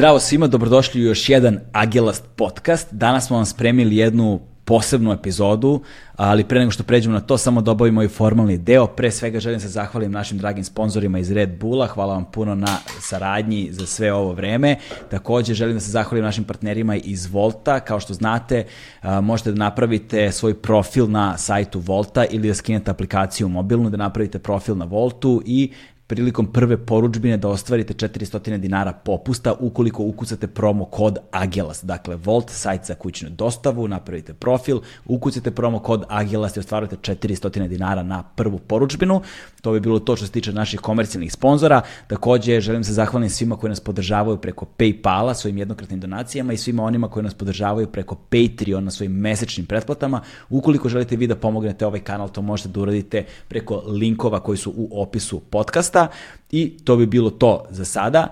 Zdravo svima, dobrodošli u još jedan Agelast podcast. Danas smo vam spremili jednu posebnu epizodu, ali pre nego što pređemo na to, samo da obavimo i formalni deo. Pre svega želim se zahvalim našim dragim sponsorima iz Red Bulla, hvala vam puno na saradnji za sve ovo vreme. Takođe želim da se zahvalim našim partnerima iz Volta, kao što znate možete da napravite svoj profil na sajtu Volta ili da skinete aplikaciju mobilnu, da napravite profil na Voltu i prilikom prve poručbine da ostvarite 400 dinara popusta ukoliko ukucate promo kod AGELAS. Dakle, Volt, sajt za kućnu dostavu, napravite profil, ukucate promo kod AGELAS i ostvarujete 400 dinara na prvu poručbinu. To bi bilo to što se tiče naših komercijalnih sponzora. Takođe, želim se zahvalim svima koji nas podržavaju preko Paypala svojim jednokratnim donacijama i svima onima koji nas podržavaju preko Patreon na svojim mesečnim pretplatama. Ukoliko želite vi da pomognete ovaj kanal, to možete da uradite preko linkova koji su u opisu podcasta i to bi bilo to za sada.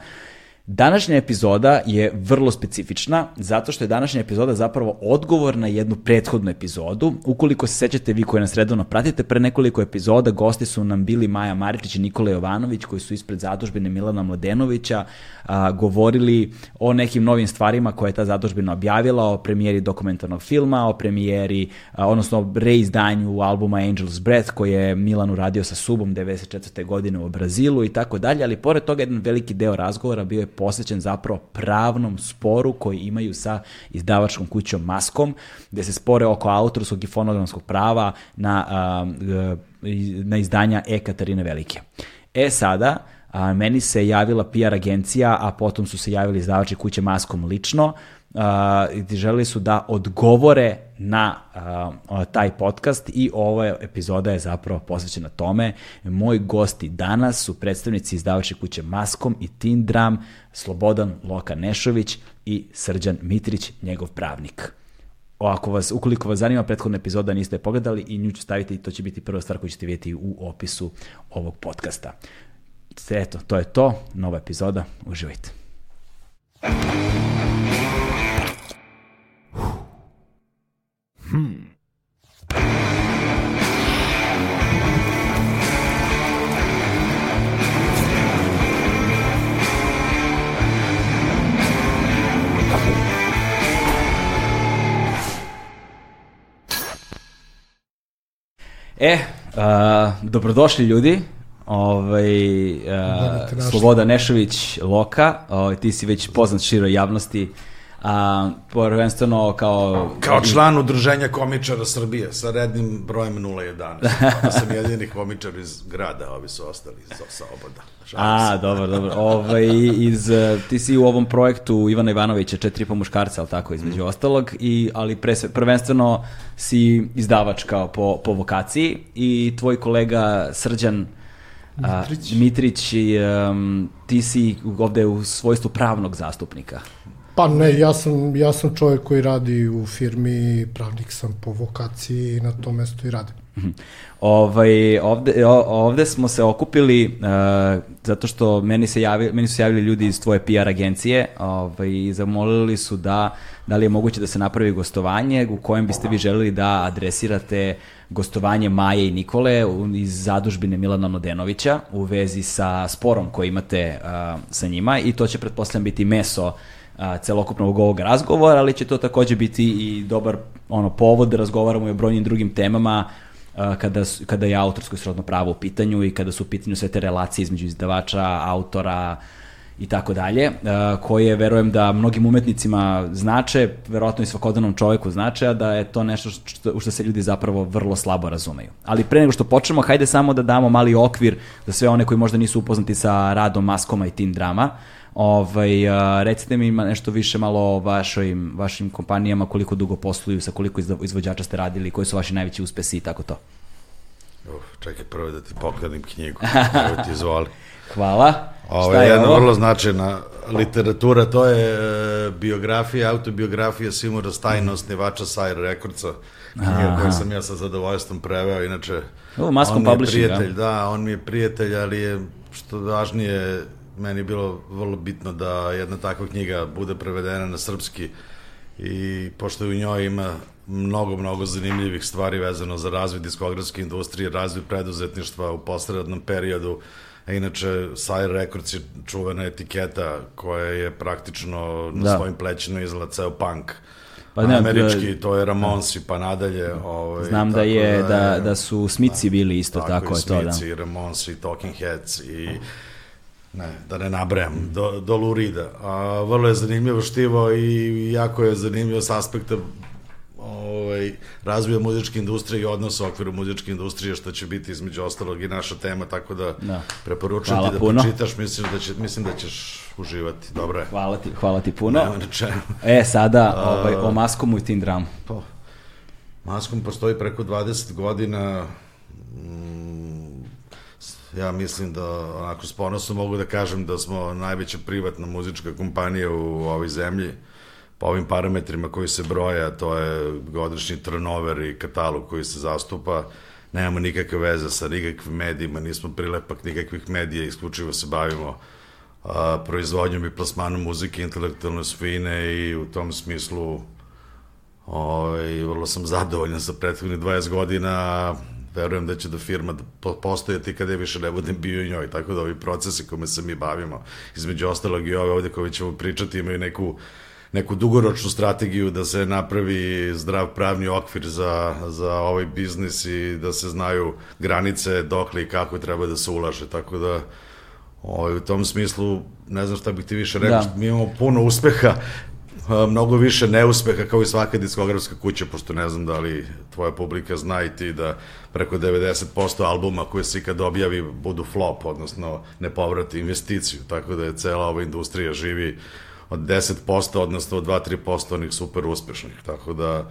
Današnja epizoda je vrlo specifična zato što je današnja epizoda zapravo odgovor na jednu prethodnu epizodu. Ukoliko se sećate vi koji nas redovno pratite, pre nekoliko epizoda gosti su nam bili Maja Maritić i Nikola Jovanović koji su ispred zadužbine Milana Mladenovića a, govorili o nekim novim stvarima koje je ta zadužbina objavila, o premijeri dokumentarnog filma, o premijeri, a, odnosno reizdanju albuma Angel's Breath koji je Milan uradio sa Subom 94. godine u Brazilu i tako dalje, ali pored toga jedan veliki deo razgovora bio je posvećen zapravo pravnom sporu koji imaju sa izdavačkom kućom Maskom, gde se spore oko autorskog i fonogramskog prava na, na izdanja E. Katarine Velike. E sada, meni se javila PR agencija, a potom su se javili izdavači kuće Maskom lično, i želeli su da odgovore na uh, taj podcast i ova epizoda je zapravo posvećena tome. Moji gosti danas su predstavnici izdavače kuće Maskom i Tindram, Slobodan Loka Nešović i Srđan Mitrić, njegov pravnik. Ako vas, ukoliko vas zanima prethodna epizoda niste pogledali i nju ću staviti i to će biti prva stvar koju ćete vidjeti u opisu ovog podcasta. Eto, to je to, nova epizoda, uživajte. Hmm. E, uh, dobrodošli ljudi. Ovaj, uh, Sloboda Nešović, Loka, ovaj, ti si već poznat široj javnosti a, prvenstveno kao... Kao član udruženja komičara Srbije sa rednim brojem 011. Ja sam jedini komičar iz grada, ovi su ostali iz sa oboda. A, dobro, dobro. Ove, ovaj, iz, ti si u ovom projektu Ivana Ivanovića, četiri po muškarca, ali tako, između mm. ostalog, i, ali pre, prvenstveno si izdavač kao po, po vokaciji i tvoj kolega Srđan Mitrić, a, Mitrić um, ti si ovde u svojstvu pravnog zastupnika. Pa ne, ja sam, ja sam čovjek koji radi u firmi, pravnik sam po vokaciji i na tom mestu i radim. Mhm. Ovaj, ovde, ovde smo se okupili uh, zato što meni, se javi, meni su javili ljudi iz tvoje PR agencije ovaj, i zamolili su da, da li je moguće da se napravi gostovanje u kojem biste vi želeli da adresirate gostovanje Maje i Nikole iz zadužbine Milana Nodenovića u vezi sa sporom koji imate uh, sa njima i to će pretpostavljam biti meso a, celokupnog ovog razgovora, ali će to takođe biti i dobar ono povod da razgovaramo i o brojnim drugim temama a, kada, kada je autorsko i srodno pravo u pitanju i kada su u pitanju sve te relacije između izdavača, autora, i tako dalje, koje verujem da mnogim umetnicima znače, verovatno i svakodnevnom čoveku znače, a da je to nešto što, u što se ljudi zapravo vrlo slabo razumeju. Ali pre nego što počnemo, hajde samo da damo mali okvir za sve one koji možda nisu upoznati sa radom Maskoma i Teen Drama. Ovaj, a, recite mi ima nešto više malo o vašim, vašim kompanijama, koliko dugo posluju, sa koliko izvođača ste radili, koji su vaši najveći uspesi i tako to. Uf, čekaj prvo da ti pokladnim knjigu. Evo ti izvoli. Hvala. Ovo je jedna vrlo značajna literatura, to je e, biografija, autobiografija Simura Stajna, osnivača Sire Recordsa, knjiga koju sam ja sa zadovoljstvom preveo, inače o, on mi je prijatelj, da, on mi je prijatelj, ali je što važnije meni je bilo vrlo bitno da jedna takva knjiga bude prevedena na srpski i pošto u njoj ima mnogo, mnogo zanimljivih stvari vezano za razvoj diskografske industrije, razvoj preduzetništva u poslednom periodu, A inače, Sire Records je čuvena etiketa koja je praktično na Da. svojim plećima izgleda ceo punk. Pa ne, Američki, da- to je Ramonsi, pa nadalje. Ovaj, Znam da tako je, da, da su Smici bili isto, tako, i je to, da. Smici, Ramonsi, i Talking Heads i ne, da ne nabrajam, do, do Lurida. A, vrlo je zanimljivo štivo i jako je zanimljivo s aspekta ovaj, razvoja muzičke industrije i odnosa u okviru muzičke industrije, što će biti između ostalog i naša tema, tako da, Da. preporučujem Hvala ti da puno. pročitaš, mislim da, će, mislim da ćeš uživati. Dobro je. Hvala ti, hvala ti puno. Nema na čemu. E, sada ovaj, o Maskomu i Tin Drum. Pa, Maskom postoji preko 20 godina. Mm, Ja mislim da, onako, s ponosom mogu da kažem da smo najveća privatna muzička kompanija u ovoj zemlji. Po ovim parametrima koji se broja, to je godišnji turnover i katalog koji se zastupa. Nemamo nikakve veze sa nikakvim medijima, nismo prilepak nikakvih medija, isključivo se bavimo a, proizvodnjom i plasmanom muzike, intelektualne svine i u tom smislu Ovaj, vrlo sam zadovoljan sa prethodnih 20 godina, verujem da će da firma po- postojati kada je više ne budem bio u njoj, tako da ovi procesi kome se mi bavimo, između ostalog i ove ovde koje ćemo pričati, imaju neku neku dugoročnu strategiju da se napravi zdrav pravni okvir za, za ovaj biznis i da se znaju granice dokle i kako treba da se ulaže, tako da ovaj, u tom smislu ne znam šta bih ti više rekao, Da. mi imamo puno uspeha, mnogo više neuspeha kao i svaka diskografska kuća, pošto ne znam da li tvoja publika zna i ti da preko 90% albuma koje se ikad objavi budu flop, odnosno ne povrati investiciju, tako da je cela ova industrija živi od 10%, odnosno od 2-3% onih super uspešnih, tako da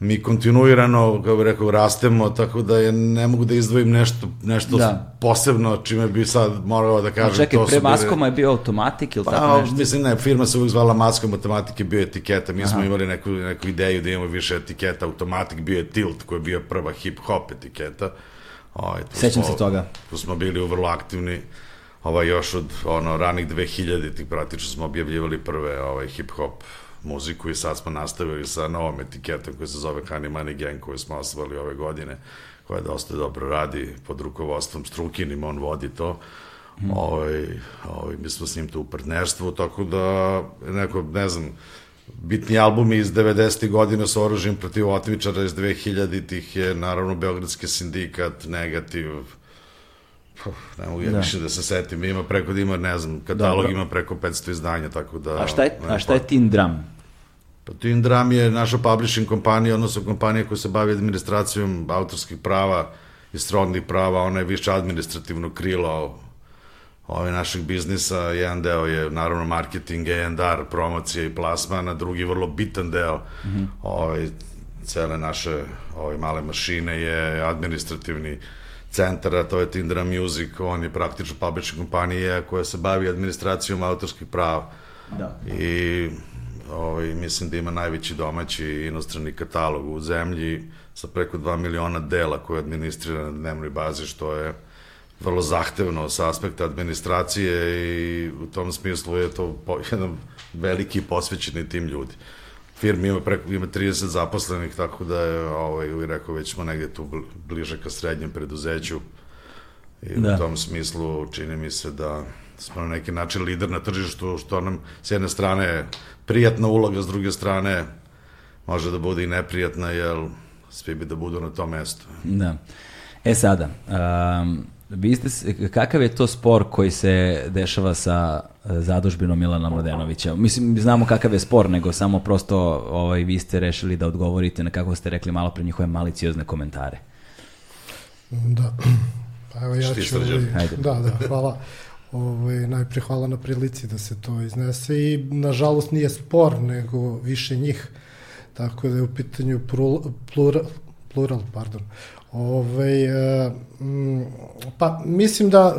mi kontinuirano, kao bih rekao, rastemo, tako da je, ne mogu da izdvojim nešto, nešto Da. posebno, čime bi sad morao da kažem. Čekaj, to pre bile- Maskoma je bio automatik ili tako Pa, nešto? mislim, ne, firma se uvijek zvala Matska matematika, bio je etiketa, mi smo imali neku, neku ideju da imamo više etiketa, automatik bio je Tilt, koji je bio prva hip-hop etiketa. Ovaj, Sećam smo- se toga. Tu smo bili vrlo aktivni, ovaj, još od ono, ranih 2000-ih praktično smo objavljivali prve ovaj, hip-hop muziku i sad smo nastavili sa novom etiketom koja se zove Honey Money Gang koju smo osvali ove godine koja dosta dobro radi pod rukovodstvom Strukinim, on vodi to. Mm. Ovaj, ovaj, mi smo s njim tu u partnerstvu, tako da neko, ne znam, bitni albumi iz 90. godina sa oružjem protiv otmičara iz 2000-ih je naravno Beogradski sindikat, Negativ, Puh, ne mogu ja Da. da. više da se setim, ima preko da ima, ne znam, katalog Dobro. ima preko 500 izdanja, tako da... A šta je, a šta je Tin Drum? Pa Twin Drum je naša publishing kompanija, odnosno kompanija koja se bavi administracijom autorskih prava i srodnih prava, ona je više administrativno krilo ovaj našeg biznisa, jedan deo je naravno marketing, A&R, promocija i plasman, a drugi vrlo bitan deo mm -hmm. ovaj, cele naše ovaj, male mašine je administrativni centar, a to je Tindra Music, on je praktično publishing kompanija koja se bavi administracijom autorskih prava. Da. I ovaj, mislim da ima najveći domaći inostrani katalog u zemlji sa preko 2 miliona dela koje administrira na dnevnoj bazi, što je vrlo zahtevno sa aspekta administracije i u tom smislu je to po, jedan veliki posvećeni tim ljudi. Firma ima, preko, ima 30 zaposlenih, tako da je, ovaj, rekao, već smo negde tu bl- bliže ka srednjem preduzeću i Da. u tom smislu čini mi se da smo na neki način lider na tržištu, što nam s jedne strane prijatna uloga, s druge strane može da bude i neprijatna, jer svi bi da budu na tom mestu. Da. E sada, um, vi ste, kakav je to spor koji se dešava sa e, zadužbinom Milana Mladenovića? Mislim, znamo kakav je spor, nego samo prosto ovaj, vi ste rešili da odgovorite na kako ste rekli malo pre njihove maliciozne komentare. Da. Pa evo ja ću... Ovaj, Ajde. Da, da, hvala. Ovaj, najpre hvala na prilici da se to iznese i nažalost nije spor, nego više njih. Tako da je u pitanju prul, plural, plural pardon. Ove, m, pa mislim da,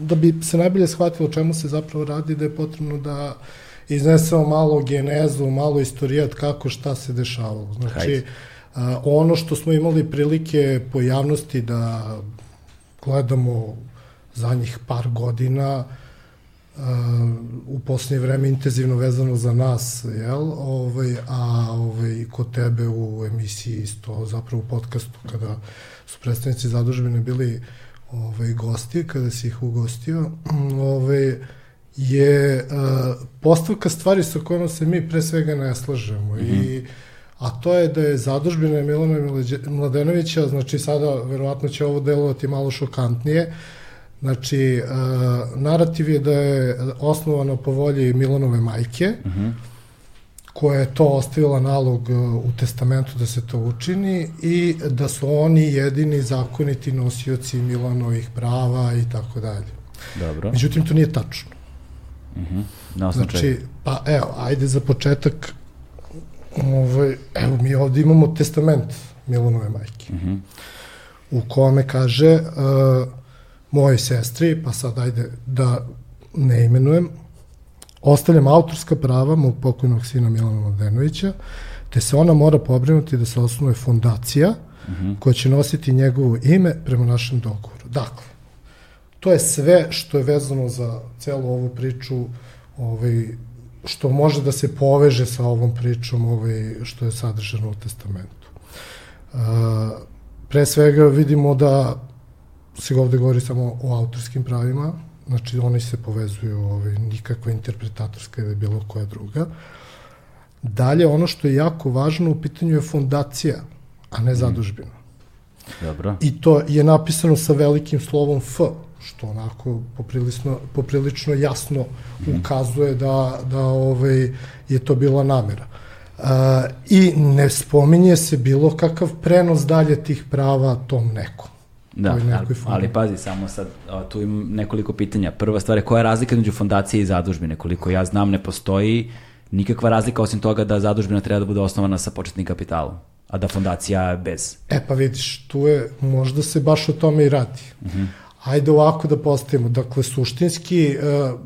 da bi se najbolje shvatilo o čemu se zapravo radi, da je potrebno da iznesemo malo genezu, malo istorijat kako šta se dešavalo. Znači, Hajde. ono što smo imali prilike po javnosti da gledamo zadnjih par godina, uh, u poslednje vreme intenzivno vezano za nas, jel? Ovaj, a ovaj, kod tebe u emisiji isto, zapravo u podcastu, kada su predstavnici zadužbine bili ovaj, gosti, kada si ih ugostio, ovaj, je uh, postavka stvari sa kojima se mi pre svega ne slažemo mm -hmm. i a to je da je zadužbina Milana Mladenovića, znači sada verovatno će ovo delovati malo šokantnije, znači uh, narativ je da je osnovano po volji Milanove majke, mm -hmm koja je to ostavila nalog uh, u testamentu da se to učini i da su oni jedini zakoniti nosioci Milanovih prava i tako dalje. Dobro. Međutim, to nije tačno. Uh mhm. -huh. Na znači, čega? pa evo, ajde za početak, ovaj, evo mi ovde imamo testament Milanove majke, uh mhm. -huh. u kome kaže uh, mojoj sestri, pa sad ajde da ne imenujem, Ostavljam autorska prava mog pokojnog sina Milana Mladenovića, te se ona mora pobrinuti da se osnuje fondacija uh mhm. -huh. koja će nositi njegovo ime prema našem dogovoru. Dakle, to je sve što je vezano za celu ovu priču, ovaj, što može da se poveže sa ovom pričom ovaj, što je sadržano u testamentu. Uh, pre svega vidimo da se ovde govori samo o autorskim pravima, znači oni se povezuju, ovaj, nikakva interpretatorska ili bilo koja druga. Dalje, ono što je jako važno u pitanju je fondacija, a ne mhm. zadužbina. Dobro. I to je napisano sa velikim slovom F, što onako poprilično, poprilično jasno mm. ukazuje da, da ovaj, je to bila namera. Uh, I ne spominje se bilo kakav prenos dalje tih prava tom nekom. Da, ali, ali pazi, samo sad, o, tu imam nekoliko pitanja. Prva stvar je koja je razlika među fondacije i zadužbine? Koliko ja znam, ne postoji nikakva razlika osim toga da zadužbina treba da bude osnovana sa početnim kapitalom, a da fondacija bez. E pa vidiš, tu je, možda se baš o tome i radi. Uh mhm. -huh. Ajde ovako da postavimo. Dakle, suštinski uh,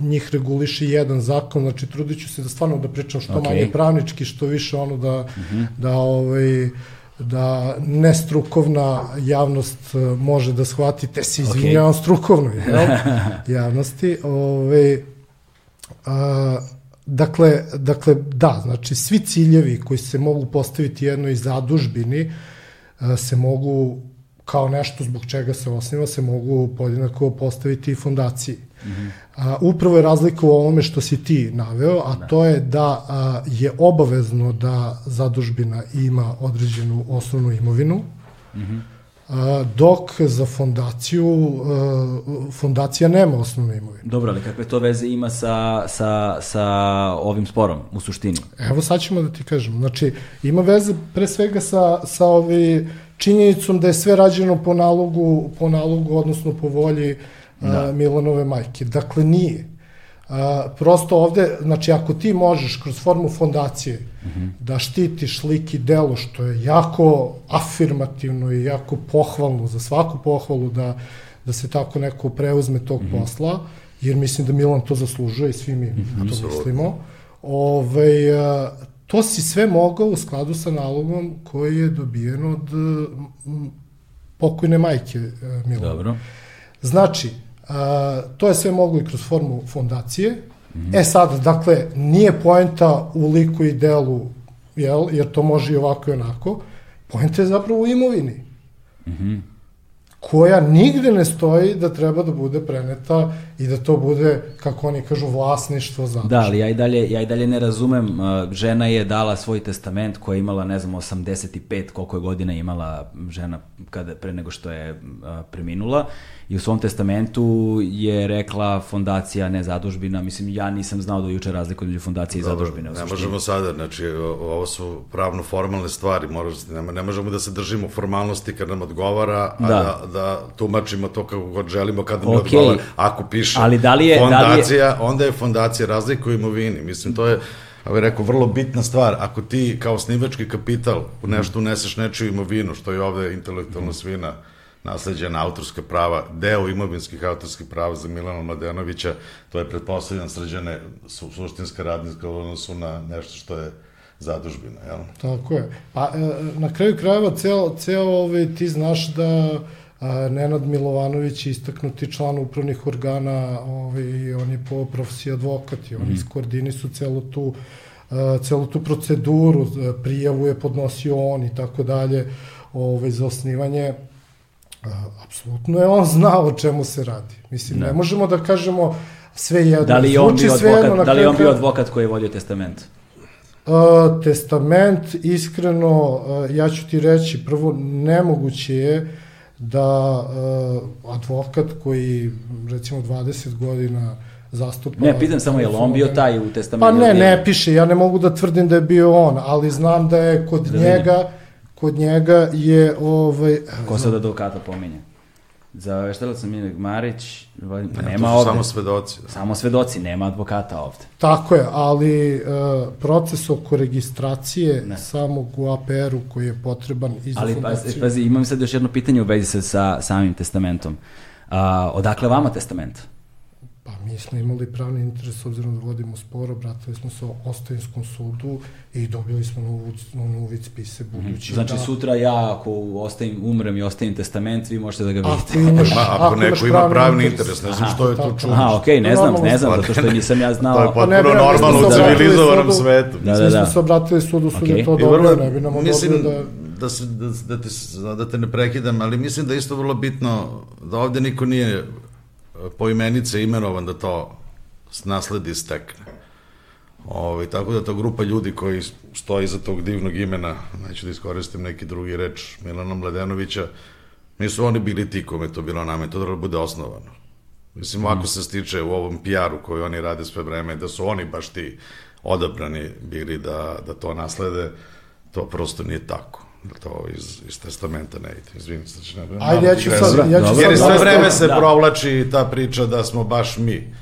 njih reguliše jedan zakon, znači trudit ću se da stvarno da pričam što okay. manje pravnički, što više ono da, uh mhm. -huh. da ovaj, da nestrukovna javnost e, može da shvati, te se izvinjavam okay. strukovnoj jel? javnosti. Ove, a, dakle, dakle, da, znači svi ciljevi koji se mogu postaviti jednoj zadužbini a, se mogu kao nešto zbog čega se osniva, se mogu podjednako postaviti i fondaciji. Mm -hmm. a, upravo je razlika u ovome što si ti naveo, a da. to je da a, je obavezno da zadužbina ima određenu osnovnu imovinu, mm -hmm. a, dok za fondaciju a, fondacija nema osnovnu imovinu. Dobro, ali kakve to veze ima sa, sa, sa ovim sporom u suštini? Evo sad ćemo da ti kažem. Znači, ima veze pre svega sa, sa ovi činjenicom da je sve rađeno po nalogu, po nalogu odnosno po volji da. Milanove majke. Dakle, nije. A, prosto ovde, znači ako ti možeš kroz formu fondacije mhm. -huh. da štitiš lik i delo, što je jako afirmativno i jako pohvalno, za svaku pohvalu da, da se tako neko preuzme tog mhm. -huh. posla, jer mislim da Milan to zaslužuje i svi mi uh -huh. to mislimo. Ove, ovaj, a, to si sve mogao u skladu sa nalogom koji je dobijen od m, pokojne majke Milana. Dobro. Znači, A, to je sve moglo i kroz formu fondacije. Mm -hmm. E sad, dakle, nije poenta u liku i delu, jel, jer to može i ovako i onako. Poenta je zapravo u imovini. Mm -hmm koja nigde ne stoji da treba da bude preneta i da to bude, kako oni kažu, vlasništvo za Da, ali ja i dalje, ja i dalje ne razumem, uh, žena je dala svoj testament koja je imala, ne znam, 85, koliko je godina imala žena kada, pre nego što je uh, preminula i u svom testamentu je rekla fondacija, ne zadužbina, mislim, ja nisam znao do juče razliku među fondacije i zadužbine. Ne možemo sada, znači, ovo su pravno-formalne stvari, ne, ne možemo da se držimo formalnosti kad nam odgovara, a da, da da tumačimo to kako god želimo kad nam okay. odgovara. Ako piše Ali da li je, fondacija, da li je... onda je fondacija razlika u imovini. Mislim, to je bih rekao, vrlo bitna stvar. Ako ti kao snivački kapital u nešto uneseš nečiju imovinu, što je ovde intelektualna svina, nasleđena autorska prava, deo imovinskih autorskih prava za Milana Mladenovića, to je pretpostavljam sređene su, suštinska radniska u odnosu na nešto što je zadužbina, jel? Tako je. Pa, e, na kraju krajeva, ceo, ceo ovaj, ti znaš da A, Nenad Milovanović je istaknuti član upravnih organa, ovaj, on je po profesiji advokat i oni mm. iskoordinisu celu tu, a, celu tu proceduru, prijavu je podnosio on i tako dalje ovaj, za osnivanje apsolutno je on znao o čemu se radi. Mislim, da. ne možemo da kažemo sve jedno. Da li je on bio advokat, da li on bio advokat koji je vodio testament? Uh, testament, iskreno, uh, ja ću ti reći, prvo, nemoguće je da uh, advokat koji, recimo, 20 godina zastupa... Ne, pitam samo, je li on bio taj u testamentu? Pa ne, ne piše, ja ne mogu da tvrdim da je bio on, ali znam da je kod da njega, kod njega je... Ovaj, Ko sad advokata pominje? Za veštalac sam Minek Marić, pa ne, nema ovde. Samo svedoci. Da. Samo svedoci, nema advokata ovde. Tako je, ali uh, proces oko registracije ne. samog u APR-u koji je potreban i za ali, fondaciju. Ali pazi, imam sad još jedno pitanje u vezi sa, sa samim testamentom. Uh, odakle vama testament? Pa mi smo imali pravni interes, s obzirom da vodimo sporo, obratili smo se o Ostavinskom sudu i dobili smo novu, novu vid spise mhm. budući. Znači da... sutra ja ako ostavim, umrem i ostavim testament, vi možete da ga vidite. Ako, imaš, Ma, ako, ako neko ima pravni interes, ne znam što je to čuo. Aha, okej, okay, ne znam, ne znam, zato što nisam ja znao. to je potpuno pa normalno u civilizovanom svetu. Da, da, da. Mi smo se obratili sudu, sud je to dobro, ne bi nam mislim, da da, se, da, da, te, da te ne prekidam, ali mislim da je isto vrlo bitno da ovde niko nije poimenice imenovan da to nasledi stekne. Ove, ovaj, tako da ta grupa ljudi koji stoji iza tog divnog imena, neću da iskoristim neki drugi reč, Milana Mladenovića, nisu oni bili ti kome to bilo name, to da bude osnovano. Mislim, mm. ako se stiče u ovom PR-u koji oni rade sve vreme, da su oni baš ti odabrani bili da, da to naslede, to prosto nije tako to iz, iz testamenta ne ide. Izvini se, znači ne Ajde, ja ću sad... Ja ću sad Jer sve vreme se da. provlači ta priča da smo baš mi.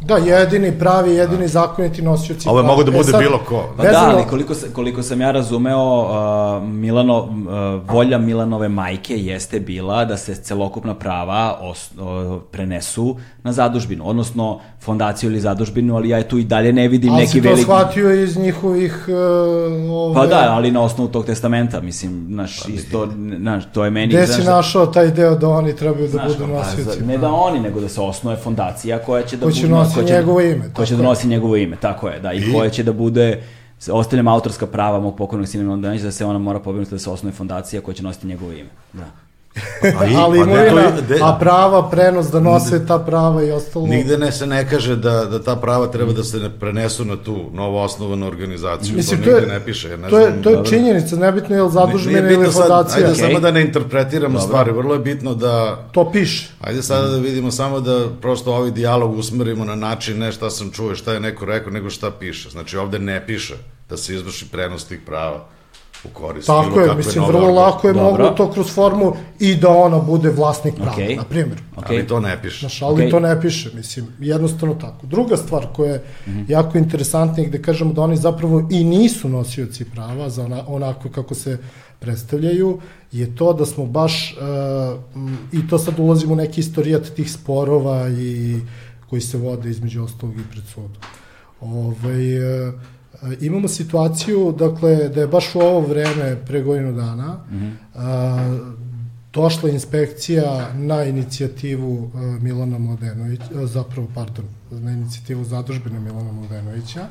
Da, jedini pravi, jedini da. zakoniti nosioci. Ovo mogu da e bude e sad, bilo ko. Pa da, ali koliko, koliko sam ja razumeo, uh, Milano, uh, volja Milanove majke jeste bila da se celokupna prava os, uh, prenesu na zadužbinu, odnosno fondaciju ili zadužbinu, ali ja tu i dalje ne vidim ali neki veliki... Ali si to shvatio iz njihovih... Uh, ove... Pa da, ali na osnovu tog testamenta, mislim, znaš, pa, isto, znaš, to je meni... Gde si da- našao taj deo da oni trebaju da znaš, budu pa, nosioci? Ne da oni, nego da se osnuje fondacija koja će da ko će bude... Nosi ko će njegovo ime. Ko će da nosi njegovo ime, tako je, da, i, I? koja će da bude ostavljam autorska prava mog pokojnog sina Milana da se ona mora pobrinuti da se osnuje fondacija koja će nositi njegovo ime. Da. Pa i, ali pa imovina, de, a prava, prenos da nose ta prava i ostalo. Nigde ne se ne kaže da, da ta prava treba da se ne prenesu na tu novo osnovanu organizaciju. Mislim, to, to je, ne piše. Ja ne to, je, to je činjenica, nebitno je li zadužbena ili fondacija. Ajde okay. samo da ne interpretiramo Dobro. stvari, vrlo je bitno da... To piše. Ajde sada da vidimo samo da prosto ovaj dijalog usmerimo na način ne šta sam čuo, šta je neko rekao, nego šta piše. Znači ovde ne piše da se izvrši prenos tih prava u korist Tako je, mislim, vrlo lako je Dobro. moglo to kroz formu i da ona bude vlasnik prava, okay. na primjer. Okay. Ali to ne piše. Znaš, ali okay. to ne piše, mislim, jednostavno tako. Druga stvar koja je mm -hmm. jako interesantna gde kažemo da oni zapravo i nisu nosioci prava za ona, onako kako se predstavljaju, je to da smo baš, uh, i to sad ulazimo u neki istorijat tih sporova i koji se vode između ostalog i pred sudom. Ovaj, uh, Imamo situaciju, dakle, da je baš u ovo vreme, pre godinu dana, mm -hmm. a, došla inspekcija na inicijativu a, Milana Mladenovića, zapravo, pardon, na inicijativu zadružbene Milana Mladenovića,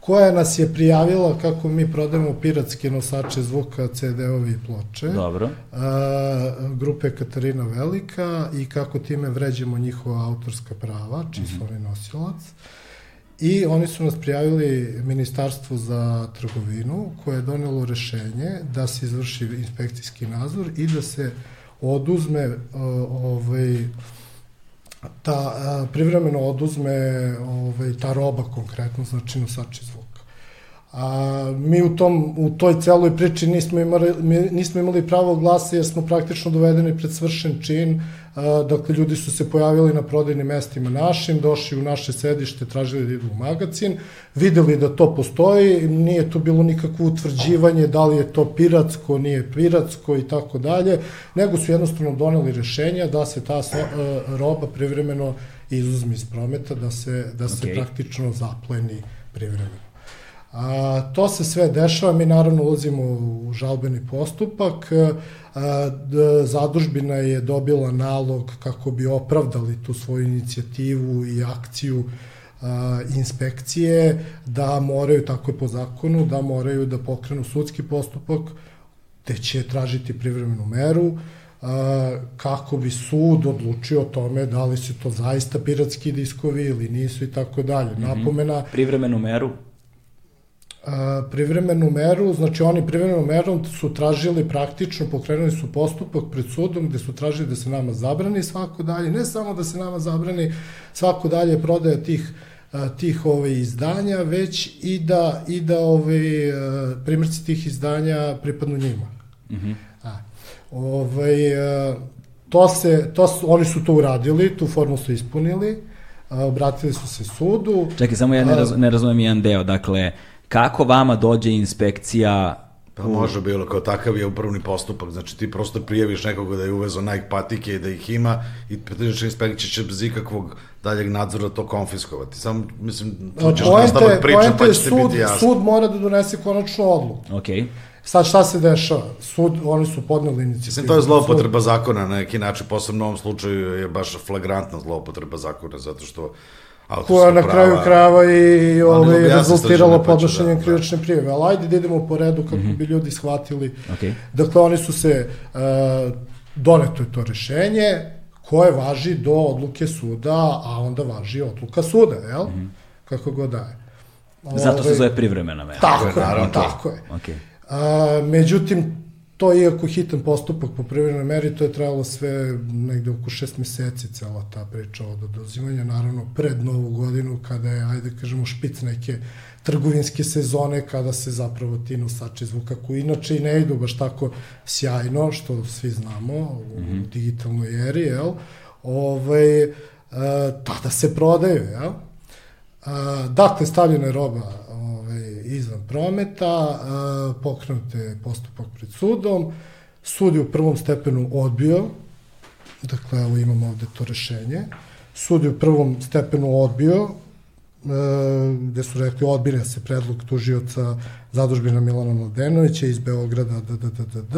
koja nas je prijavila kako mi prodajemo piratske nosače zvuka, CD-ovi i ploče. Dobro. A, grupe Katarina Velika i kako time vređemo njihova autorska prava, čiji su mm -hmm. oni nosilac. I oni su nas prijavili Ministarstvu za trgovinu koje je donelo rešenje da se izvrši inspekcijski nadzor i da se oduzme ovaj, ta privremeno oduzme ovaj, ta roba konkretno, znači nosači zvuka. A, mi u, tom, u toj celoj priči nismo imali, nismo imali pravo glasa jer smo praktično dovedeni pred svršen čin dakle ljudi su se pojavili na prodajnim mestima našim, došli u naše sedište, tražili da idu u magacin, videli da to postoji, nije to bilo nikakvo utvrđivanje da li je to piratsko, nije piratsko i tako dalje, nego su jednostavno doneli rešenja da se ta so, roba privremeno izuzme iz prometa, da se, da se okay. praktično zapleni privremeno. A, to se sve dešava, mi naravno ulazimo u žalbeni postupak, a, zadužbina je dobila nalog kako bi opravdali tu svoju inicijativu i akciju a, inspekcije, da moraju, tako je po zakonu, da moraju da pokrenu sudski postupak, te će tražiti privremenu meru, kako bi sud odlučio o tome da li su to zaista piratski diskovi ili nisu i tako dalje. Mhm. Napomena, Privremenu meru? Privremenu meru, znači oni privremenom merom su tražili praktično, pokrenuli su postupak pred sudom gde su tražili da se nama zabrani svako dalje, ne samo da se nama zabrani svako dalje prodaja tih tih ove izdanja, već i da i da ove a, primjerci tih izdanja pripadnu njima. Mhm. A, ovaj, to se, to su, oni su to uradili, tu formu su ispunili, obratili su se sudu. Čekaj, samo ja ne, raz, ne razumem jedan deo. Dakle, kako vama dođe inspekcija Pa može bilo, kao takav je upravni postupak, znači ti prosto prijaviš nekoga da je uvezo Nike patike i da ih ima i tržišna inspekcija će bez ikakvog daljeg nadzora to konfiskovati. Samo, mislim, tu ćeš nastavak priča pa je će ti sud, biti jasno. sud mora da donese konačnu odluku. Ok. Sad šta se dešava? Sud, oni su podneli inicijativu. Mislim, to je zloupotreba zakona na neki način, posebno u ovom slučaju je baš flagrantna zloupotreba zakona, zato što koja na kraju prava- krajeva i ovaj, rezultiralo ću podnošenjem da- da. krivične prijeve. Ali ajde da idemo po redu kako bi ljudi shvatili. Ok. Dakle, oni su se, uh, doneto je to rešenje koje važi do odluke suda, a onda važi odluka suda, jel? Kako god da je. Zato se zove privremena mera. Tako je, naravno. tako je. Ok. A, međutim, to je iako hitan postupak po privrednoj meri, to je trajalo sve negde oko šest meseci cela ta priča od oduzimanja, naravno pred novu godinu kada je, ajde kažemo, špic neke trgovinske sezone kada se zapravo ti nosači zvuka koji inače i ne idu baš tako sjajno, što svi znamo u mm -hmm. digitalnoj eri, jel? Ovaj, e, tada se prodaju, jel? A, dakle, stavljena je roba ovaj, izvan prometa, a, pokrenut je postupak pred sudom, sud je u prvom stepenu odbio, dakle, evo imamo ovde to rešenje, sud je u prvom stepenu odbio, e, gde su rekli odbira se predlog tužioca zadužbina Milana Mladenovića iz Beograda DDDD,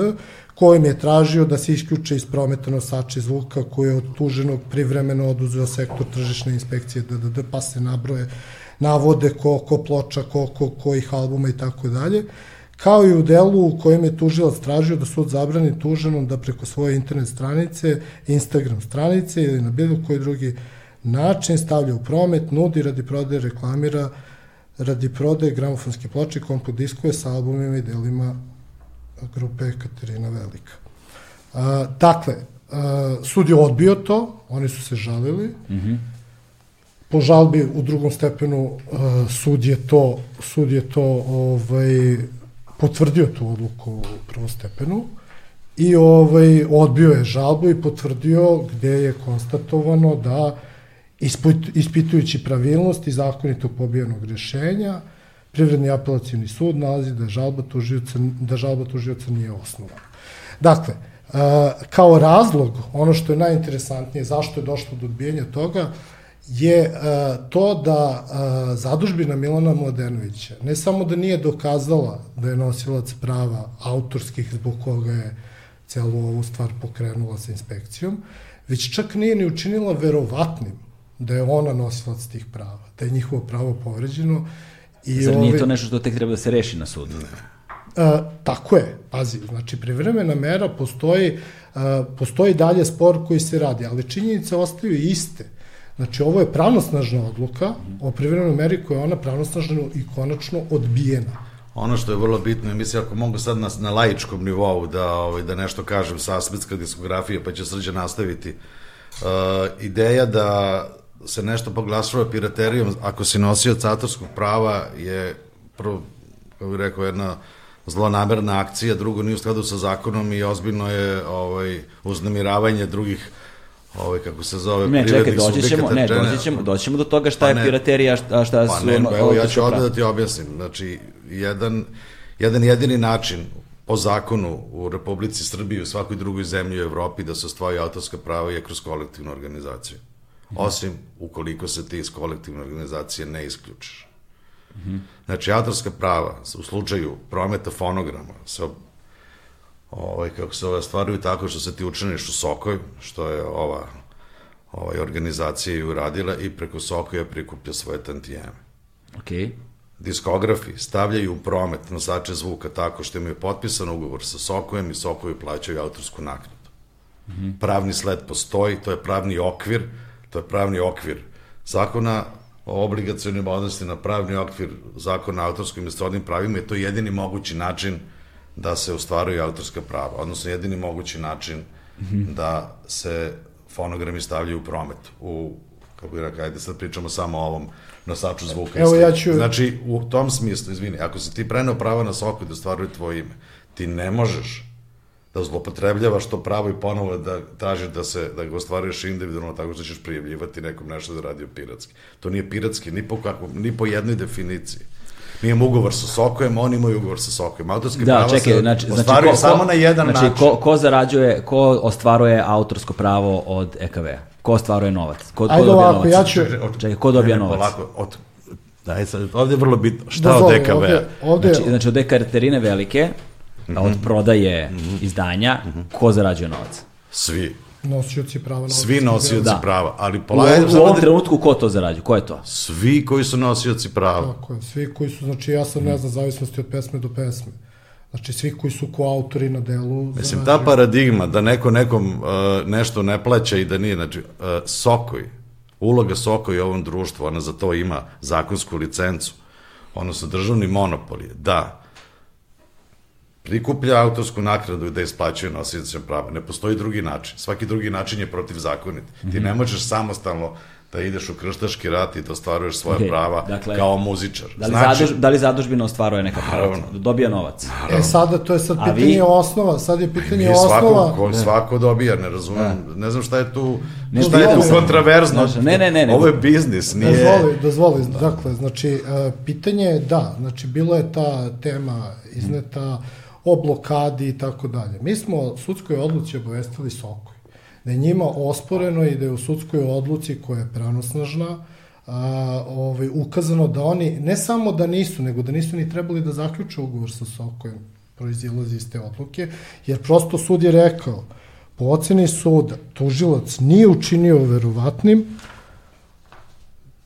kojim je tražio da se isključe iz prometa nosači zvuka koji je od tuženog privremeno oduzeo sektor tržišne inspekcije DDD, pa se nabroje navode koliko ploča, koliko kojih albuma i tako dalje, kao i u delu u kojem je tužilac tražio da sud zabrani tuženom da preko svoje internet stranice, Instagram stranice ili na bilo koji drugi način stavlja u promet, nudi radi prodaje, reklamira radi prodaje gramofonske ploče i kompot diskove sa albumima i delima grupe Katarina Velika. A, dakle, a, sud je odbio to, oni su se žalili, mm -hmm. Po žalbi u drugom stepenu a, sud je to, sud je to ovaj, potvrdio tu odluku u prvom stepenu i ovaj, odbio je žalbu i potvrdio gde je konstatovano da ispit, ispitujući pravilnost i zakonitog pobijanog rešenja, Privredni apelacijni sud nalazi da žalba tužioca, da žalba tužioca nije osnovana. Dakle, kao razlog, ono što je najinteresantnije, zašto je došlo do odbijanja toga, je to da zadužbina Milana Mladenovića ne samo da nije dokazala da je nosilac prava autorskih zbog koga je celu ovu stvar pokrenula sa inspekcijom, već čak nije ni učinila verovatnim da je ona nosilac tih prava, da je njihovo pravo povređeno. I Zar nije to nešto što tek treba da se reši na sudu? E, tako je, pazi, znači privremena mera postoji, e, postoji dalje spor koji se radi, ali činjenice ostaju iste. Znači ovo je pravnosnažna odluka o privremenoj meri koja je ona pravnosnažna i konačno odbijena. Ono što je vrlo bitno, mislim, ako mogu sad na, na laičkom nivou da, ovaj, da nešto kažem sa aspetska diskografija, pa će srđe nastaviti, uh, ideja da se nešto poglašava piraterijom, ako si nosio autorskog prava, je prvo, kako bih rekao, jedna zlonamerna akcija, drugo nije u skladu sa zakonom i ozbiljno je ovaj, uznemiravanje drugih ovaj kako se zove ne, čekaj, doći ćemo, ne, doći ćemo, doći ćemo do toga šta pa ne, je piraterija, šta, šta pa su... Ne, ono, evo, ja ću ovde da ti objasnim. Znači, jedan, jedan jedini način po zakonu u Republici Srbiji i u svakoj drugoj zemlji u Evropi da se ostvari autorska prava je kroz kolektivnu organizaciju. Osim ukoliko se ti iz kolektivne organizacije ne isključiš. -hmm. Znači, autorska prava u slučaju prometa fonograma se ovaj, kako se ove stvaruju tako što se ti učiniš u Sokoj, što je ova ovaj, organizacija i uradila i preko Sokoja prikuplja svoje tantijeme. Okay. Diskografi stavljaju u promet nosače zvuka tako što imaju potpisan ugovor sa Sokojem i Sokoju plaćaju autorsku naknadu. Pravni sled postoji, to je pravni okvir, to je pravni okvir zakona o obligacijonim odnosima, pravni okvir zakona o autorskim i srodnim pravima je to jedini mogući način da se ostvaruju autorska prava, odnosno jedini mogući način da se fonogrami stavljaju u promet, u, kako bih rekao, ajde sad pričamo samo o ovom nosaču zvuka. Evo, ja ću- Znači, u tom smislu, izvini, ako si ti preneo pravo na soku da ostvaruje tvoje ime, ti ne možeš da zlopotrebljavaš to pravo i ponovo da tražiš da se da ga ostvaruješ individualno tako što ćeš prijavljivati nekom nešto da radi piratski. To nije piratski ni po kakvom, ni po jednoj definiciji. Mi imamo ugovor sa Sokojem, oni imaju ugovor sa Sokojem. Autorski Da, prava čekaj, se znači, znači ostvaruje ko, samo ko, na jedan znači, način. Ko, ko zarađuje, ko ostvaruje autorsko pravo od EKV-a? Ko ostvaruje novac? Ko, ko Ajde dobija ovako, novac? ja ću... Čekaj, ko dobija Ne, ne, novac? Polako, od, daj sad, ovde je vrlo bitno. Šta Dozvoli, od DKV? Ovde, ovde, Znači, znači od Ekaterine Velike, Mhm. od prodaje izdanja, ko zarađuje novac? Svi. Nosioci prava na Svi nosioci Da. prava. Ali U, polako, ovom- u samo ovom trenutku ko to zarađuje? Ko je to? Svi koji su nosioci prava. Tako je, svi koji su, znači ja sam ne znam, zavisnosti od pesme do pesme. Znači svi koji su koautori na delu. Mislim, ta paradigma da neko nekom uh, nešto ne plaća i da nije, znači, uh, Sokoj, uloga Sokoj u ovom društvu, ona za to ima zakonsku licencu, odnosno državni monopol je da prikuplja autorsku naknadu i da isplaćuje nosiocima prava. Ne postoji drugi način. Svaki drugi način je protivzakonit. Ti ne možeš samostalno da ideš u krštaški rat i da ostvaruješ svoje Okej, prava dakle, kao muzičar. Da li, zaduž, da li zadužbina ostvaruje neka prava? Naravno. Da dobija novac? E sada, to je sad A pitanje vi- osnova, sad je pitanje svako, osnova. ko, svako dobija, ne razumem, ne znam šta je tu, Ne, šta je tu se. kontraverzno. Znaš, ne, ne, ne, ne. Ovo je biznis, nije... Dozvoli, dozvoli, dakle, znači, e, pitanje je da, znači, bilo je ta tema izneta o blokadi i tako dalje. Mi smo sudskoj odluci obavestili Sokoj, da je njima osporeno i da je u sudskoj odluci koja je pranosnažna, a, ovaj, ukazano da oni, ne samo da nisu, nego da nisu ni trebali da zaključe ugovor sa Sokojem, proizilazi iz te odluke, jer prosto sud je rekao, po oceni suda, tužilac nije učinio verovatnim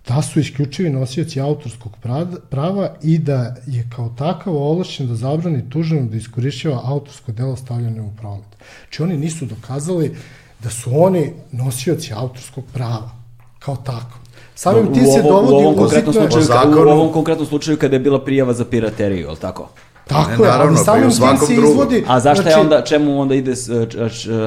da su isključivi nosioci autorskog pra- prava i da je kao takav ovlašćen da zabrani tuženom da iskorišćava autorsko delo stavljeno u promet. Znači oni nisu dokazali da su oni nosioci autorskog prava kao tako. Samim ti se u, ovom, dovodi u ovom konkretnom uzitno- slučaju, u ovom konkretnom slučaju kada je bila prijava za pirateriju, je li tako? Tako Ne, je, naravno, ali pa i u samim tim svakom se izvodi... A zašto je znači, onda, čemu onda ide,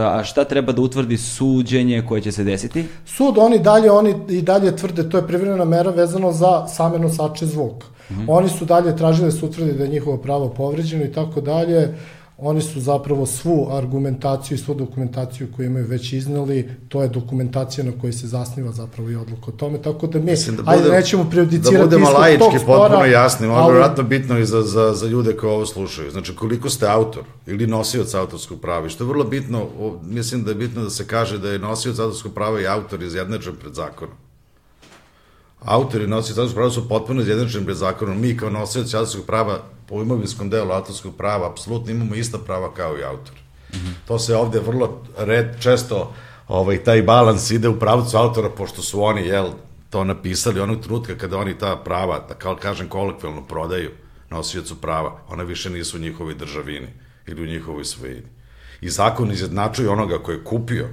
a šta treba da utvrdi suđenje koje će se desiti? Sud, oni dalje, oni i dalje tvrde, to je privremena mera vezano za same nosače zvuka. Oni su dalje tražili da se utvrdi da je njihovo pravo povređeno i tako dalje. Oni su zapravo svu argumentaciju i svu dokumentaciju koju imaju već iznali, to je dokumentacija na kojoj se zasniva zapravo i odluka o tome, tako da mi, Mislim, da ajde, nećemo prejudicirati Da budemo laički spora, potpuno jasni, ovo je vjerojatno bitno i za, za, za ljude koji ovo slušaju. Znači, koliko ste autor ili nosioc autorskog prava, što je vrlo bitno, mislim da je bitno da se kaže da je nosioc autorskog prava i autor izjednačen pred zakonom. Autor i nosioc autorskog prava su potpuno izjednačeni pred zakonom. Mi kao nosioc autorskog prava po imovinskom delu autorskog prava apsolutno imamo ista prava kao i autor. To se ovde vrlo red, često ovaj, taj balans ide u pravcu autora, pošto su oni, jel, to napisali onog trenutka kada oni ta prava, da kao kažem kolokvijalno, prodaju nosiocu prava, ona više nisu u njihovoj državini ili u njihovoj svojini. I zakon izjednačuje onoga ko je kupio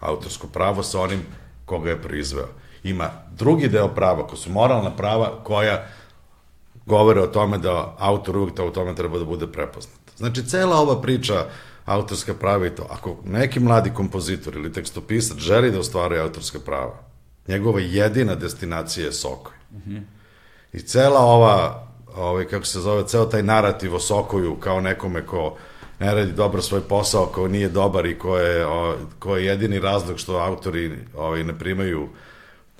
autorsko pravo sa onim koga je proizveo. Ima drugi deo prava, ko su moralna prava, koja govore o tome da autor uvijek to u tome treba da bude prepoznat. Znači, cela ova priča autorska prava i to, ako neki mladi kompozitor ili tekstopisac želi da ostvaruje autorska prava, njegova jedina destinacija je Sokoj. I cela ova, ovaj, kako se zove, ceo taj narativ o Sokoju kao nekome ko ne radi dobro svoj posao, ko nije dobar i ko je, o, ko je jedini razlog što autori ovaj, ne primaju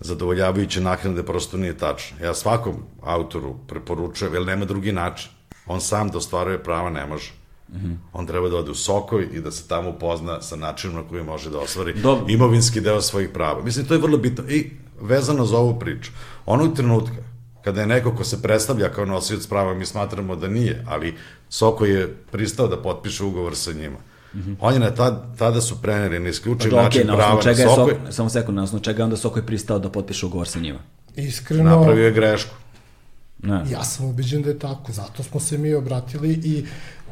zadovoljavajuće naknade, prosto nije tačno. Ja svakom autoru preporučujem, jer nema drugi način. On sam da ostvaruje prava ne može. Mm -hmm. On treba da ode u Sokoj i da se tamo upozna sa načinom na koji može da ostvari Dobro. imovinski deo svojih prava. Mislim, to je vrlo bitno. I vezano za ovu priču, onog trenutka kada je neko ko se predstavlja kao nosioc prava, mi smatramo da nije, ali Soko je pristao da potpiše ugovor sa njima. Mm -hmm. Oni na tad, tada su preneli na isključiv Pa, način okay, na prava na čega je Sokoj. Sok, samo sekund, na osnovu čega je onda Sokoj pristao da potpiše ugovor sa njima? Iskreno, Napravio je grešku. Ne. Ja sam ubeđen da je tako, zato smo se mi obratili i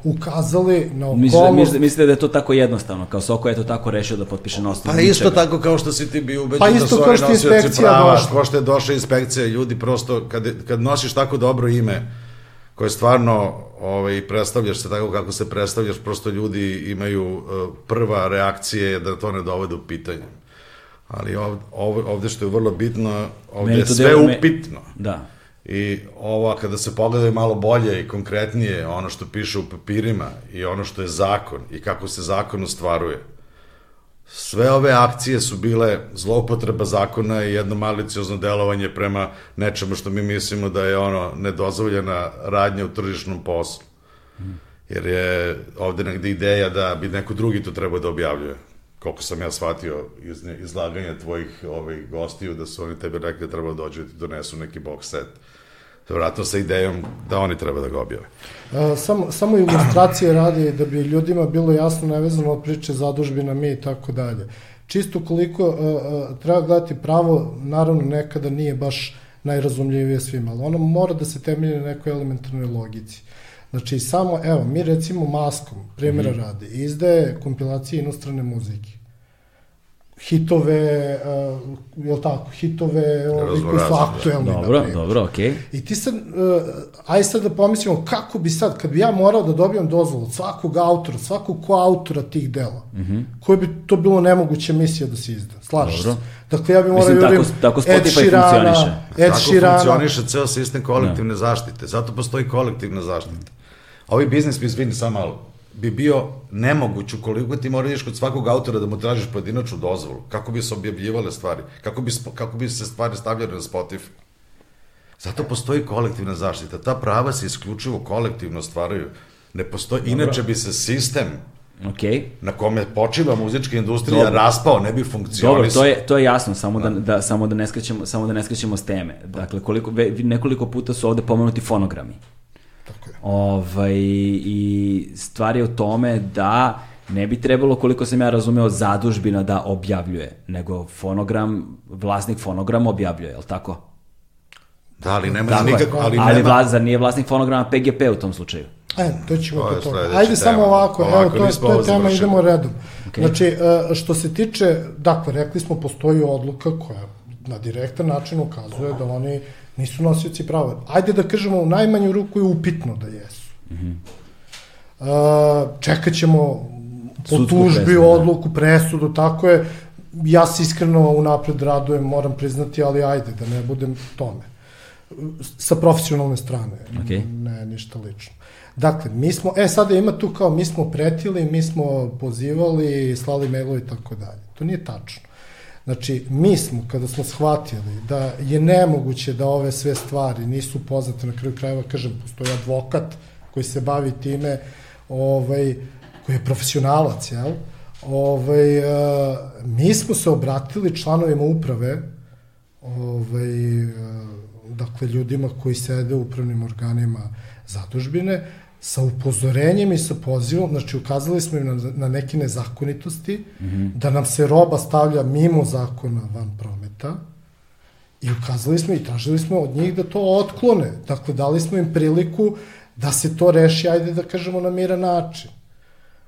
ukazali na Mislite, okolnost... mislite, mislite da je to tako jednostavno, kao Soko je to tako rešio da potpiše na osnovu Pa isto ničega? tako kao što si ti bio ubeđen Pa da isto su kao je nosioci inspekcija prava, došla. Ko što je došla inspekcija, ljudi prosto, kad, kad nosiš tako dobro ime, koje stvarno ovaj, predstavljaš se tako kako se predstavljaš, prosto ljudi imaju uh, prva reakcija je da to ne dovede u pitanje. Ali ovde, ovde što je vrlo bitno, ovde je sve deluje me- upitno. Da. I ova, kada se pogledaju malo bolje i konkretnije ono što piše u papirima i ono što je zakon i kako se zakon ostvaruje, sve ove akcije su bile zloupotreba zakona i jedno maliciozno delovanje prema nečemu što mi mislimo da je ono nedozvoljena radnja u tržišnom poslu. Jer je ovde negde ideja da bi neko drugi to trebao da objavljuje. Koliko sam ja shvatio iz izlaganja tvojih ovih gostiju, da su oni tebi rekli da treba dođu i ti donesu neki box set. Vratno sa idejom da oni treba da ga objave. A, samo, samo ilustracije radi da bi ljudima bilo jasno nevezano od priče zadužbina mi i tako dalje. Čisto koliko a, a, treba gledati pravo, naravno nekada nije baš najrazumljivije svima, ali ono mora da se temelji na nekoj elementarnoj logici. Znači, samo, evo, mi recimo maskom, primjera mm -hmm. radi, izdaje kompilacije inostrane muzike hitove, uh, jel tako, hitove ovi koji su da. aktuelni. Dobro, primjer. dobro, okej. I ti sad, uh, aj sad da pomislimo kako bi sad, kad bi ja morao da dobijem dozvolu od svakog autora, svakog ko autora tih dela, mm -hmm. koje bi to bilo nemoguća misija da se izda, slažeš se? Dobro. Dakle, ja bi morao Mislim, da tako- urim tako Ed Spotify Sheerana, funkcioniše. Ed Tako Sheerana, funkcioniše ceo sistem kolektivne zaštite. Zato postoji kolektivna zaštita. Ovi biznis, mi izvini samo malo, bi bio nemoguć ukoliko ti mora ideš kod svakog autora da mu tražiš pojedinačnu dozvolu. Kako bi se objavljivale stvari? Kako bi, kako bi se stvari stavljale na Spotify? Zato postoji kolektivna zaštita. Ta prava se isključivo kolektivno stvaraju. Ne postoji, inače bi se sistem Okej. na kome počiva muzička industrija Dobro. raspao, ne bi funkcionisao. Dobro, to je to je jasno, samo da, da samo da ne skrećemo samo da ne skrećemo s teme. Dakle, koliko nekoliko puta su ovde pomenuti fonogrami. Tako je. Ovaj i stvar je u tome da ne bi trebalo koliko sam ja razumeo zadužbina da objavljuje, nego fonogram, vlasnik fonograma objavljuje, je li tako? Da, ali nema Tako je. nikako, ali, ali nema, vla, zar nije vlasnik fonograma PGP u tom slučaju? E, to ćemo To toga. Ajde tema. samo ovako, Ovako evo, to, je- to je tema, idemo redom. Okej. Znači, e, što se tiče, dakle, rekli smo, postoji odluka koja na direktan način ukazuje da oni nisu nosioci prava. Ajde da kažemo, u najmanju ruku je upitno da jesu. Mhm. Uh, čekat ćemo po Sudsku tužbi, presudu, da. odluku, presudu, tako je. Ja se iskreno unapred radujem, moram priznati, ali ajde, da ne budem tome. Sa profesionalne strane, Okej. ne ništa lično. Dakle, mi smo, e sada ima tu kao mi smo pretili, mi smo pozivali, slali mailove i tako dalje. To nije tačno. Znači, mi smo, kada smo shvatili da je nemoguće da ove sve stvari nisu poznate, na kraju krajeva, kažem, postoji advokat koji se bavi time, ovaj, koji je profesionalac, jel? Ovaj, uh, mi smo se obratili članovima uprave, ovaj, uh, dakle, ljudima koji sede u upravnim organima zadužbine, sa upozorenjem i sa pozivom, znači ukazali smo im na, na neke nezakonitosti, mm -hmm. da nam se roba stavlja mimo zakona van prometa i ukazali smo i tražili smo od njih da to otklone. Dakle, dali smo im priliku da se to reši, ajde da kažemo, na miran način.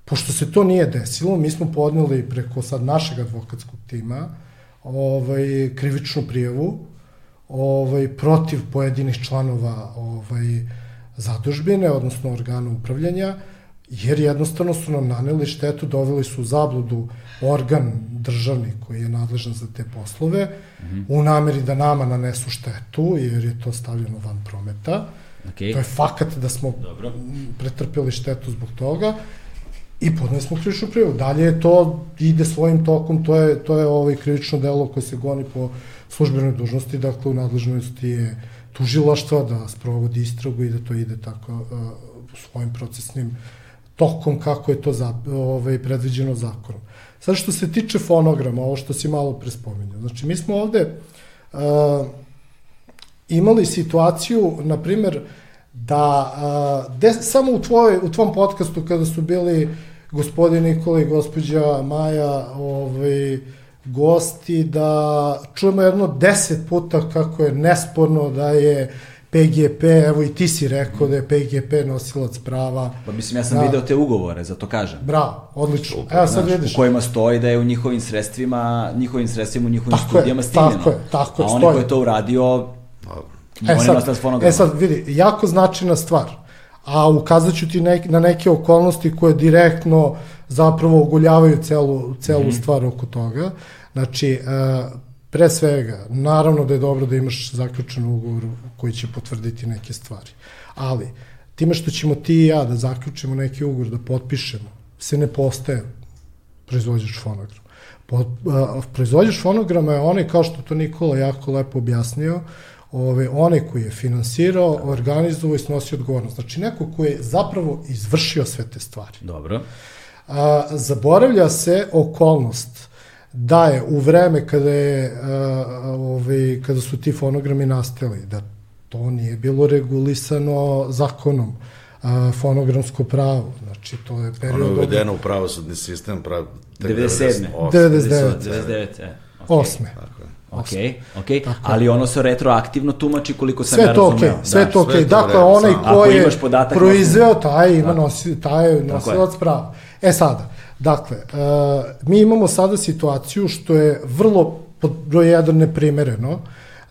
Pošto se to nije desilo, mi smo podneli preko sad našeg advokatskog tima ovaj, krivičnu prijavu ovaj, protiv pojedinih članova ovaj, zadužbine, odnosno organa upravljanja, jer jednostavno su nam naneli štetu, doveli su u zabludu organ državni koji je nadležan za te poslove, mm -hmm. u nameri da nama nanesu štetu, jer je to stavljeno van prometa. Okej. To je fakat da smo Dobro. pretrpeli štetu zbog toga i podneli smo krivičnu prijavu. Dalje je to ide svojim tokom, to je to je ovaj krivično delo koje se goni po službenoj dužnosti, dakle u nadležnosti je tužilaštva da sprovodi istragu i da to ide tako uh, svojim procesnim tokom kako je to za, ovaj, predviđeno zakonom. Sad što se tiče fonograma, ovo što si malo prespominjao, znači mi smo ovde uh, imali situaciju, na primer, da uh, de, samo u, tvoj, u tvom podcastu kada su bili gospodin Nikola i gospođa Maja ovaj, gosti, da čujemo jedno deset puta kako je nesporno da je PGP, evo i ti si rekao da je PGP nosilac prava. Pa mislim, ja sam Da. video te ugovore, zato kažem. Bravo, odlično. Evo sad Znaš, vidiš. u kojima stoji da je u njihovim sredstvima, njihovim sredstvima u njihovim Tako je, studijama snimljeno. tako je, tako je, A onaj stoji. ko je to uradio, E on je sad, nosilac fonograma. e sad vidi, jako značajna stvar, a ukazat ću ti nek, na neke okolnosti koje direktno zapravo oguljavaju celu, celu Mhm. stvar oko toga. Znači, e, pre svega, naravno da je dobro da imaš zaključen ugovor koji će potvrditi neke stvari, ali time što ćemo ti i ja da zaključimo neki ugovor, da potpišemo, se ne postaje proizvođač fonograma. A, proizvođač fonograma je onaj, kao što to Nikola jako lepo objasnio, ove, onaj koji je finansirao, organizovao i snosio odgovornost. Znači, neko koji je zapravo izvršio sve te stvari. Dobro. A, zaboravlja se okolnost da je u vreme kada, je, a, ovaj, kada su ti fonogrami nastali, da to nije bilo regulisano zakonom, a, fonogramsko pravo. Znači, to je Ono period... je od- uvedeno u pravosudni sistem prav, tek 97. 98. 99. 99, e. Osme. Tako je. Ok, ok, ali ono se retroaktivno tumači koliko sam Sve ja razumeo. sve da. to okej. sve to Dakle, onaj samo. ko je imaš podatak, proizveo, taj ima nosi, taj je je. nosilac prava. E sada, dakle, uh, mi imamo sada situaciju što je vrlo pod broj jedan neprimereno,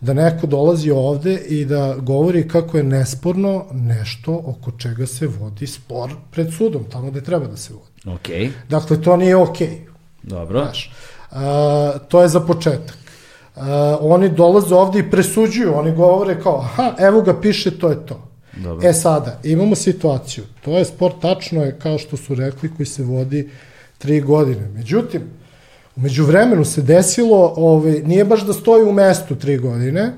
da neko dolazi ovde i da govori kako je nesporno nešto oko čega se vodi spor pred sudom, tamo gde treba da se vodi. Ok, Dakle, to nije okej. dobro. Znaš, a, to je za početak. A, oni dolaze ovde i presuđuju, oni govore kao, aha, evo ga piše, to je to. Dobro. E sada, imamo situaciju, to je sport tačno je kao što su rekli koji se vodi tri godine. Međutim, umeđu vremenu se desilo, ovaj, nije baš da stoji u mestu tri godine,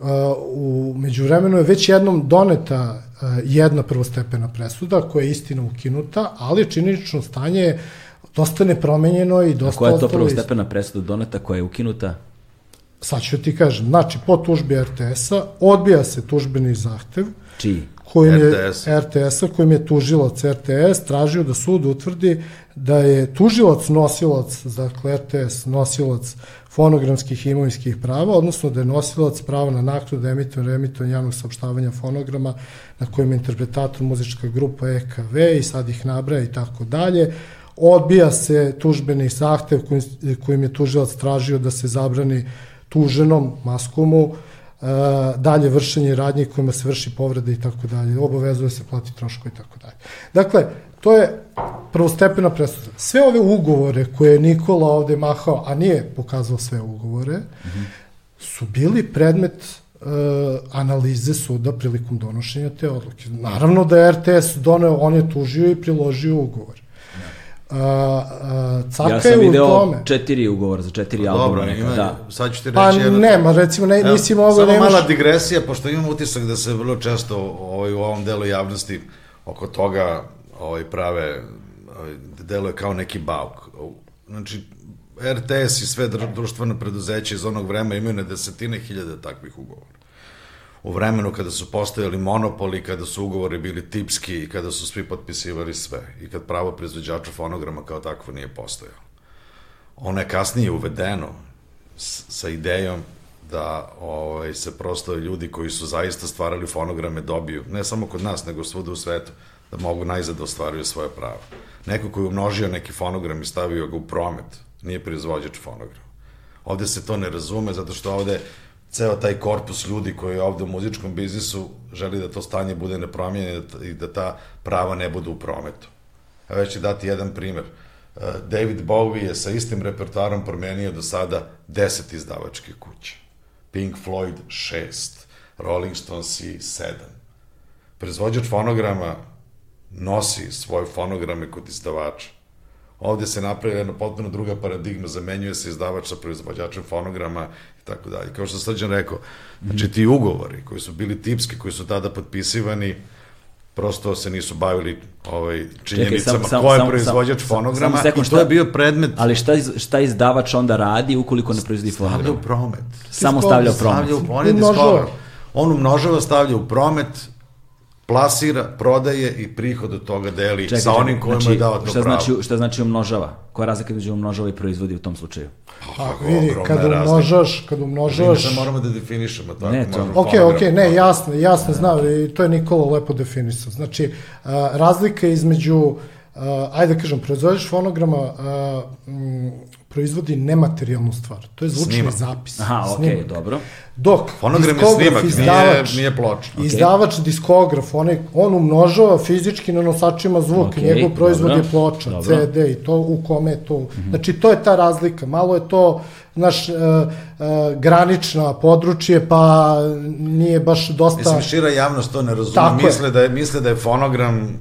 Uh, u međuvremenu je već jednom doneta uh, jedna prvostepena presuda koja je istina ukinuta, ali činjenično stanje je dosta nepromenjeno i A dosta koja je to prvostepena presuda doneta koja je ukinuta? Sad ću ti kažem, znači po tužbi RTS-a odbija se tužbeni zahtev Čiji? kojim je RTS. RTS-a kojim je tužilac RTS tražio da sud utvrdi da je tužilac nosilac, dakle RTS nosilac fonogramskih i imovinskih prava, odnosno da je nosilac prava na naknadu emitovanja emitovanja javnog saopštavanja fonograma na kojem je interpretator muzička grupa EKV i sad ih nabraja i tako dalje. Odbija se tužbeni zahtev kojim, kojim je tužilac tražio da se zabrani tuženom maskomu e, dalje vršenje radnje kojima se vrši povreda i tako dalje, obavezuje se plati troško i tako dalje. Dakle, to je prvostepena presuda. Sve ove ugovore koje je Nikola ovde mahao, a nije pokazao sve ugovore, su bili predmet e, analize suda prilikom donošenja te odluke. Naravno da je RTS doneo, on je tužio i priložio ugovor. A, a, caka Ja sam je u video tome. četiri ugovora za četiri albuma. Dobro, neka, ima, da. sad ću ti reći Pa jedno- nema, recimo, ne, Evo, nisi mogao, Samo nemaš... mala digresija, pošto imam utisak da se vrlo često ovaj, u ovom delu javnosti oko toga ovaj, prave, ovaj, deluje kao neki bauk. Znači, RTS i sve dru- društveno preduzeće iz onog vremena imaju na desetine hiljada takvih ugovora. U vremenu kada su postojali monopoli, kada su ugovori bili tipski i kada su svi potpisivali sve i kad pravo proizvođača fonograma kao takvo nije postojalo. Ono je kasnije uvedeno sa idejom da ovaj, se prosto ljudi koji su zaista stvarali fonograme dobiju, ne samo kod nas, nego svuda u svetu, da mogu najzad da ostvaruju svoje pravo. Neko koji je umnožio neki fonogram i stavio ga u promet, nije proizvođač fonograma. Ovde se to ne razume, zato što ovde ceo taj korpus ljudi koji je ovde u muzičkom biznisu želi da to stanje bude nepromijenjeno i da ta prava ne budu u prometu. A već ću dati jedan primer. Uh, David Bowie je sa istim repertoarom promenio do sada 10 izdavačke kuće. Pink Floyd 6, Rolling Stones 7. Proizvođač fonograma nosi svoje fonograme kod izdavača. Ovde se napravila jedna potpuno druga paradigma, zamenjuje se izdavač sa proizvođačem fonograma i tako dalje. Kao što sam Srđan rekao, znači ti ugovori koji su bili tipski, koji su tada potpisivani, prosto se nisu bavili ovaj, činjenicama samo- samo- ko je samo- proizvođač samo- fonograma samo sekund, i to je bio predmet Ali šta, iz- šta izdavač onda radi ukoliko ne proizvodi stavlja fonogram? u promet. Samo stavlja u promet. Stavlja u on je Umnožava. diskover. On umnožava, stavlja u promet, plasira, prodaje i prihod od toga deli Čekaj, sa onim kojima znači, je dao to šta pravo. Znači, šta znači umnožava? Koja je razlika između umnožava i proizvodi u tom slučaju? Pa Kako vidi, ogromna kada razlika. umnožaš, kada Mi umnožaš... sad moramo da definišemo tako. Ne, to- Ok, ok, ne, jasno, jasno, znam, i to je Nikola lepo definisao. Znači, a, razlika između, a, ajde da kažem, proizvođač fonograma m, proizvodi nematerijalnu stvar. To je zvučni Snimak. zapis. Aha, okej, snimak. dobro. Dok Fonogram je diskograf, snimak, nije, izdavač, nije ploča. Izdavač, diskograf, on, je, on umnožava fizički na nosačima zvuk, Okej, njegov proizvod dobro, je ploča, dobro. CD i to u kome je to. Znači, to je ta razlika. Malo je to, naš, uh, uh, granična područje, pa nije baš dosta... Mislim, šira javnost to ne razume. Tako je. Misle da, je, misle da je fonogram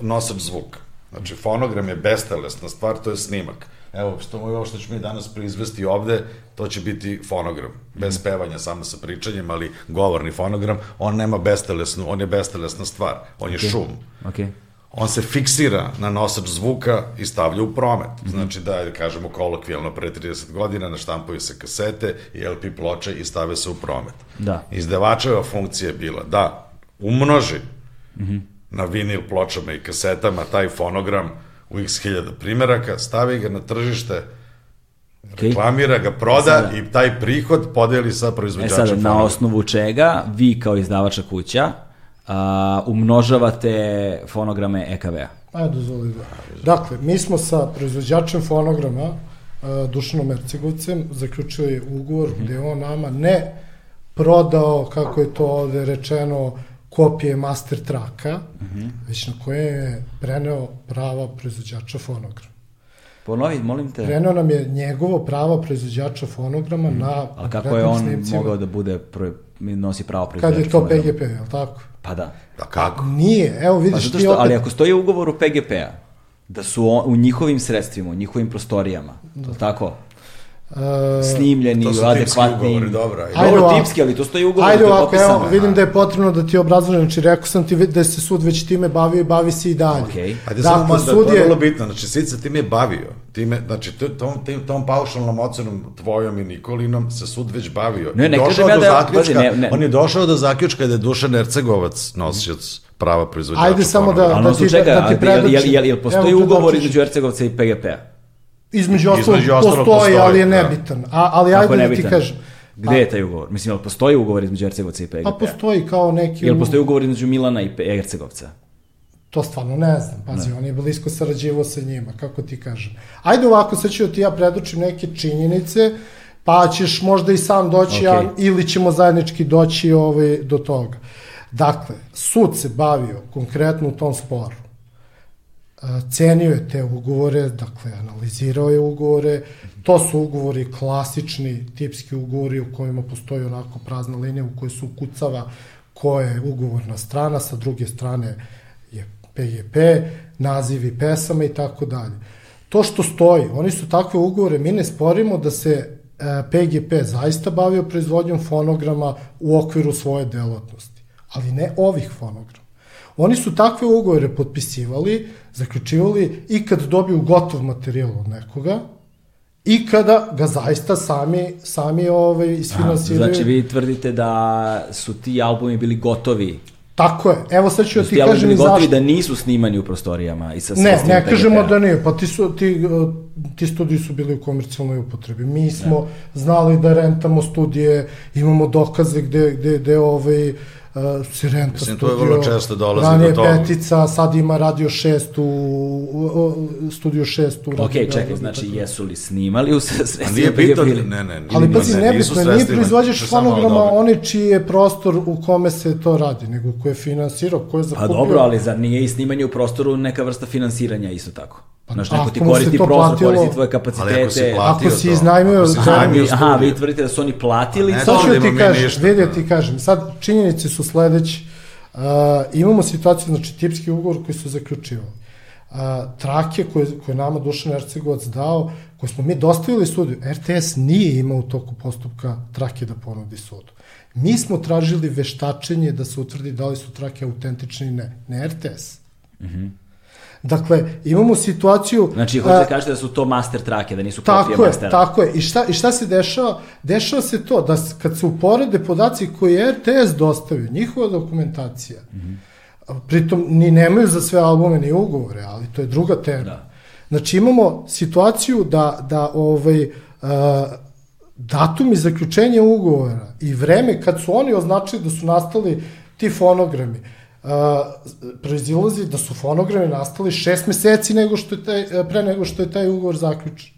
nosač zvuka. Znači, fonogram je bestelesna stvar, to je snimak. Evo, što, ovo što ćemo mi danas proizvesti ovde, to će biti fonogram. Bez pevanja, samo sa pričanjem, ali govorni fonogram, on nema bestelesnu, on je bestelesna stvar. On je šum. Okej. On se fiksira na nosač zvuka i stavlja u promet. Mhm. Znači da, je, kažemo kolokvijalno, pre 30 godina naštampuju se kasete i LP ploče i stave se u promet. Da. Izdavačeva funkcija je bila da umnoži Mhm. na vinil pločama i kasetama taj fonogram u x hiljada primeraka, stavi ga na tržište, reklamira ga, proda Sada- i taj prihod podeli sa E proizvođačem sad, na fonograma. osnovu čega vi kao izdavača kuća a, umnožavate fonograme E EKV-a? Ajde, dozvoli da. Dakle, mi smo sa proizvođačem fonograma, Dušanom Ercegovcem, zaključili ugovor gde je on nama ne prodao, kako je to ovde rečeno, kopije master traka, već na koje je preneo prava proizvođača fonograma. Ponovi, molim te. Preneo nam je njegovo pravo proizvođača fonograma na Ali kako je on snimcima. mogao da bude, pro, nosi pravo Kad proizvođača je to fonograma? PGP, je li tako? Pa da. Da kako? Nije, evo Pa vidiš ti što, opet... ali ako stoji u ugovoru PGP-a, da su on, u njihovim sredstvima, u njihovim prostorijama, to tako, snimljeni, To su tipski adekvatni. ugovori, dobro, ajde. Dobro, tipski, ali to stoji u ugovoru, Ajde je ovako, evo, vidim da je potrebno da ti obrazložim, znači rekao sam ti da se sud već time bavio i bavi se i dalje. Okej. Ajde samo Dakle, malo, da, sud to je je, vrlo bitno, znači Sid se time bavio, time, znači tom, tim, tom paušalnom ocenom tvojom i Nikolinom se sud već bavio. Ne, ne Došao kažem ja do da- zaključka, ne, ne. On je došao do zaključka da je Dušan Ercegovac nosioc prava proizvođača. Ajde samo da- da ti- čega, da ti a jel, jel, jel, jel, postoji ugovor između Ercegovca i PGP-a? Između ostalog postoji, postoji, ali je da. nebitan. A, ali ajde da ti kažem. Gde je taj ugovor? Mislim, jel postoji ugovor između Ercegovca i PGP-a? Pa postoji kao neki... Jel postoji ugovor između Milana i Pe- Ercegovca? To stvarno ne znam, pazi, on je blisko sarađivao sa njima, kako ti kažem. Ajde ovako, sad ću ti ja predočim neke činjenice, pa ćeš možda i sam doći, Okej. a, ili ćemo zajednički doći ovaj, do toga. Dakle, sud se bavio konkretno u tom sporu. Cenio je te ugovore, dakle, analizirao je ugovore, to su ugovori klasični, tipski ugovori u kojima postoji onako prazna linija u kojoj se ukucava ko je ugovorna strana, sa druge strane je PGP, nazivi pesama i tako dalje. To što stoji, oni su takve ugovore, mi ne sporimo da se e, PGP zaista bavio proizvodnjom fonograma u okviru svoje delatnosti, ali ne ovih fonograma. Oni su takve ugovore potpisivali, zaključivali i kad dobiju gotov materijal od nekoga, i kada ga zaista sami, sami ovaj, isfinansiraju. Znači, vi tvrdite da su ti albumi bili gotovi, Tako je. Evo sad ću da ti kažem i zašto. da nisu snimani u prostorijama i sa Ne, ne kažemo da nije, pa ti, su, ti, uh, ti studiji su bili u komercijalnoj upotrebi. Mi smo znali da rentamo studije, imamo dokaze gde, gde, gde ovaj, uh, se renta Mislim, to studio. je vrlo često dolazi Ranije do toga. Petica, sad ima Radio 6 u, u, u studio 6 u Radio Ok, čekaj, Beogradu, znači tako da. jesu li snimali u A sredstvima nije ili... ne, ne, nije Ali pazi, ne, nebitno, nije to samo fonograma onaj čiji je prostor u kome se to radi, nego ko je finansirao, ko je Pa zakupio. dobro, ali zar nije i snimanje u prostoru neka vrsta finansiranja isto tako? Znaš, neko ti koristi to prostor, platilo- koristi tvoje Ali ako si kapacitete. platio Ako si to, iznajmio ako si iznajmio vi, aha, vi tvrdite da su oni platili Ne, za Sad ću Radimo ti kažem, ništa, vidi da. da ti kažem, sad činjenice su sledeće. Uh, imamo situaciju, znači tipski ugovor koji su zaključivali. Uh, trake koje, koje je nama Dušan Ercegovac dao, koje smo mi dostavili sudu, RTS nije imao u toku postupka trake da ponudi sudu. Mi smo tražili veštačenje da se utvrdi da li su trake autentične i ne, ne RTS. Dakle, imamo situaciju... Znači, a, hoćete da kažete da su to master trake, da nisu kopije Tako je, mastera. tako je. I šta, I šta se dešava? Dešava se to da kad se uporede podaci koje je RTS dostavio, njihova dokumentacija, pritom ni nemaju za sve albume ni ugovore, ali to je druga tema. Da. Znači imamo situaciju da, da ovaj, uh, datumi zaključenja ugovora i vreme kad su oni označili da su nastali ti fonogrami, uh, proizilazi da su fonogrami nastali šest meseci nego što je taj, pre nego što je taj ugovor zaključen.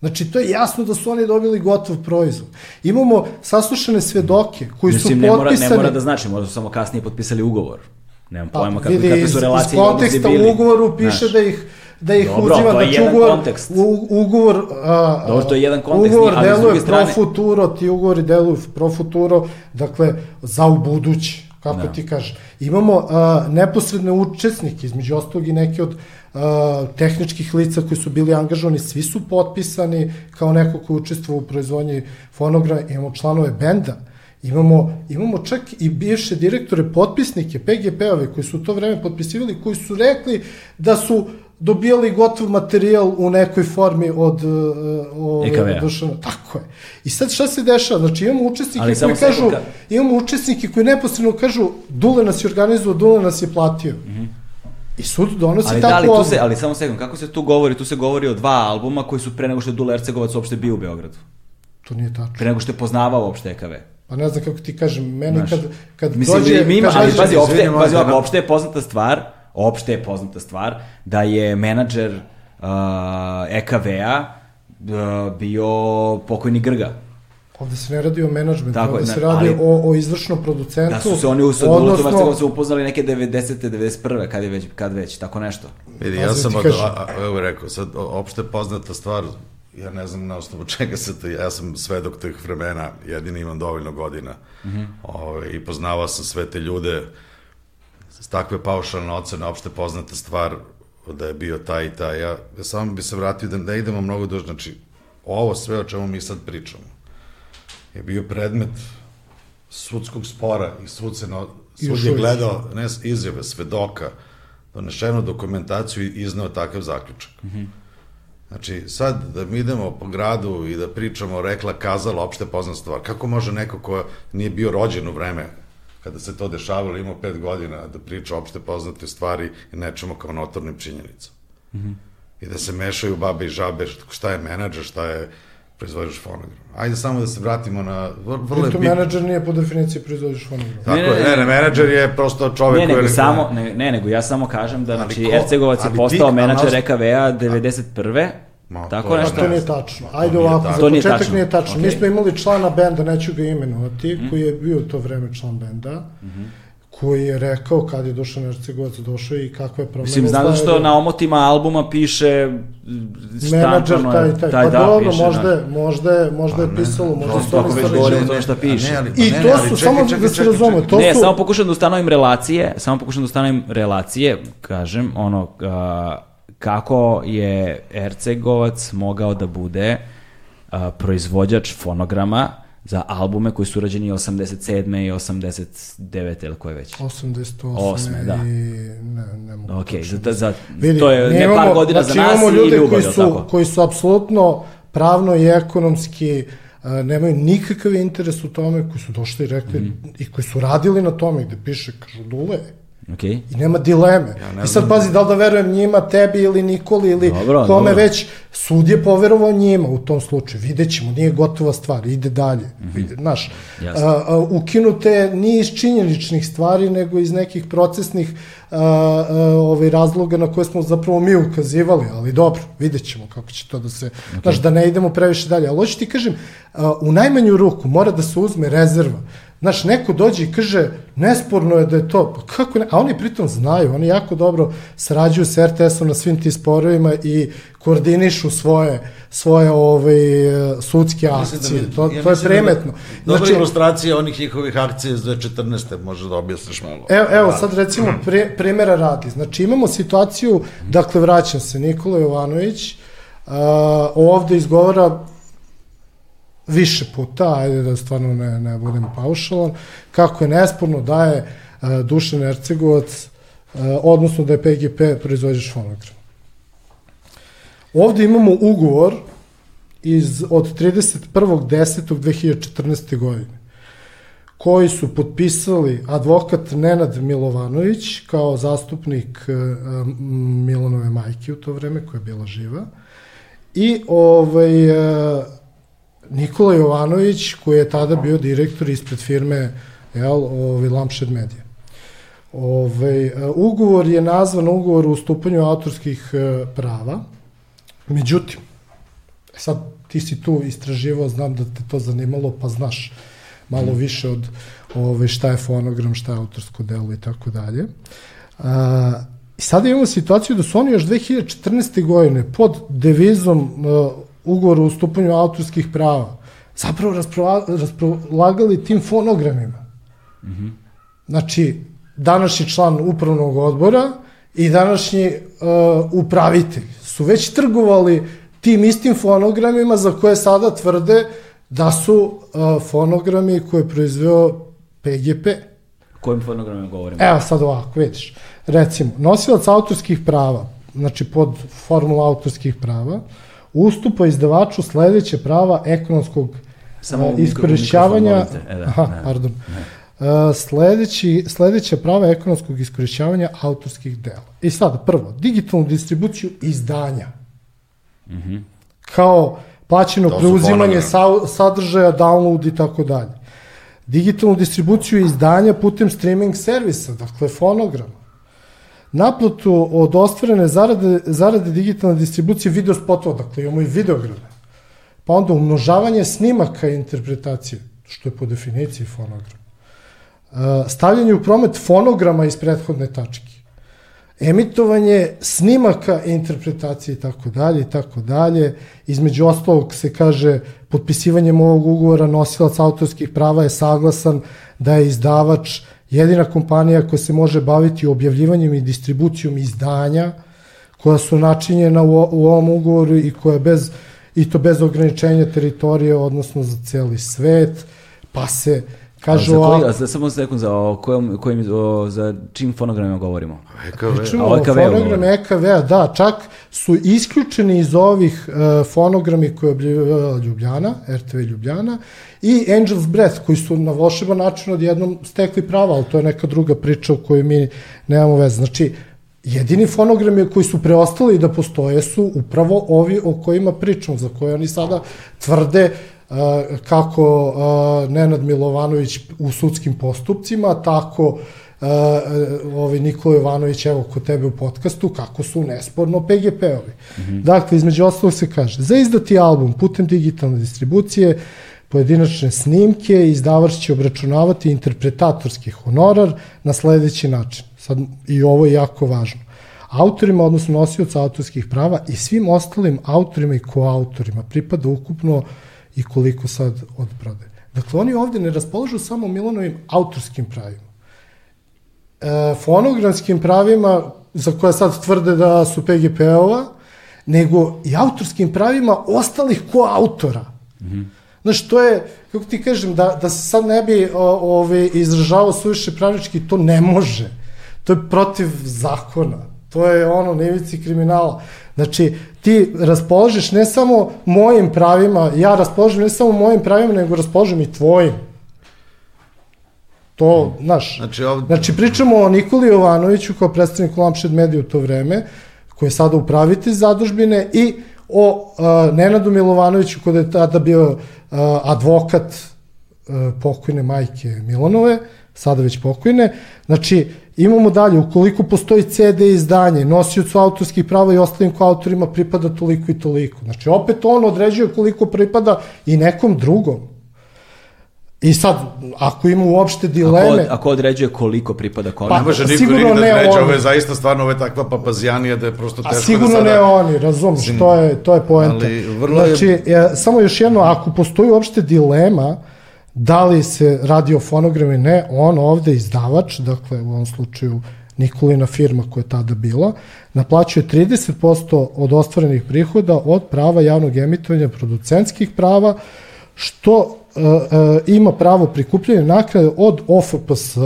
Znači, to je jasno da su oni dobili gotov proizvod. Imamo saslušane svedoke koji Mislim, su ne mora, potpisani... ne mora da znači, možda su samo kasnije potpisali ugovor. Nemam Pa, pojma kako, vidi, kakve su relacije iz konteksta u ugovoru piše Znaš. da ih da ih Dobro, uzima, to je znači ugovor, kontekst. u, ugovor, a, Dobro, to je jedan kontekst, ugovor ali deluje strane- pro futuro, ti ugovori deluju pro futuro, dakle, za u budući, kako Da. ti kažeš. Imamo a, neposredne učesnike, između ostalog i neke od a, tehničkih lica koji su bili angažovani, svi su potpisani kao neko ko učestvo u proizvodnji fonograma, imamo članove benda, Imamo, imamo čak i bivše direktore, potpisnike, PGP-ove koji su u to vreme potpisivali, koji su rekli da su dobijali gotov materijal u nekoj formi od uh, EKV-a. Dušana. Tako je. I sad šta se dešava? Znači imamo učesnike Ali koji kažu, kad- imamo učesnike koji neposredno kažu Dule nas je organizovao, Dule nas je platio. I sud donosi Ali da, takvu ali tu se, ali samo sekund, kako se tu govori? Tu se govori o dva albuma koji su pre nego što je Dule Ercegovac uopšte bio u Beogradu. To nije tačno. Pre nego što je poznavao uopšte EKV. Pa ne znam kako ti kažem, meni Znaš, kad, kad Mislim, dođe... mi ima, ali pazi, opšte, pazi, na- opšte je poznata stvar, opšte je poznata stvar, da je menadžer uh, EKV-a uh, bio pokojni Grga. Ovde se ne radi o menadžmentu, Tako ovde se radi ali- o, o izvršnom producentu. Da su se oni u Sadulotu odnosno- Marcegovcu upoznali neke 90. 91. kad je već, kad već, tako nešto. Vidi, ja sam od, a, a, evo rekao, sad o- opšte poznata stvar, ja ne znam na osnovu čega se to, ja sam svedok tih vremena, jedini imam dovoljno godina Ove, i poznavao sam sve te ljude, takve paušalne ocene, opšte poznata stvar da je bio taj i taj. Ja, ja samo bi se vratio da ne idemo mnogo duže, znači ovo sve o čemu mi sad pričamo je bio predmet sudskog spora i sud, se I sud je gledao ne, izjave svedoka, donešenu dokumentaciju i izneo takav zaključak. Znači, sad da mi idemo po gradu i da pričamo rekla, kazala, opšte poznat stvar. Kako može neko ko nije bio rođen u vreme kada se to dešavalo, imao pet godina, da priča opšte poznate stvari i nečemu kao notornim činjenicama? I da se mešaju babe i žabe, šta je menadžer, šta je proizvođač fonogram. Ajde samo da se vratimo na... vr- Vrlo je bitno. menadžer nije po definiciji proizvođač fonogram. Tako Ne, ne, ne, menadžer je prosto čovek Ne, koji... nego je- samo, ne, ne, nego ja samo kažem da, znači, ko- Ercegovac je postao menadžer nas- EKV-a 91. Ma, tako to je- nešto? To nije tačno. Ajde To nije ovako, tačno. za To nije početak tačno. nije tačno. Mi Okej. smo imali člana benda, neću ga imenovati, Mhm. koji je bio u to vreme član benda, koji je rekao kad je Dušan Ercegovac došao i kakve promene. Mislim, znam da što na omotima albuma piše menadžer taj, taj. taj pa da, dobro, piše, možda, da. je, možda je, možda je ne, pisalo, možda su oni već stvari- govorimo o tome šta piše. Ne, ali, I pa ne, to ne, ali su, čekaj, samo čekaj, da se razume, to ne, su... samo pokušam da ustanovim relacije, samo pokušam da ustanovim relacije, kažem, ono, kako je Ercegovac mogao da bude a, proizvođač fonograma za albume koji su urađeni 87. i 89. ili koje već. 88. Osme, da. I ne, ne mogu Ok, točno za, za, Vidi, to je ne par godina znači, za nas imamo i ljude ljubav, koji su, tako? koji su apsolutno pravno i ekonomski uh, nemaju nikakav interes u tome, koji su došli i rekli Mhm. i koji su radili na tome gde piše, kažu Dule, Ok, i nema dileme. ne I sad pazi, da li da verujem njima, tebi ili Nikoli ili Dobro, kome dobro. već, sud je poverovao njima u tom slučaju. Vidjet ćemo, nije gotova stvar, ide dalje. Vide, znaš, Mhm. Jasno. a, a, ukinute nije iz činjeničnih stvari, nego iz nekih procesnih a, a, ovaj, razloga na koje smo zapravo mi ukazivali, ali dobro, vidjet ćemo kako će to da se, znaš, da ne idemo previše dalje. Ali hoću ti kažem, a, u najmanju ruku mora da se uzme rezerva. Znaš, neko dođe i kaže, nesporno je da je to, pa kako ne, a oni pritom znaju, oni jako dobro sarađuju s RTS-om na svim tim sporovima i koordinišu svoje, svoje ovaj, sudske akcije, to, to je premetno. Dobra Znači, ilustracija onih njihovih akcija iz 2014. Može da objasniš malo. Evo, evo sad recimo pre, primjera radi. Znači imamo situaciju, dakle vraćam se, Nikola Jovanović uh, ovde izgovara više puta, ajde da stvarno ne, ne budem paušalan, kako je nesporno da je uh, Dušan Ercegovac, uh, odnosno da je PGP proizvođač fonograma. Ovde imamo ugovor iz, od 31.10.2014. godine koji su potpisali advokat Nenad Milovanović kao zastupnik e, Milanove majke u to vreme koja je bila živa i ovaj, Nikola Jovanović koji je tada bio direktor ispred firme jel, ovaj, Lampshed Media. Ovaj, e, ugovor je nazvan ugovor o ustupanju autorskih prava, međutim, sad ti si tu istraživao, znam da te to zanimalo, pa znaš malo više od ove, šta je fonogram, šta je autorsko delo i tako dalje. I sada imamo situaciju da su oni još 2014. godine pod devizom uh, ugovora o ustupanju autorskih prava zapravo rasprolagali tim fonogramima. Mm -hmm. Znači, današnji član upravnog odbora i današnji uh, upravitelj su već trgovali tim istim fonogramima za koje sada tvrde da su uh, fonogrami koje je proizveo PGP. Kojim fonogramima govorimo? Evo sad ovako, vidiš. Recimo, nosilac autorskih prava, znači pod formula autorskih prava, ustupa izdavaču sledeće prava ekonomskog Samo uh, iskorišćavanja... E, da, aha, ne, pardon. Ne. Uh, sledeći, sledeća prava ekonomskog iskorišćavanja autorskih dela. I sada, prvo, digitalnu distribuciju izdanja. Mhm. Mm -hmm. Kao plaćeno preuzimanje sa, sadržaja, download i tako dalje. Digitalnu distribuciju izdanja putem streaming servisa, dakle fonograma. Naplatu od ostvarene zarade, zarade digitalne distribucije video spotova, dakle imamo i videograme. Pa onda umnožavanje snimaka i interpretacije, što je po definiciji fonogram. Stavljanje u promet fonograma iz prethodne tačke emitovanje snimaka i interpretacije i tako dalje i tako dalje. Između ostalog se kaže potpisivanjem ovog ugovora nosilac autorskih prava je saglasan da je izdavač jedina kompanija koja se može baviti objavljivanjem i distribucijom izdanja koja su načinjena u, u ovom ugovoru i koja bez i to bez ograničenja teritorije, odnosno za celi svet, pa se Kažu, a za koji, a za, samo sekund, za, o kojom, kojim, o, za čim fonogramima govorimo? EKV. Pričamo o fonogram EKV-a, da, čak su isključeni iz ovih uh, fonogrami koje objavljivala Ljubljana, RTV Ljubljana, i Angel's Breath, koji su na volšeban način odjednom stekli prava, ali to je neka druga priča u kojoj mi nemamo veze. Znači, jedini fonogrami koji su preostali da postoje su upravo ovi o kojima pričam, za koje oni sada tvrde kako Nenad Milovanović u sudskim postupcima, tako ovaj Nikola Jovanović, evo kod tebe u podcastu, kako su nesporno PGP-ovi. Mm -hmm. Dakle, između ostalog se kaže, za izdati album putem digitalne distribucije, pojedinačne snimke, izdavač će obračunavati interpretatorski honorar na sledeći način. Sad, i ovo je jako važno. Autorima, odnosno nosioca autorskih prava i svim ostalim autorima i koautorima pripada ukupno i koliko sad odprode. Dakle, oni ovde ne raspolažu samo Milanovim autorskim pravima. E, fonogramskim pravima, za koje sad tvrde da su PGP-ova, nego i autorskim pravima ostalih koautora. Mm -hmm. Znaš, to je, kako ti kažem, da, da se sad ne bi ove, izražavao suviše pravnički, to ne može. To je protiv zakona. To je ono, nevici kriminala. Znači, ti raspoložiš ne samo mojim pravima, ja raspoložim ne samo mojim pravima, nego raspoložim i tvojim. To, znaš, znači, ovdje... znači pričamo o Nikoli Jovanoviću kao predstavniku Lampshed Media u to vreme, koji je sada upravitelj zadužbine i o uh, Nenadu Milovanoviću koji je tada bio uh, advokat uh, pokojne majke Milanove, sada već pokojne. Znači, Imamo dalje, ukoliko postoji CD izdanje, nosiocu autorskih prava i ostalim autorima pripada toliko i toliko. Znači, opet on određuje koliko pripada i nekom drugom. I sad, ako ima uopšte dileme... Ako, ako određuje koliko pripada kome? Pa, ne može niko nigde da reći, ovo je zaista stvarno ovo je takva papazijanija da je prosto teško A sigurno da sada... ne oni, razumiješ, to je, to je poenta. Ali, vrlo. Znači, je, samo još jedno, ako postoji uopšte dilema, Da li se radi o fonogramu ne, on ovde izdavač, dakle u ovom slučaju Nikolina firma koja je tada bila, naplaćuje 30% od ostvarenih prihoda od prava javnog emitovanja producentskih prava, što e, e, ima pravo prikupljanja naknade od OFPS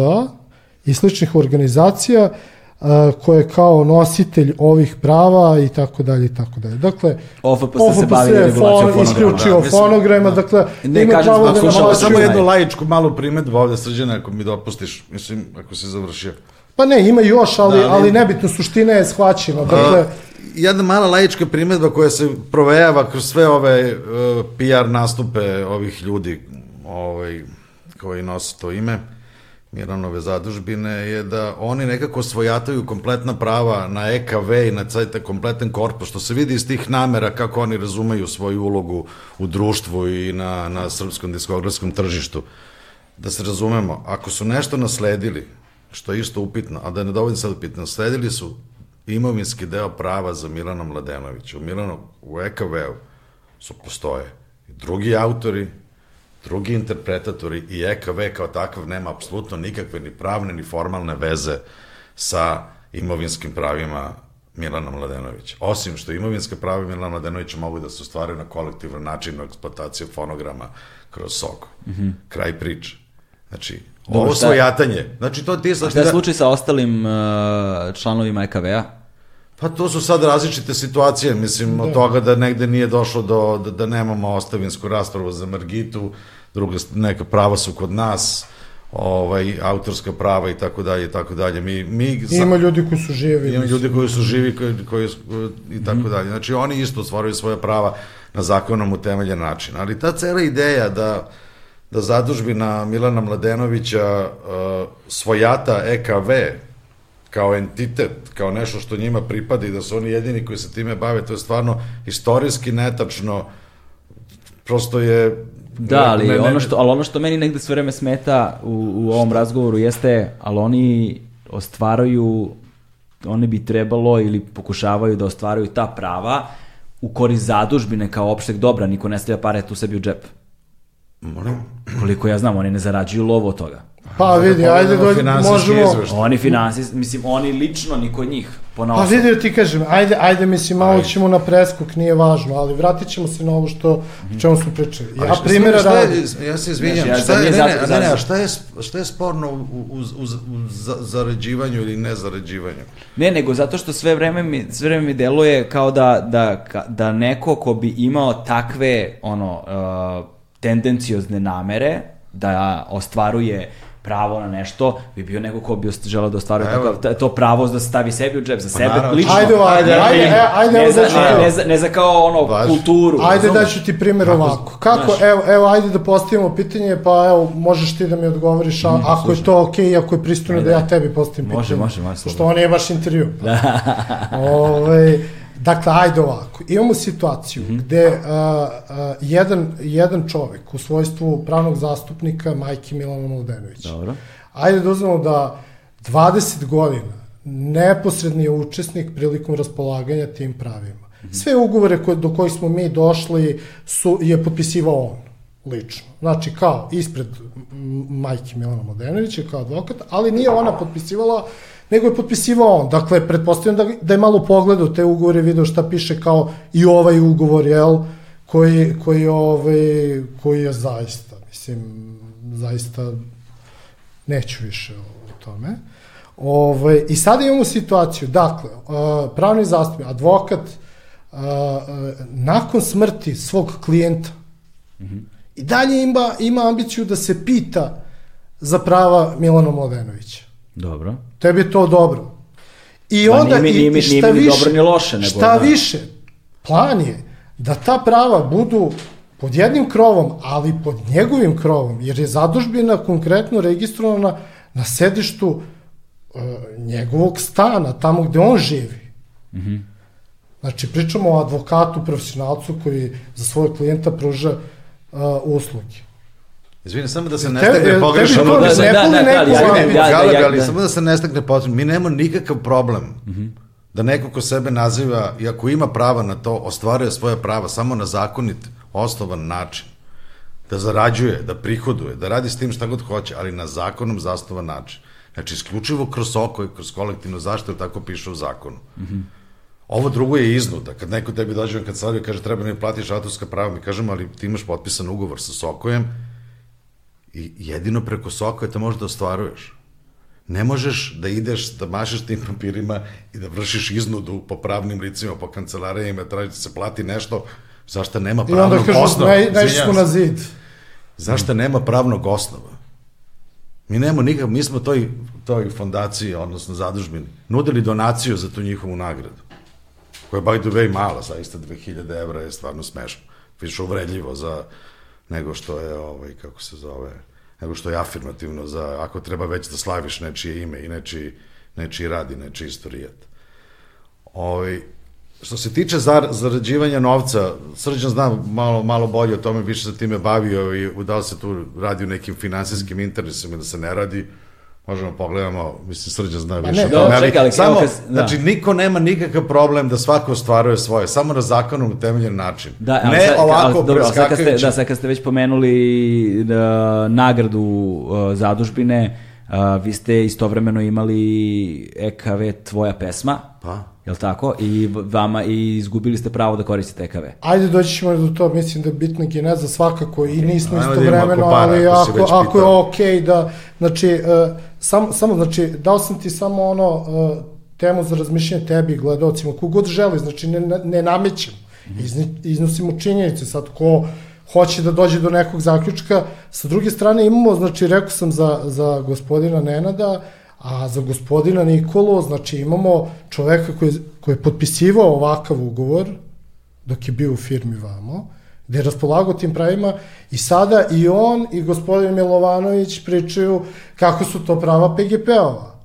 i sličnih organizacija a, ko je kao nositelj ovih prava i tako dalje i tako dalje. Dakle, OFPS se bavi regulacijom fonograma. isključio Da, fonograma, dakle, ne, ima kažem, pravo da Slušamo samo jednu laičku malu primetbu ovde, Srđana, ako mi dopustiš, mislim, ako si završio. Pa ne, ima još, ali, Da, ali- ali nebitno, suština je shvaćena. Dakle, jedna mala laička primetba koja se provejava kroz sve ove uh, PR nastupe ovih ljudi ovaj, koji nose to ime, Miranove zadužbine, je da oni nekako svojataju kompletna prava na EKV i na taj kompletan korpus, što se vidi iz tih namera kako oni razumeju svoju ulogu u društvu i na, na srpskom diskografskom tržištu. Da se razumemo, ako su nešto nasledili, što je isto upitno, a da ne dovodim sad upitno, nasledili su imovinski deo prava za Milana Mladenovića. U u EKV-u su postoje drugi autori, drugi interpretatori i EKV kao takav nema apsolutno nikakve ni pravne ni formalne veze sa imovinskim pravima Milana Mladenovića. Osim što imovinske prava Milana Mladenovića mogu da se ostvaraju na kolektivan način na eksploataciju fonograma kroz SOK. Mm -hmm. Kraj priče. Znači, Dobro, ovo svojatanje, znači to ti A sad... šta je slučaj sa ostalim uh, članovima EKV-a? Pa to su sad različite situacije, mislim, od toga da negde nije došlo do, da, da nemamo ostavinsku raspravu za Margitu, druga, neka prava su kod nas, ovaj, autorska prava i tako dalje i tako dalje. Mi, mi za- ima ljudi koji su živi. ima ljudi koji su živi koji, koji, su- i tako dalje. Znači, oni isto stvaraju svoje prava na zakonom utemeljen način. Ali ta cela ideja da da zadužbina Milana Mladenovića uh, svojata EKV kao entitet, kao nešto što njima pripada i da su oni jedini koji se time bave, to je stvarno istorijski netačno, prosto je... Da, ali, ne- ne- ono što, ali ono što meni negde sve vreme smeta u, u ovom razgovoru jeste, ali oni ostvaraju, oni bi trebalo ili pokušavaju da ostvaraju ta prava u korist zadužbine kao opšteg dobra, niko ne stavlja pare tu sebi u džep. Molim? Koliko ja znam, oni ne zarađuju lovo od toga. Pa vidi, Da ajde pogledamo dođi, možemo... Oni finansijski, mislim, oni lično, niko od njih, Pa vidi da ti kažem, ajde, ajde mislim, malo Ajde. ćemo na preskok, nije važno, ali vratit ćemo se na ovo što, o čemu smo pričali. Ali Ja šta- primjera šta je- radim. Ja se izvinjam, ja šta je, ne, ne, ne, ne, šta je, šta je sporno u, u, u, u za- zaređivanju ili nezaređivanju? Ne, nego zato što sve vreme mi, sve vreme mi deluje kao da, da, da neko ko bi imao takve ono, uh, tendenciozne namere da ostvaruje pravo na nešto, bi bio neko ko bi želeo da ostvaruje Evo. takav, ta- to pravo da stavi sebi u džep, za sebe naravno. lično. Ajde Ne, ajde, ne, e, ajde, ne, evo za, da ću ne, to. ne, za, ne za kao ono Važi. kulturu. Ajde razumeš? daću ti primjer ovako. Kako, znaš. evo, evo, ajde da postavimo pitanje, pa evo, možeš ti da mi odgovoriš, a, ako je to okej, i ako je pristojno da ja tebi postavim Može, pitanje. može, može, Što slobodno. ovo nije baš intervju. Ove, dakle, ajde ovako. Imamo situaciju Mhm. gde a, a, jedan, jedan čovek u svojstvu pravnog zastupnika majke Milana Mladenovića Dobro. Ajde da uzmemo da 20 godina neposredni je učesnik prilikom raspolaganja tim pravima. Sve ugovore koje, do kojih smo mi došli su, je potpisivao on lično. Znači kao ispred majke Milana Mladenovića kao advokat, ali nije ona potpisivala, nego je potpisivao on. Dakle, pretpostavljam da, da je malo pogledao te ugovore, video šta piše kao i ovaj ugovor, jel, koji, koji, ovaj, koji je zaista, mislim, zaista neću više o, tome. Ove, I sada imamo situaciju, dakle, uh, pravni zastupnik, advokat, uh, uh, nakon smrti svog klijenta, i dalje ima, ima ambiciju da se pita za prava Milana Mladenovića. Dobro. Tebi je to dobro. I onda, nije mi- i- nije mi- i šta nije mi ni više, dobro ni loše, nego šta da. više, plan je da ta prava budu pod jednim krovom, ali pod njegovim krovom, jer je zadužbina konkretno registrovana na sedištu e, njegovog stana, tamo gde on živi. Mhm. Znači, pričamo o advokatu, profesionalcu koji za svojeg klijenta pruža uh, usluge. Izvini, samo da se ne tebi pogrešno. da, ne da, da, da, da, ali da. samo da se ne stekne potrebno. Mi nemamo nikakav problem da neko ko sebe naziva, i ako ima prava na to, ostvaruje svoje prava samo na zakonit, osnovan način. Da zarađuje, da prihoduje, da radi s tim šta god hoće, ali na zakonom zasnovan način. Znači, isključivo kroz oko i kroz kolektivnu zaštitu, tako piše u zakonu. Ovo drugo je iznuda. Kad neko tebi dođe u kancelariju i kaže treba da mi platiš autorska prava, mi kažemo, ali ti imaš potpisan ugovor sa Sokojem i jedino preko Sokoja to možeš da ostvaruješ. Ne možeš da ideš, da mašeš tim papirima i da vršiš iznudu po pravnim licima, po kancelarijama, traži da se plati nešto, zašto nema I onda pravnog kažu, osnova. naj, naišli Izvinjavam smo na zid. Zašto nema pravnog osnova? Mi nemamo nikak, mi smo toj, toj fondaciji, odnosno zadužbini, nudili donaciju za tu njihovu nagradu, koja je by the way mala, zaista 2000 evra je stvarno smešno, više uvredljivo za nego što je, ovaj, kako se zove, nego što je afirmativno za, ako treba već da slaviš nečije ime i nečiji, nečiji rad i nečiji istorijat. Ovaj, što se tiče zar, zarađivanja novca, Srđan zna malo, malo bolje o tome, više se time bavio i da li se tu radi o nekim finansijskim interesima da se ne radi, možemo pogledamo, mislim Srđan zna više ne, o dobro, tome, ali čekaj, ali samo, kad- da. znači niko nema nikakav problem da svako ostvaruje svoje, samo na zakonom utemeljen način. Da, ali ne sad, ovako ali, dobro, sad kad ste, da, sad kad ste već pomenuli da, nagradu uh, zadužbine, uh, vi ste istovremeno imali EKV Tvoja pesma, Pa. jel tako? I vama i izgubili ste pravo da koristite EKV. Ajde doći ćemo do to, mislim da je bitna geneza svakako i nismo da vidimo istovremeno, ako para, ali ako ako, ako je okej da, znači, uh, sam, samo, znači, dao sam ti samo ono, uh, temu za razmišljanje tebi i gledalcima, kogod želi, znači ne, ne, ne namećem, Izni, iznosimo činjenice, sad ko hoće da dođe do nekog zaključka, sa druge strane imamo, znači, rekao sam za, za gospodina Nenada, a za gospodina Nikolu, znači imamo čoveka koji, koji je potpisivao ovakav ugovor, dok je bio u firmi vamo, gde je raspolagao tim pravima i sada i on i gospodin Milovanović pričaju kako su to prava PGP-ova.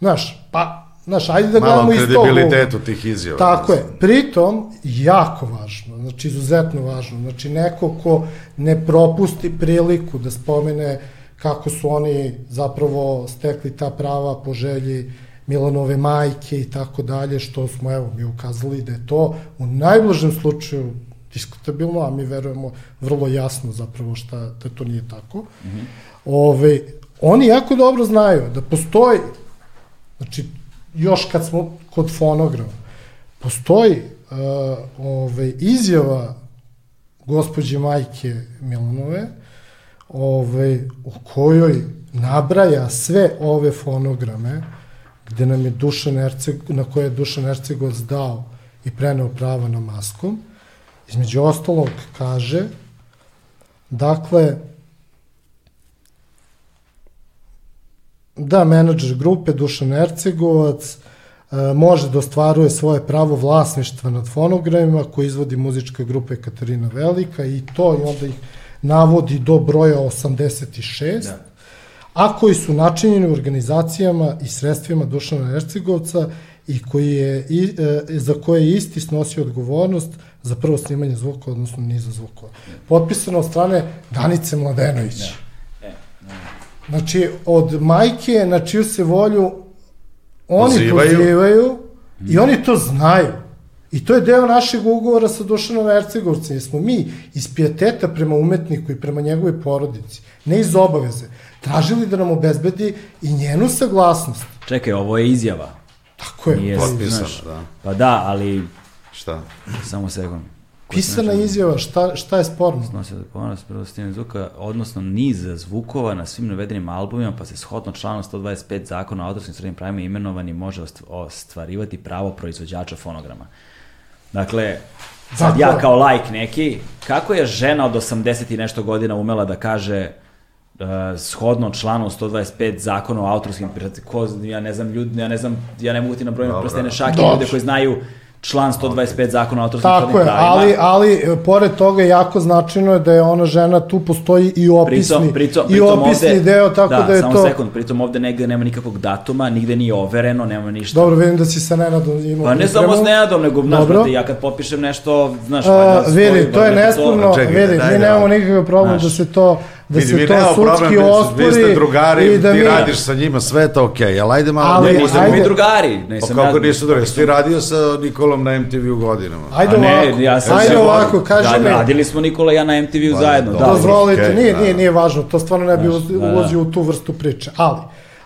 Znaš, pa, znaš, ajde da Malo gledamo iz tog ugla. kredibilitetu tih izjava. Tako je. Pritom, jako važno, znači izuzetno važno, znači neko ko ne propusti priliku da spomene kako su oni zapravo stekli ta prava po želji Milanove majke i tako dalje, što smo, evo, mi ukazali da je to u najblažem slučaju diskutabilno, a mi verujemo vrlo jasno zapravo šta, da to nije tako. Mm -hmm. Ove, oni jako dobro znaju da postoji Znači, još kad smo kod fonograma, postoji uh, ove, izjava gospođe majke Milanove, ove, u kojoj nabraja sve ove fonograme gde nam je Dušan Erceg, na koje je Dušan Ercegovac dao i preneo prava na maskom. Između ostalog kaže, dakle, da menadžer grupe Dušan Ercegovac e, može da ostvaruje svoje pravo vlasništva nad fonogramima koji izvodi muzička grupa Katarina Velika i to i onda ih navodi do broja 86, da. a koji su načinjeni organizacijama i sredstvima Dušana Ercegovca i koji je, i, e, za koje je isti snosio odgovornost za prvo snimanje zvuka, odnosno niza zvukova. Potpisano od strane Danice Mladenović. Znači, od majke na čiju se volju oni Pozivaju. pozivaju, i oni to znaju. I to je deo našeg ugovora sa Dušanom Ercegovcem, jer smo mi iz pijeteta prema umetniku i prema njegovoj porodici, ne iz obaveze, tražili da nam obezbedi i njenu saglasnost. Čekaj, ovo je izjava. Tako je. Nije, Potpisano, znaš, da. Pa da, ali Šta? samo sekund. Pisana izjava, šta, šta je sporno? Snosio da ponos prvo snimanje zvuka, odnosno niz zvukova na svim navedenim albumima, pa se shodno članu 125 zakona o autorskim srednjim pravima imenovani može ost- ostvarivati pravo proizvođača fonograma. Dakle, sad Dakle. ja kao lajk neki, kako je žena od 80 i nešto godina umela da kaže uh, shodno članu 125 zakona o autorskim ko, ja ne znam ljudi, ja ne znam, ja ne mogu ti nabrojiti prstene šake ljude koji znaju član 125 zakona o autorskim Tako je, pravima. ali, ali e, pored toga jako značajno je da je ona žena, tu postoji i opisni, Pritom, pritom, i pritom opisni ovde, deo, tako da, da je samo to... sekund, pritom ovde negde nema nikakvog datuma, nigde nije overeno, nema ništa. Dobro, vidim da si sa Nenadom imao Pa ne samo s Nenadom, nego, znaš, Dobro. brate, ja kad popišem nešto, znaš, valjda vidi, to je nesporno, vidi, mi da- nemamo nikakav problem da se to da Vidi, se mi to sudski problem, vi- ospori vi ste drugari, i da ti mi radiš sa njima, sve je to okej, ali ajde malo... Ali- da Ne, nismo ajde. mi drugari, Pa nisam kako ja- nisu drugari, ti radio sa Nikolom na MTV u godinama? Ajde ne, ovako, ja sam ajde ovako, kaži da, mi. radili smo Nikola i ja na MTV-u Pa, zajedno, da. Dozvolite, okej, nije, da. nije, nije važno, to stvarno ne bi da, da. ulazio u tu vrstu priče. Ali,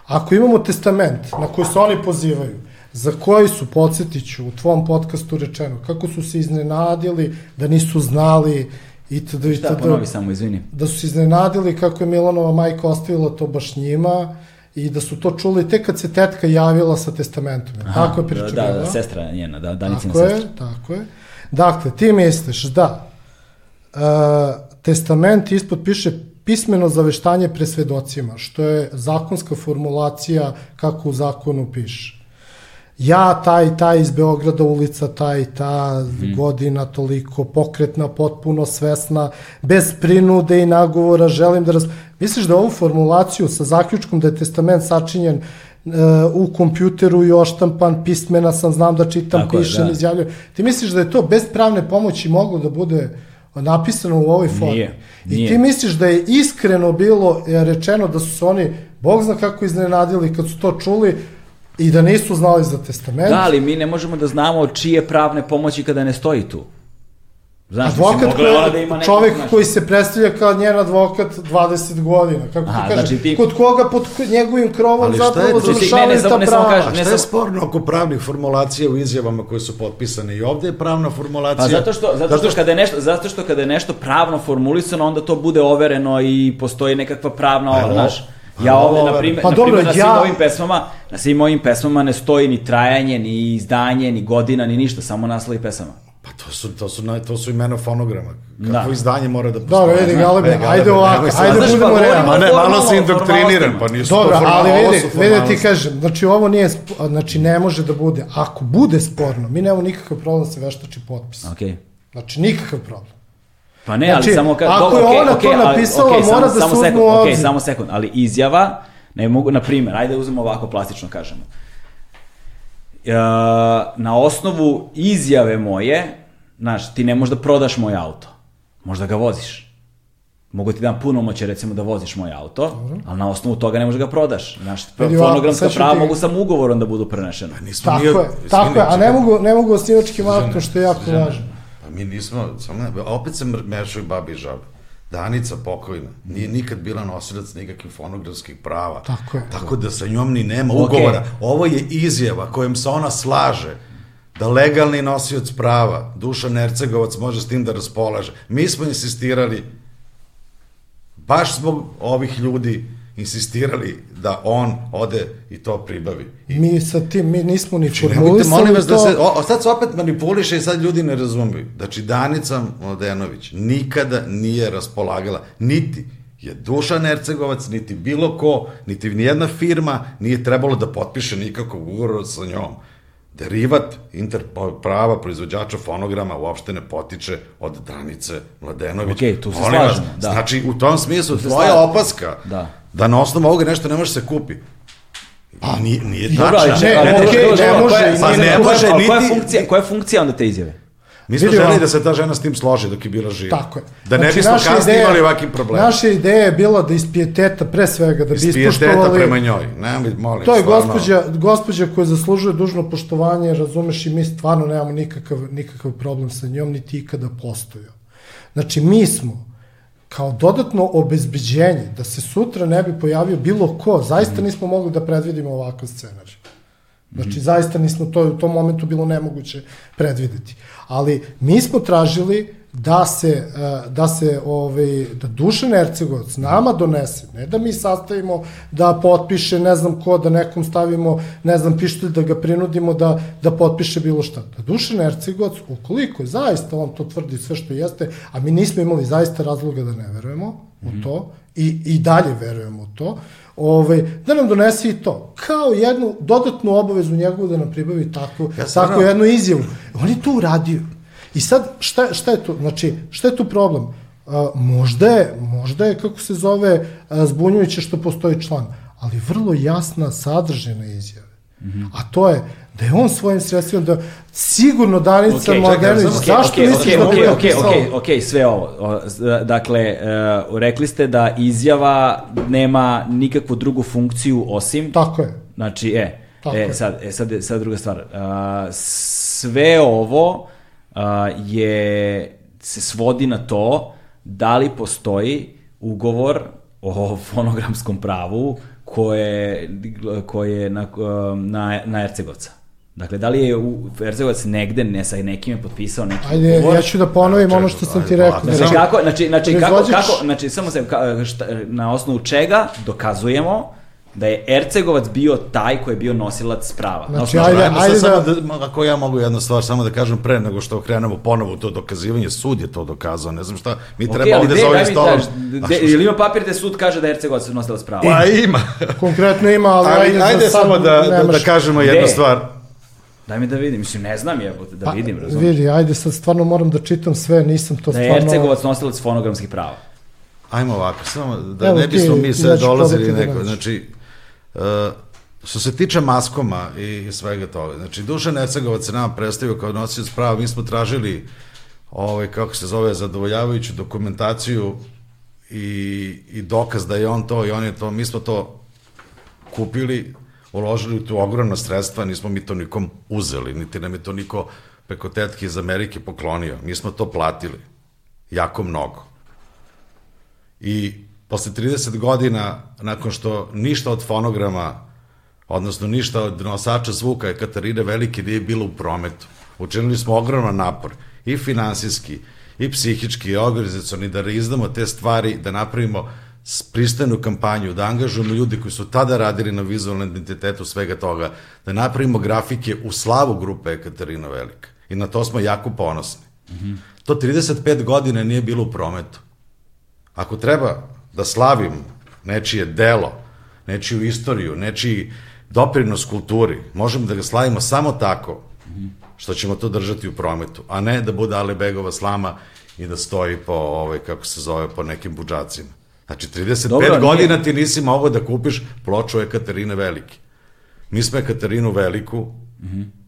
ako imamo testament na koji se oni pozivaju, za koji su, podsjetiću, u tvom podcastu rečeno, kako su se iznenadili da nisu znali itd. Šta, itd. ponovi samo, izvini. da su se iznenadili kako je Milanova majka ostavila to baš njima i da su to čuli tek kad se tetka javila sa testamentom. Aha, tako je priča da, da, da, sestra njena, da, Danicina Tako je, sestra. tako je. Dakle, ti misliš da uh, testament ispod piše pismeno zaveštanje pre svedocima, što je zakonska formulacija kako u zakonu piše. Ja, taj, taj iz Beograda, ulica, taj, ta, mm. godina, toliko, pokretna, potpuno svesna, bez prinude i nagovora, želim da raz... Misliš da ovu formulaciju sa zaključkom da je testament sačinjen uh, u kompjuteru i oštampan, pismena sam, znam da čitam, Tako pišem, da. izjavljujem. Ti misliš da je to bez pravne pomoći moglo da bude napisano u ovoj formi? Nije, I nije. ti misliš da je iskreno bilo e, rečeno da su se oni, Bog zna kako iznenadili kad su to čuli i da nisu znali za testament? Da, ali mi ne možemo da znamo čije pravne pomoći kada ne stoji tu. Znaš, Advokat koji, da ima nekog, čovek znaš, koji se predstavlja kao njen advokat 20 godina, kako Aha, ti kažeš, znači ti- kod koga pod njegovim krovom Ali šta je zapravo? Znači, završavaju ne, ne, samo- ta ne samo prava. kažem, A ne šta sam- je sporno oko pravnih formulacija u izjavama koje su potpisane? I ovde je pravna formulacija. Pa zato što, zato što, kada je nešto, zato što kada je nešto pravno formulisano, onda to bude overeno i postoji nekakva pravna Pa, znaš. Ja ovde, na primjer, Pa na dobro, na svim ja- ovim pesmama, na svim ovim pesmama ne stoji ni trajanje, ni izdanje, ni godina, ni ništa, samo naslovi pesama. Pa to su, to su, to su imena fonograma. Kako Da. izdanje mora da Dobro, postoji? vidi, Galebe, E, Galebe, ajde ovako, ajde pa budemo realni. Ma ne, malo si indoktriniran, pa nisu Dobro, to formalno, ali vidi, vidi ti kažem, znači ovo nije, znači ne može da bude, ako bude sporno, mi nemamo nikakav problem da se veštači potpis. Okej. Znači nikakav problem. Pa ne, Znači, ali samo kad... ako dobro, je ona to okej, ali- napisala, okej, mora samo- da samo sekund, obzir. samo sekund, ali izjava, ne mogu, na primjer, ajde uzmemo ovako plastično kažemo. E, na osnovu izjave moje, znaš, ti ne možeš da prodaš moj auto, možda ga voziš. Mogu ti dam punomoće recimo da voziš moj auto, ali na osnovu toga ne možeš da ga prodaš. Znaš, fonogramska prava ti- mogu samo ugovorom da budu prenešena. Nismo Tako mi- je, tako je, a ne mogu, ne mogu osnivačkim aktom, što je jako važno. Pa mi nismo, samo opet se mešaju babi i žabe. Danica pokojna, nije nikad bila nosilac nikakvih fonogramskih prava. Tako je. Tako da sa njom ni nema Ok. ugovora. Ovo je izjava kojom se ona slaže da legalni nosioc prava, Dušan Ercegovac, može s tim da raspolaže. Mi smo insistirali, baš zbog ovih ljudi, insistirali da on ode i to pribavi. Mi sa tim, mi nismo ni Znači, formulisali molim vas, da to. se, o, sad se opet manipuliše i sad ljudi ne razumiju. Znači, Danica Mladenović nikada nije raspolagala, niti je Dušan Ercegovac, niti bilo ko, niti nijedna firma nije trebalo da potpiše nikakav ugovor sa njom. Derivat inter prava proizvođača fonograma uopšte ne potiče od Danice Mladenović. Okej, tu se Molim vas, slažemo, da. Znači, u tom smislu, se tvoja opaska Da. da na osnovu ovoga nešto ne može se kupi. A nije, nije Dobro, ali tačna. čekaj, ne, dobro, okej, dobro, ne dobro, može, koja- i pa nije ne ne može, može ali koja je niti- funkcija, koja je funkcija onda te izjave? Mi smo želi da se ta žena s tim složi dok je bila živa. Tako je. Da ne Znači, bismo kasnije imali ovakvim problemom. Naša ideja je bila da iz pijeteta, pre svega, da bi Iz pijeteta ispoštovali... prema njoj. Nemoj, molim, To je stvarno. gospođa, gospođa koja zaslužuje dužno poštovanje, razumeš, i mi stvarno nemamo nikakav, nikakav problem sa njom, niti ikada postojao. Znači, mi smo, kao dodatno obezbeđenje, da se sutra ne bi pojavio bilo ko, zaista nismo mogli da predvidimo ovakav scenarij. Znači, zaista nismo, to u tom momentu bilo nemoguće predvideti. Ali mi smo tražili da se, eh, da se ovaj, da Dušan Ercegovac nama donese, ne da mi sastavimo da potpiše ne znam ko, da nekom stavimo ne znam pištolj da ga prinudimo da, da potpiše bilo šta. Da Dušan Ercegovac, ukoliko je zaista on to tvrdi sve što jeste, a mi nismo imali zaista razloga da ne verujemo u to i, i dalje verujemo u to, ovaj, da nam donese i to. Kao jednu dodatnu obavezu njegovu da nam pribavi takvu, Ja tako ono- jednu izjavu. On je to uradio. I sad, šta, šta je tu? Znači, šta je tu problem? A, možda je, možda je, kako se zove, a, zbunjujuće što postoji član, ali vrlo jasna sadržina izjave. A to je da je on svojim sredstvima, da sigurno Danica Okej, Mladenović, samo- zašto Okej, misliš okej, da napisao? okej, okej, okej, sve ovo. Dakle, e, rekli ste da izjava nema nikakvu drugu funkciju osim... Tako je. Znači, e, Tako e, je. sad, e, sad, sad druga stvar. A, sve ovo a, je, se svodi na to da li postoji ugovor o fonogramskom pravu koje, koje je na, na, na Ercegovca. Dakle, da li je u Ercegovac negde ne sa nekim je potpisao neki Ajde, ugovor? ja ću da ponovim ono što sam ti ajde, rekao. polako. Znači, kako, znači, znači, kako, kako, znači, samo se, ka, šta, na osnovu čega dokazujemo da je Ercegovac bio taj koji je bio nosilac prava. Znači, ajde, Ajmo ajde sad da- samo da, ako ja mogu jednu stvar samo da kažem pre nego što krenemo ponovo u to dokazivanje, sud je to dokazao, ne znam šta, mi gde- ovim daj mi stolom. daš, A de- što- Ili ima papir da sud kaže da je Ercegovac nosilac prava? Pa ima. Konkretno ima, ali, Ali ajde, ajde sad samo da, da, da kažemo jednu Gde? stvar. Daj mi da vidim, mislim, ne znam jebote, da Pa, vidim, razumiješ? Vidi, ajde sad stvarno moram da čitam sve, nisam to Da je stvarno... Ercegovac nosilac fonogramskih prava. Ajmo ovako, samo da Evo ne bismo mi ću dolazili da neko. nađem. Znači, uh, što se tiče maskoma i svega toga, znači Dušan Ercegovac se nama predstavio kao nosioc prava, mi smo tražili ovaj, kako se zove, zadovoljavajuću dokumentaciju i, i dokaz da je on to i on je to, mi smo to kupili, uložili u tu ogromna sredstva, nismo mi to nikom uzeli, niti nam je to niko preko tetke iz Amerike poklonio. Mi smo to platili. Jako mnogo. I posle 30 godina, nakon što ništa od fonograma, odnosno ništa od nosača zvuka je Katarine Velike nije bilo u prometu. Učinili smo ogroman napor, i finansijski, i psihički, i organizacioni, da izdamo te stvari, da napravimo pristojnu kampanju, da angažujemo ljudi koji su tada radili na vizualnom identitetu svega toga, da napravimo grafike u slavu grupe Katarina Velika. I na to smo jako ponosni. To 35 godina nije bilo u prometu. Ako treba da slavim nečije delo, nečiju istoriju, nečiji doprinos kulturi, možemo da ga slavimo samo tako što ćemo to držati u prometu, a ne da bude Alibegova slama i da stoji po, ovaj, kako se zove, po nekim budžacima. Znači, 35 Dobro, Dobro, nije- godina ti nisi mogao da kupiš ploču Ekaterine Velike. Mi smo Ekaterinu Veliku,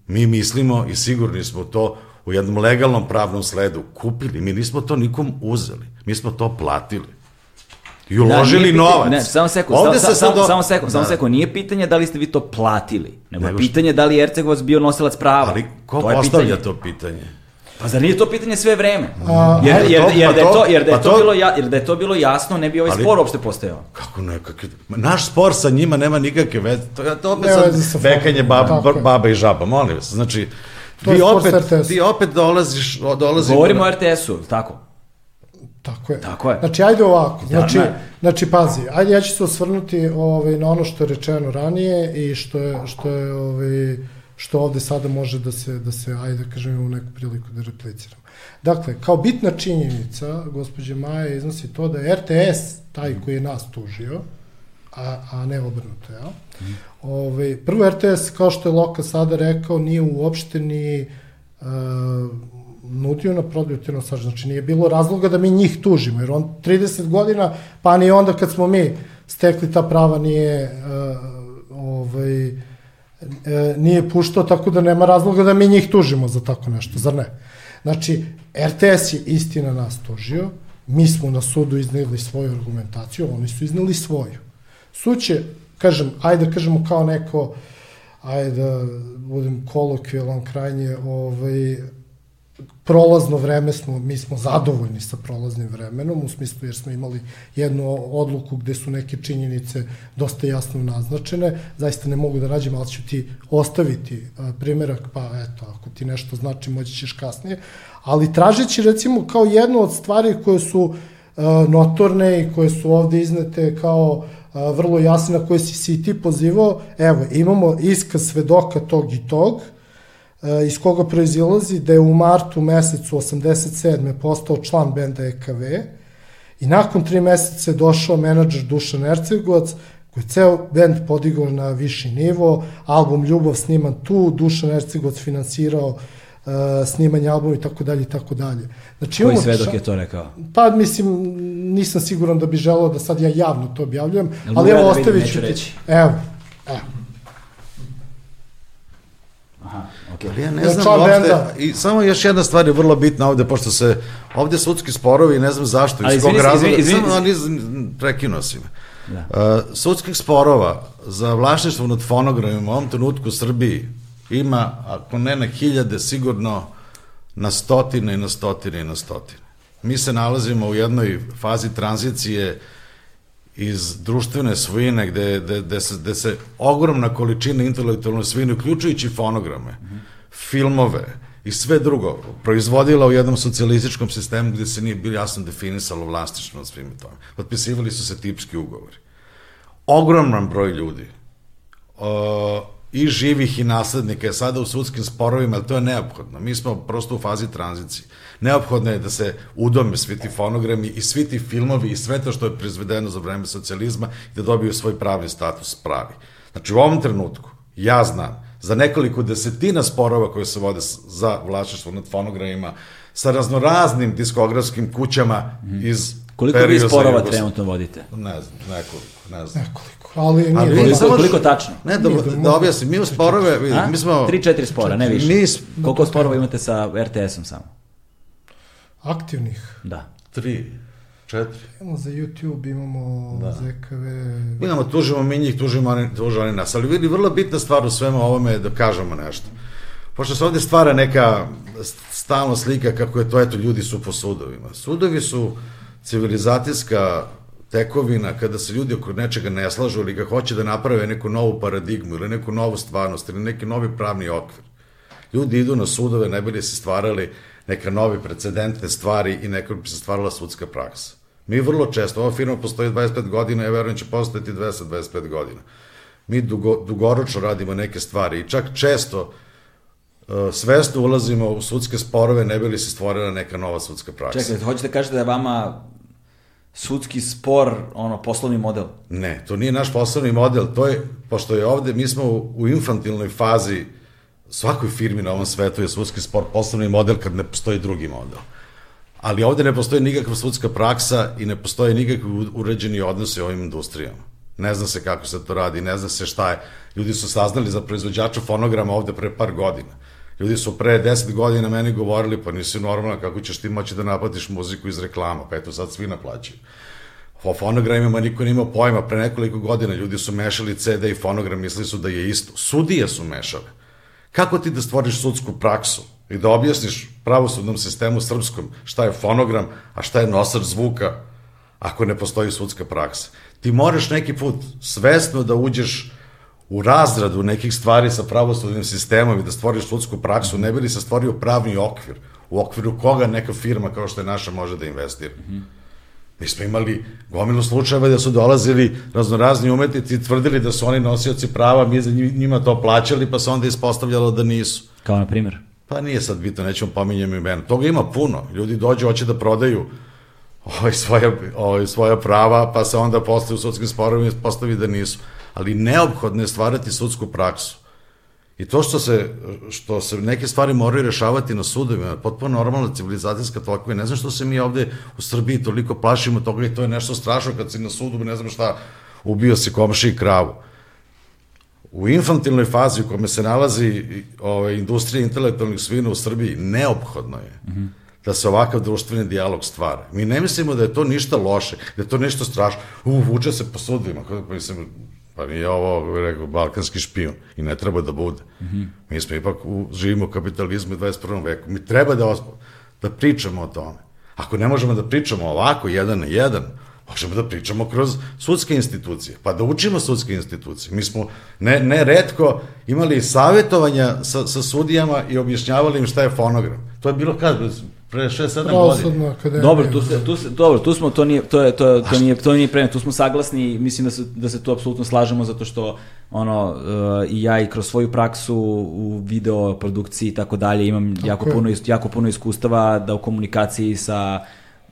mi mislimo i sigurni smo to u jednom legalnom pravnom sledu kupili. Mi nismo to nikom uzeli. Mi smo to platili. I uložili nije pitanje- novac. Ne, samo sekund, Ovde samo, se samo, sad... samo sekund, samo Da. sekund. Nije pitanje da li ste vi to platili, nego, Nego pitanje da li je Ercegovac bio nosilac prava. Ali ko To postavlja pitanje. to pitanje? Pa zar nije to pitanje sve vreme? A, jer, jer, jer, pa da je to- to, jer da je pa to, bilo ja, jer da je to bilo jasno, ne bi ovaj Ali- spor uopšte postojao. Kako nekakve... Naš spor sa njima nema nikakve veze. To, to opet sad sa bekanje formom, bab, tako je. baba i žaba, molim vas. Znači, To ti opet, ti opet dolaziš, dolazimo... Govorimo o RTS-u, tako? Tako je. Tako je. Znači, ajde ovako. Znači, ne. znači pazi, ajde ja ću se osvrnuti ovaj, na ono što je rečeno ranije i što je, što je ovaj, što ovde sada može da se, da se ajde da kažem, u neku priliku da repliciramo. Dakle, kao bitna činjenica, gospođe Maja iznosi to da je RTS taj koji je nas tužio, a, a ne obrnuto, jel? Ove, prvo RTS, kao što je Loka sada rekao, nije uopšte ni uh, nudio na prodaju te nosače. Znači, nije bilo razloga da mi njih tužimo, jer on 30 godina, pa ni onda kad smo mi stekli ta prava nije uh, ovaj, e, nije puštao, tako da nema razloga da mi njih tužimo za tako nešto, zar ne? Znači, RTS je istina nas tužio, mi smo na sudu izneli svoju argumentaciju, oni su izneli svoju. Sud će, kažem, ajde da kažemo kao neko, ajde da budem kolokvijalan krajnje, ovaj, prolazno vreme smo, mi smo zadovoljni sa prolaznim vremenom, u smislu jer smo imali jednu odluku gde su neke činjenice dosta jasno naznačene, zaista ne mogu da nađem, ali ću ti ostaviti a, primjerak, pa eto, ako ti nešto znači, moći ćeš kasnije, ali tražeći recimo kao jednu od stvari koje su a, notorne i koje su ovde iznete kao a, vrlo jasne, na koje si, si i ti pozivao, evo, imamo iskaz svedoka tog i tog, e, iz koga proizilazi da je u martu mesecu 87. postao član benda EKV i nakon tri meseca je došao menadžer Dušan Ercegovac koji je ceo bend podigao na viši nivo, album Ljubav sniman tu, Dušan Ercegovac finansirao uh, snimanje albuma i tako dalje i tako dalje. Znači, Koji svedok je to rekao? Pa mislim, nisam siguran da bi želeo da sad ja javno to objavljujem, Jel ali evo da ostavit ću ti. reći. Evo, evo. Ali ja ne Ja znam uopšte, benda. i samo još jedna stvar je vrlo bitna ovde, pošto se, ovde sudski sporovi, ne znam zašto, iz kog izvini razloga, izvini, samo izvini. oni prekinuo si me. Da. Uh, sudskih sporova za vlasništvo nad fonogramima u ovom trenutku u Srbiji ima, ako ne na hiljade, sigurno na stotine i na stotine i na stotine. Mi se nalazimo u jednoj fazi tranzicije iz društvene svojine gde, gde, gde, se, gde se ogromna količina intelektualne svojine, uključujući fonograme, filmove i sve drugo, proizvodila u jednom socijalističkom sistemu gde se nije bilo jasno definisalo vlasništvo nad svime tome. Potpisivali su se tipski ugovori. ogroman broj ljudi, uh, i živih i naslednika je sada u sudskim sporovima, ali to je neophodno. Mi smo prosto u fazi tranzicije. Neophodno je da se udome svi ti fonogrami i svi ti filmovi i sve to što je proizvedeno za vreme socijalizma i da dobiju svoj pravni status pravi. Znači u ovom trenutku ja znam za nekoliko desetina sporova koje se vode za vlašištvo nad fonogramima sa raznoraznim diskografskim kućama iz Koliko vi sporova trenutno vodite? Ne znam, nekoliko, ne znam. Nekoliko, ali nije Ali koliko, samo, koliko tačno? Ne, da, da objasnim, mi u sporove, A? mi smo... 3-4 spora, ne više. Mi, koliko sporova imate sa RTS-om samo? Aktivnih? Da. Tri, četiri. Imamo za YouTube, imamo da. ZKV... Imamo, tužimo mi njih, tužimo oni, tužimo oni nas. Ali vidi, vrlo bitna stvar u svemu ovome je da kažemo nešto. Pošto se ovde stvara neka stalno slika kako je to, eto, ljudi su po sudovima. Sudovi su civilizacijska tekovina kada se ljudi oko nečega ne slažu ili ga hoće da naprave neku novu paradigmu ili neku novu stvarnost ili neki novi pravni okvir. Ljudi idu na sudove, ne bili se stvarali neka nove precedentne stvari i neko bi se stvarala sudska praksa. Mi vrlo često, ova firma postoji 25 godina, ja verujem će postojati 225 godina. Mi dugo, dugoročno radimo neke stvari i čak često uh, svesno ulazimo u sudske sporove, ne bi li se stvorila neka nova sudska praksa. Čekajte, hoćete da kažete da vama sudski spor, ono, poslovni model? Ne, to nije naš poslovni model, to je, pošto je ovde, mi smo u, u infantilnoj fazi, svakoj firmi na ovom svetu je sudski spor poslovni model kad ne postoji drugi model. Ali ovde ne postoji nikakva sudska praksa i ne postoje nikakvi uređeni odnosi u ovim industrijama. Ne zna se kako se to radi, ne zna se šta je. Ljudi su saznali za proizvođača fonograma ovde pre par godina. Ljudi su pre 10 godina meni govorili, pa nisi normalna, kako ćeš ti moći da naplatiš muziku iz reklama, pa eto sad svi naplaćaju. O fonogramima niko nije imao pojma, pre nekoliko godina ljudi su mešali CD i fonogram, mislili su da je isto. Sudije su mešale. Kako ti da stvoriš sudsku praksu i da objasniš pravosudnom sistemu srpskom šta je fonogram, a šta je nosač zvuka, ako ne postoji sudska praksa? Ti moraš neki put svesno da uđeš u razradu nekih stvari sa pravosudnim sistemom i da stvoriš sudsku praksu, ne bi li se stvorio pravni okvir, u okviru koga neka firma kao što je naša može da investira. Mm -hmm. Mi smo imali gomilu slučajeva da su dolazili raznorazni umetnici i tvrdili da su oni nosioci prava, mi za njima to plaćali, pa se onda ispostavljalo da nisu. Kao na primjer? Pa nije sad bitno, nećemo pominjem imena. Toga ima puno. Ljudi dođu, hoće da prodaju ovaj, svoja, ovaj, svoja prava, pa se onda posle u sudskim sporovima postavi da nisu ali neophodno je stvarati sudsku praksu. I to što se, što se neke stvari moraju rešavati na sudovima, potpuno normalna civilizacijska tokva, ne znam što se mi ovde u Srbiji toliko plašimo toga i to je nešto strašno kad si na sudu, ne znam šta, ubio si komši i kravu. U infantilnoj fazi u kome se nalazi ovaj, industrija intelektualnih svina u Srbiji, neophodno je mm -hmm da se ovakav društveni dijalog stvara. Mi ne mislimo da je to ništa loše, da je to nešto strašno. U, vuče se po sudovima. Mislim, Pa nije ovo, rekao, balkanski špion. I ne treba da bude. Mm -hmm. Mi smo ipak u, živimo u kapitalizmu u 21. veku. Mi treba da, da pričamo o tome. Ako ne možemo da pričamo ovako, jedan na jedan, možemo da pričamo kroz sudske institucije, pa da učimo sudske institucije. Mi smo ne, ne redko imali savjetovanja sa, sa sudijama i objašnjavali im šta je fonogram. To je bilo kad, pre 6-7 godina. Akademija. Dobro, tu se, tu se, dobro, tu smo, to nije, to je, to, to nije, to nije predmet, tu smo saglasni, mislim da se, da se tu apsolutno slažemo zato što ono, uh, i ja i kroz svoju praksu u video produkciji i tako dalje imam tako jako, je. puno, jako puno iskustava da u komunikaciji sa uh,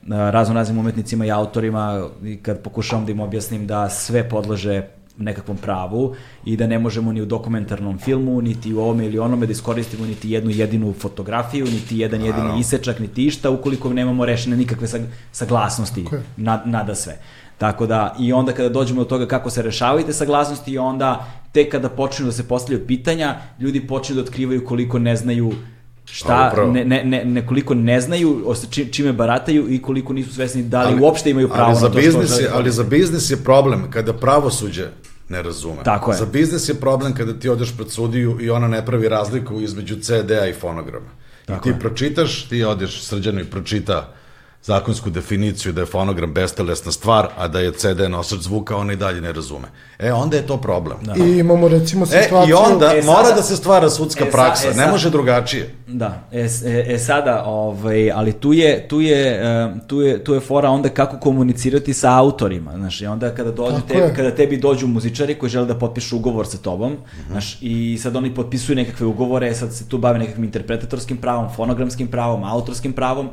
razno raznim umetnicima i autorima i kad pokušavam da im objasnim da sve podleže nekakvom pravu i da ne možemo ni u dokumentarnom filmu, niti u ovome ili onome da iskoristimo niti jednu jedinu fotografiju, niti jedan jedini isečak, niti išta, ukoliko nemamo rešene nikakve saglasnosti okay. na, nada sve. Tako da, i onda kada dođemo do toga kako se rešavaju te saglasnosti, onda tek kada počnu da se postavljaju pitanja, ljudi počnu da otkrivaju koliko ne znaju šta, ne, ne, ne, nekoliko ne znaju čime barataju i koliko nisu svesni da li ali, uopšte imaju pravo ali za na to biznis što je, Ali za biznis je problem kada pravosuđe ne razume. Tako je. Za biznis je problem kada ti odeš pred sudiju i ona ne pravi razliku između CD-a i fonograma. Tako I ti je. pročitaš, ti odeš srđano i pročita zakonsku definiciju da je fonogram bestelesna stvar, a da je CD nosač zvuka, ona i dalje ne razume. E, onda je to problem. Da. I imamo recimo E, situaciju... i onda E, mora sada- da se stvara sudska E, sa- praksa, e, ne sad- može drugačije. Da, e, e, e sada, ovaj, ali tu je, tu, je, e, tu, je, tu je fora onda kako komunicirati sa autorima, znaš, i onda kada, dođe Tako tebi, je. kada tebi dođu muzičari koji žele da potpišu ugovor sa tobom, Mhm. znaš, i sad oni potpisuju nekakve ugovore, sad se tu bave nekakvim interpretatorskim pravom, fonogramskim pravom, autorskim pravom,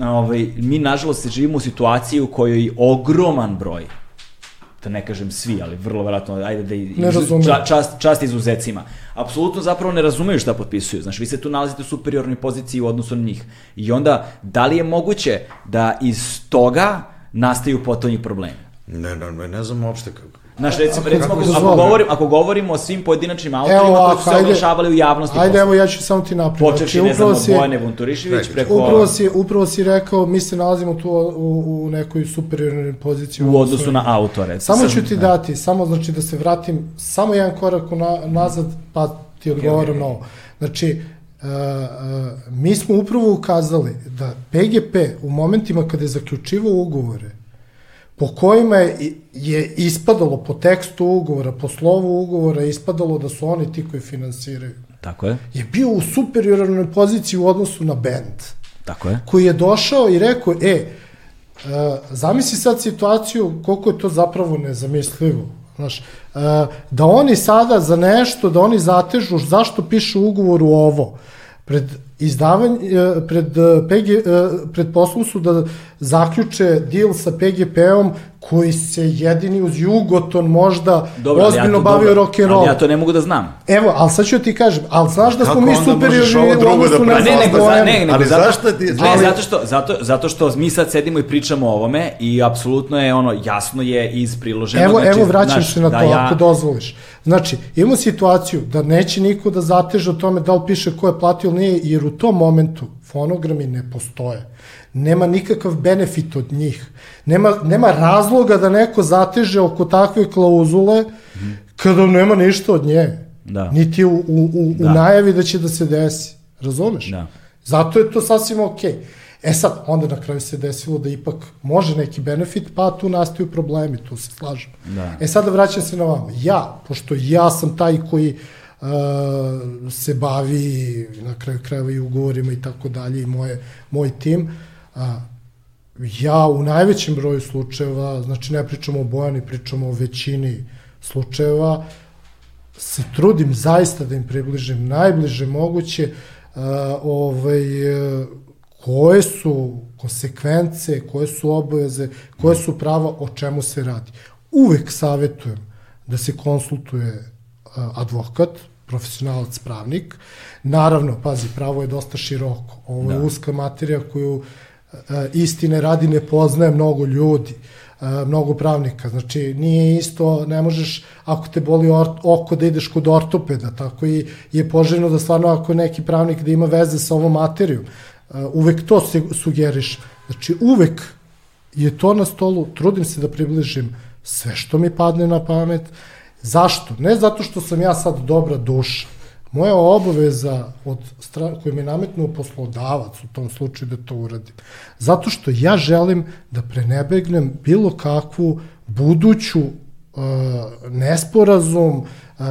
ovaj, mi nažalost se živimo u situaciji u kojoj ogroman broj da ne kažem svi, ali vrlo verovatno, ajde da i, ča- čast, čast izuzecima. Apsolutno zapravo ne razumeju šta potpisuju. Znaš, vi se tu nalazite u superiornoj poziciji u odnosu na njih. I onda, da li je moguće da iz toga nastaju potonji problemi? Ne, ne, ne, ne znam uopšte kako. Znaš, recimo, Ako- recimo ako ako, govorim, ako govorimo o svim pojedinačnim autorima Evo koji su se ajde- oglašavali u javnosti. Ajde, evo ja ću samo ti napraviti. Počevši, ne znam, od Bojane Vunturišević preko... Upravo si, upravo si rekao, mi se nalazimo tu u, u nekoj superiornoj poziciji. u odnosu na autore. Samo Sad- ću ti dati, samo znači da se vratim samo jedan korak na, nazad, pa ti odgovaram ok. na ovo. Znači, uh, uh, mi smo upravo ukazali da PGP u momentima kada je zaključivao ugovore, po kojima je, je ispadalo po tekstu ugovora, po slovu ugovora, ispadalo da su oni ti koji finansiraju, Tako je, je bio u superiornoj poziciji u odnosu na band tako je. koji je došao i rekao, e, uh, zamisli sad situaciju koliko je to zapravo nezamislivo. Znaš, uh, da oni sada za nešto, da oni zatežu, zašto piše u ugovoru ovo? Pred izdavanje, uh, pred, uh, PG, pred poslom su da zaključe deal sa PGP-om koji se jedini uz Jugoton možda Dobro, ja ozbiljno to bavio rock and Ali roll. ja to ne mogu da znam. Evo, ali sad ću ti kažem, ali znaš da smo mi superiorni u drugo da odnosu na ne, nego, za, ne, nego Ali zato, zašto ti- Ne, ali- zato što, zato, zato što mi sad sedimo i pričamo o ovome i apsolutno je ono, jasno je iz priloženog. Evo, znači, evo vraćam znaš, se na da to, ja- ako dozvoliš. Znači, imamo situaciju da neće niko da zateže o tome da li piše ko je platio ili nije, jer u tom momentu fonogrami ne postoje. Nema nikakav benefit od njih. Nema, nema razloga da neko zateže oko takve klauzule kada nema ništa od nje. Da. Niti u, u, u, Da. u najavi da će da se desi. Razumeš? Da. Zato je to sasvim okej. E sad, onda na kraju se desilo da ipak može neki benefit, pa tu nastaju problemi, tu se slažem. Da. E sada vraćam se na vama. Ja, pošto ja sam taj koji uh, se bavi na kraju krajeva i ugovorima i tako dalje i moje, moj tim, uh, ja u najvećem broju slučajeva, znači ne pričamo o Bojani, pričamo o većini slučajeva, se trudim zaista da im približim najbliže moguće uh, ovaj, uh, koje su konsekvence, koje su obaveze, koje su prava, o čemu se radi. Uvek savetujem da se konsultuje uh, advokat, profesionalac pravnik. Naravno, pazi, pravo je dosta široko. Ovo je Da. uska materija koju e, istine radi ne poznaje mnogo ljudi, e, mnogo pravnika. Znači, nije isto, ne možeš, ako te boli oko, da ideš kod ortopeda, tako i je poželjno da stvarno ako je neki pravnik da ima veze sa ovom materijom, e, uvek to se sugeriš. Znači, uvek je to na stolu, trudim se da približim sve što mi padne na pamet. Zašto? Ne zato što sam ja sad dobra duša. Moja obaveza od stra... koju mi je nametnuo poslodavac u tom slučaju da to uradim. Zato što ja želim da prenebegnem bilo kakvu buduću uh, nesporazum, uh,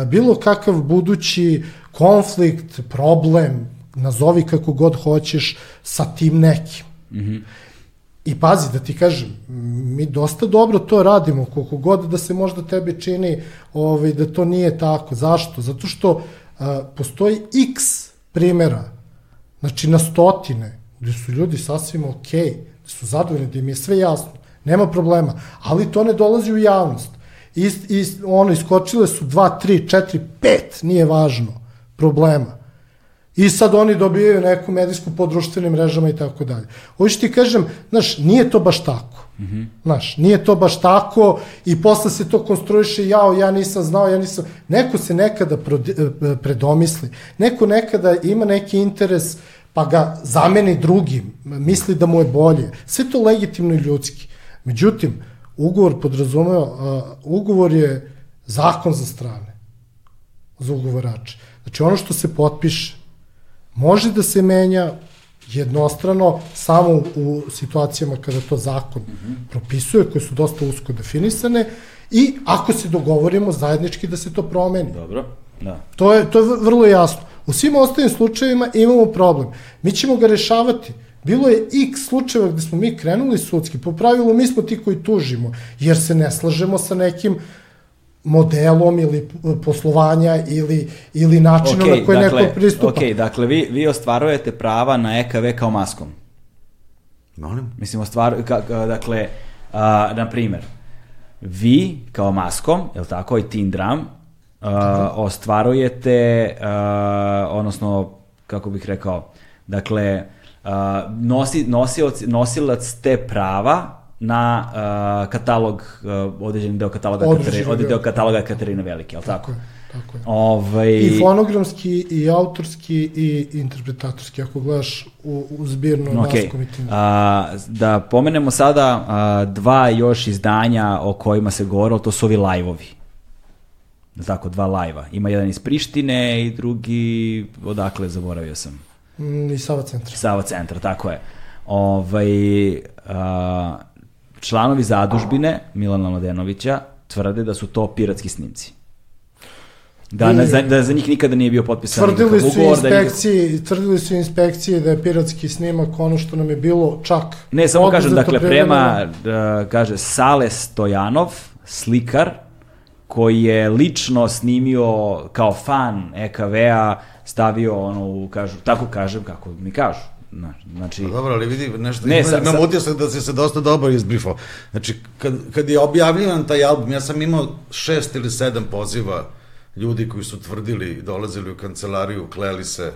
bilo kakav budući konflikt, problem, nazovi kako god hoćeš, sa tim nekim. Mm -hmm. I pazi, da ti kažem, mi dosta dobro to radimo, koliko god da se možda tebi čini ovaj, da to nije tako. Zašto? Zato što a, postoji x primera, znači na stotine, gde su ljudi sasvim okej, okay, da su zadovoljni, da im je sve jasno, nema problema, ali to ne dolazi u javnost. I, i ono, iskočile su 2, 3, 4, 5, nije važno, problema. I sad oni dobijaju neku medijsku po društvenim mrežama i tako dalje. Hoću ti kažem, znaš, nije to baš tako. Mm -hmm. Znaš, nije to baš tako i posle se to konstruiše, jao, ja nisam znao, ja nisam... Neko se nekada predomisli, neko nekada ima neki interes pa ga zameni drugim, misli da mu je bolje. Sve to legitimno i ljudski. Međutim, ugovor podrazumeo, uh, ugovor je zakon za strane, za ugovorače. Znači, ono što se potpiše, može da se menja, jednostrano samo u situacijama kada to zakon mm -hmm. propisuje, koje su dosta usko definisane i ako se dogovorimo zajednički da se to promeni. Dobro, da. To je, to je vrlo jasno. U svim ostalim slučajevima imamo problem. Mi ćemo ga rešavati. Bilo je x slučajeva gde smo mi krenuli sudski. Po pravilu mi smo ti koji tužimo, jer se ne slažemo sa nekim modelom ili poslovanja ili, ili načinom okay, na koji dakle, neko pristupa. Ok, dakle, vi, vi ostvarujete prava na EKV kao maskom. Molim? Mislim, ostvaru, ka, dakle, a, na primer, vi kao maskom, je li tako, i Teen Drum, a, ostvarujete, a, odnosno, kako bih rekao, dakle, a, nosi, nosioc, nosilac te prava na uh, katalog, uh, određen deo kataloga, Katarine, određen deo kataloga Katarine Velike, je li tako? Tako je. Tako je. Ovaj... I fonogramski, i autorski, i interpretatorski, ako gledaš u, u zbirno okay. nas komitima. A, da pomenemo sada a, dva još izdanja o kojima se govorilo, to su ovi live-ovi. Tako, dva live-a. Ima jedan iz Prištine i drugi, odakle, zaboravio sam. Mm, I Sava centra. Sava centra, tako je. Ovaj, a, članovi zadužbine Milana Mladenovića tvrde da su to piratski snimci. Da, I, za, da za njih nikada nije bio potpisan tvrdili su ugovor. Inspekcije, da nikad... Tvrdili su inspekcije da je piratski snimak ono što nam je bilo čak... Ne, samo kažem, dakle, prema, da, kaže, Sale Stojanov, slikar, koji je lično snimio kao fan EKV-a, stavio ono, kažu, tako kažem, kako mi kažu, Znači, pa dobro, ali vidi, nešto, ne, imam, imam utisak da si se dosta dobro izbrifao. Znači, kad, kad je objavljivan taj album, ja sam imao šest ili sedam poziva ljudi koji su tvrdili, dolazili u kancelariju, kleli se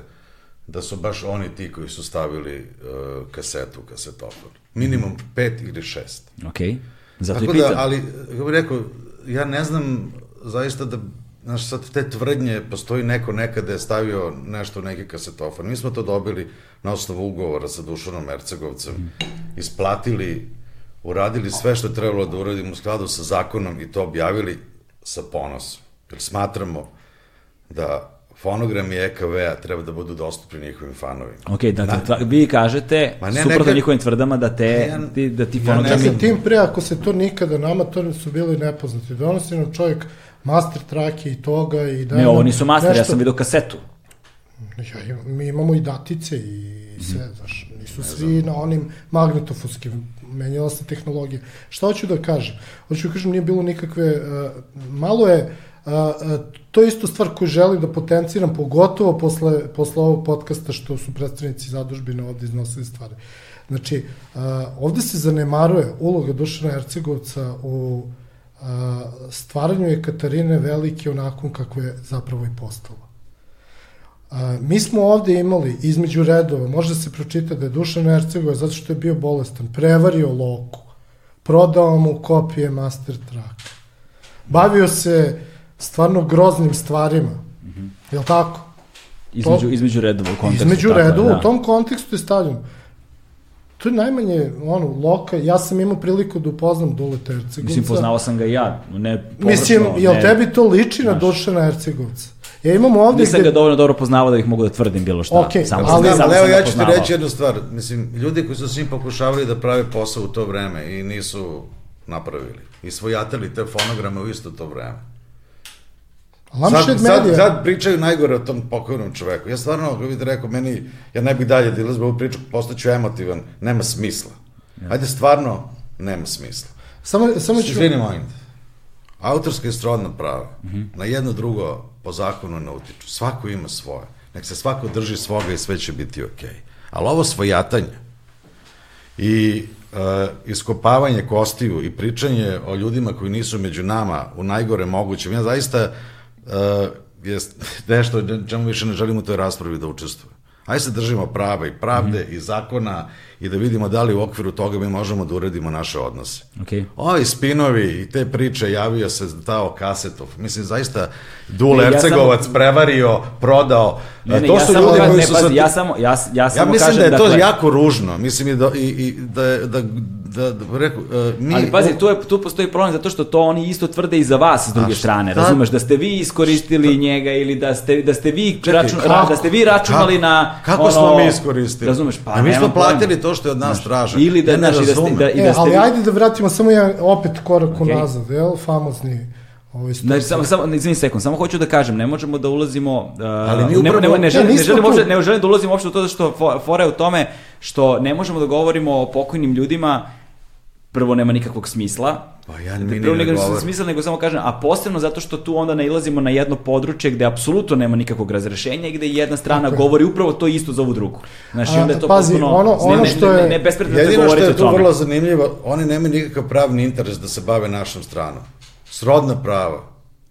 da su baš oni ti koji su stavili uh, kasetu, kasetofon. Minimum pet ili šest. Ok, zato Tako da, ali, kako bih rekao, ja ne znam zaista da znaš, sad te tvrdnje, postoji neko nekada je stavio nešto u neki kasetofon. Mi smo to dobili na osnovu ugovora sa Dušanom Ercegovcem, isplatili, uradili sve što je trebalo da uradimo u skladu sa zakonom i to objavili sa ponosom. Jer smatramo da fonogrami EKV-a treba da budu dostupni njihovim fanovima. Ok, dakle, da. vi kažete, Ma ne, suprotno neka... njihovim tvrdama, da, te, ja, ti, da ti fonogrami... Ja, tim pre, ako se to nikada nama, to su bili nepoznati. Donosi nam čovjek master trake i toga i da... Ne, ovo nisu master, nešto... ja sam vidio kasetu. Ja, mi imamo i datice i sve, mm. znaš, nisu svi na onim magnetofonskim, menjala se tehnologija. Šta hoću da kažem? Hoću da kažem, nije bilo nikakve, uh, malo je, uh, uh, to je isto stvar koju želim da potenciram, pogotovo posle, posle ovog podcasta što su predstavnici zadužbine ovde iznosili stvari. Znači, uh, ovde se zanemaruje uloga Dušana Hercegovca u stvaranju je Katarine Velike onakom kako je zapravo i postala. Mi smo ovde imali između redova, može se pročita da je Dušan Ercegova zato što je bio bolestan, prevario Loku, prodao mu kopije Master Track, bavio se stvarno groznim stvarima, mm -hmm. je li tako? Između, to, između redova u kontekstu. Između redova, da. u tom kontekstu je stavljeno to je najmanje, ono, loka, ja sam imao priliku da upoznam Dule Hercegovca. Mislim, poznao sam ga ja, ne površno. Mislim, jel ne, tebi to liči na Dušana Hercegovca? Ja imam ovde Nisam gde... ga dovoljno dobro poznavao da ih mogu da tvrdim bilo šta. Okay, samo ali, sam, ali evo ja ću ti reći jednu stvar. Mislim, ljudi koji su svim pokušavali da prave posao u to vreme i nisu napravili. I svojatali te fonograme u isto to vreme. Sad, sad, sad pričaju najgore o tom pokojnom čoveku. Ja stvarno, kako bih rekao, meni, ja ne bih dalje da izlazim ovu priču, postaću emotivan, nema smisla. Ajde, stvarno, nema smisla. Samo, samo ću... Izvini, molim Autorska i srodna prava, mm -hmm. na jedno drugo po zakonu ne utiču. Svako ima svoje. Nek se svako drži svoga i sve će biti okej. Okay. Ali ovo svojatanje i uh, iskopavanje kostiju i pričanje o ljudima koji nisu među nama u najgore mogućem, ja zaista uh, je nešto čemu više ne želimo u toj raspravi da učestvuje. Ajde se držimo prava i pravde mm -hmm. i zakona i da vidimo da li u okviru toga mi možemo da uredimo naše odnose. Okay. Ovi spinovi i te priče javio se tao kasetov. Mislim, zaista Dule ne, Ercegovac ja samo... prevario, prodao. Ne, ne, to ja su ljudi koji su... Pazi, ja samo, ja, ja samo ja mislim kažem, da je to dakle... jako ružno. Mislim i da, i, i da, da da, da reku, uh, mi... Ali pazi, tu, je, tu postoji problem zato što to oni isto tvrde i za vas s druge šta- strane, razumeš, da ste vi iskoristili njega ili da ste, da ste vi, Čekaj, račun, kako? da ste vi računali Kako? na Kako ono, smo mi iskoristili? Razumeš, pa A mi smo pojma. platili to što je od nas traže. Ili da, znaš, i da ste, da, i E, da ste ali vi- ajde da vratimo samo jedan opet korak Okej. unazad, jel? Famozni ovaj Znači, samo, samo, izvini sekund, samo hoću da kažem, ne možemo da ulazimo, uh, Ali mi ne, upravo- ne, ne, Ne, želim, ne, želim uopšte, ne želim da ulazimo uopšte u to što fo- fora je u tome što ne možemo da govorimo o pokojnim ljudima, prvo nema nikakvog smisla, Pa ja mi ni prvo ne govorim. smisla, nego samo kažem, a posebno zato što tu onda nailazimo na jedno područje gde apsolutno nema nikakvog razrešenja i gde jedna strana Tako je. govori upravo to isto za ovu drugu. Znači, A, onda je to pazi, potpuno... ono- ne, ono ne, što ne, je- ne, bespredmetno Jedino što je tu vrlo zanimljivo, oni nemaju nikakav pravni interes da se bave našom stranom. Srodna prava,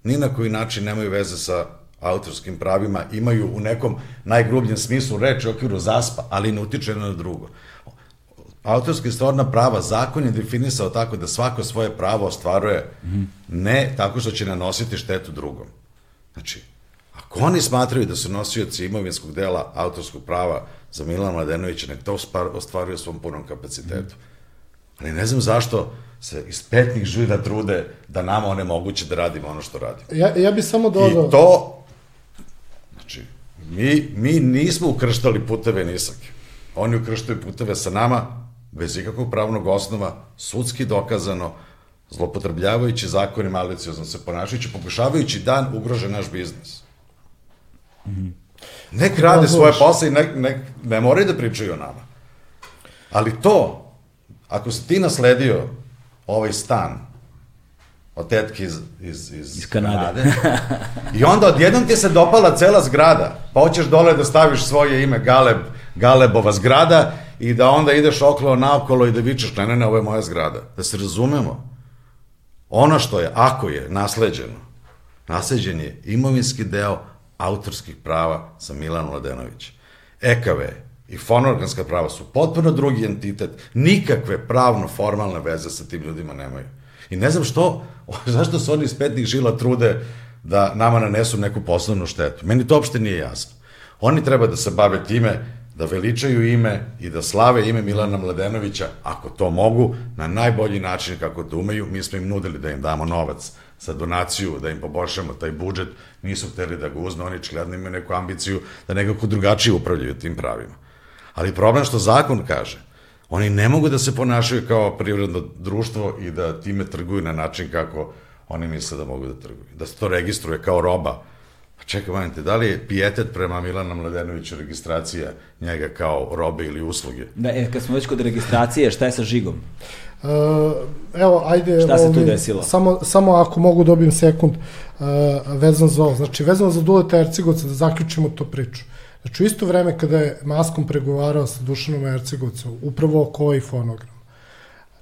ni na koji način nemaju veze sa autorskim pravima, imaju u nekom najgrubljem smislu reči okviru zaspa, ali ne utiče na drugo. Autorska i srodna prava, zakon je definisao tako da svako svoje pravo ostvaruje ne tako što će nanositi štetu drugom. Znači, ako oni smatraju da su nosioci imovinskog dela autorskog prava za Milana Mladenovića, nek to ostvaruje svom punom kapacitetu. Ali ne znam zašto se iz petnih žira trude da nama onemoguće da radimo ono što radimo. Ja, ja bi samo dodao... I to, znači, mi, mi nismo ukrštali puteve nisake. Oni ukrštaju puteve sa nama, bez ikakvog pravnog osnova, sudski dokazano, zlopotrebljavajući zakon i maliciozno se ponašajući, pokušavajući dan ugrože naš biznis. Nek rade svoje posle i nek, nek, ne moraju da pričaju o nama. Ali to, ako si ti nasledio ovaj stan od tetke iz, iz, iz, Iz Kanade. I onda odjednom ti se dopala cela zgrada, pa hoćeš dole da staviš svoje ime Galeb, Galebova zgrada i da onda ideš okolo naokolo i da vičeš, ne, ne, ne, ovo je moja zgrada. Da se razumemo. Ono što je, ako je nasleđeno, nasleđen je imovinski deo autorskih prava sa Milan Mladenović. EKV i fonorganska prava su potpuno drugi entitet, nikakve pravno-formalne veze sa tim ljudima nemaju. I ne znam što, zašto se oni iz petnih žila trude da nama nanesu neku poslovnu štetu. Meni to uopšte nije jasno. Oni treba da se bave time, da veličaju ime i da slave ime Milana Mladenovića, ako to mogu, na najbolji način kako to umeju. Mi smo im nudili da im damo novac za donaciju, da im poboljšamo taj budžet, nisu hteli da ga uzme, oni čigledno imaju neku ambiciju da nekako drugačije upravljaju tim pravima. Ali problem što zakon kaže, oni ne mogu da se ponašaju kao privredno društvo i da time trguju na način kako oni misle da mogu da trguju. Da se to registruje kao roba. Pa čekaj, manite, da li je pijetet prema Milana Mladenoviću registracija njega kao robe ili usluge? Da, e, kad smo već kod registracije, šta je sa žigom? Uh, evo, ajde... Šta se tu ovaj, desilo? Samo, samo ako mogu dobijem sekund uh, vezan za ovo. Znači, vezano za Duleta Ercegovca, da zaključimo to priču. Znači, u isto vreme kada je Maskom pregovarao sa Dušanom Ercegovcom, upravo oko ovih fonogram,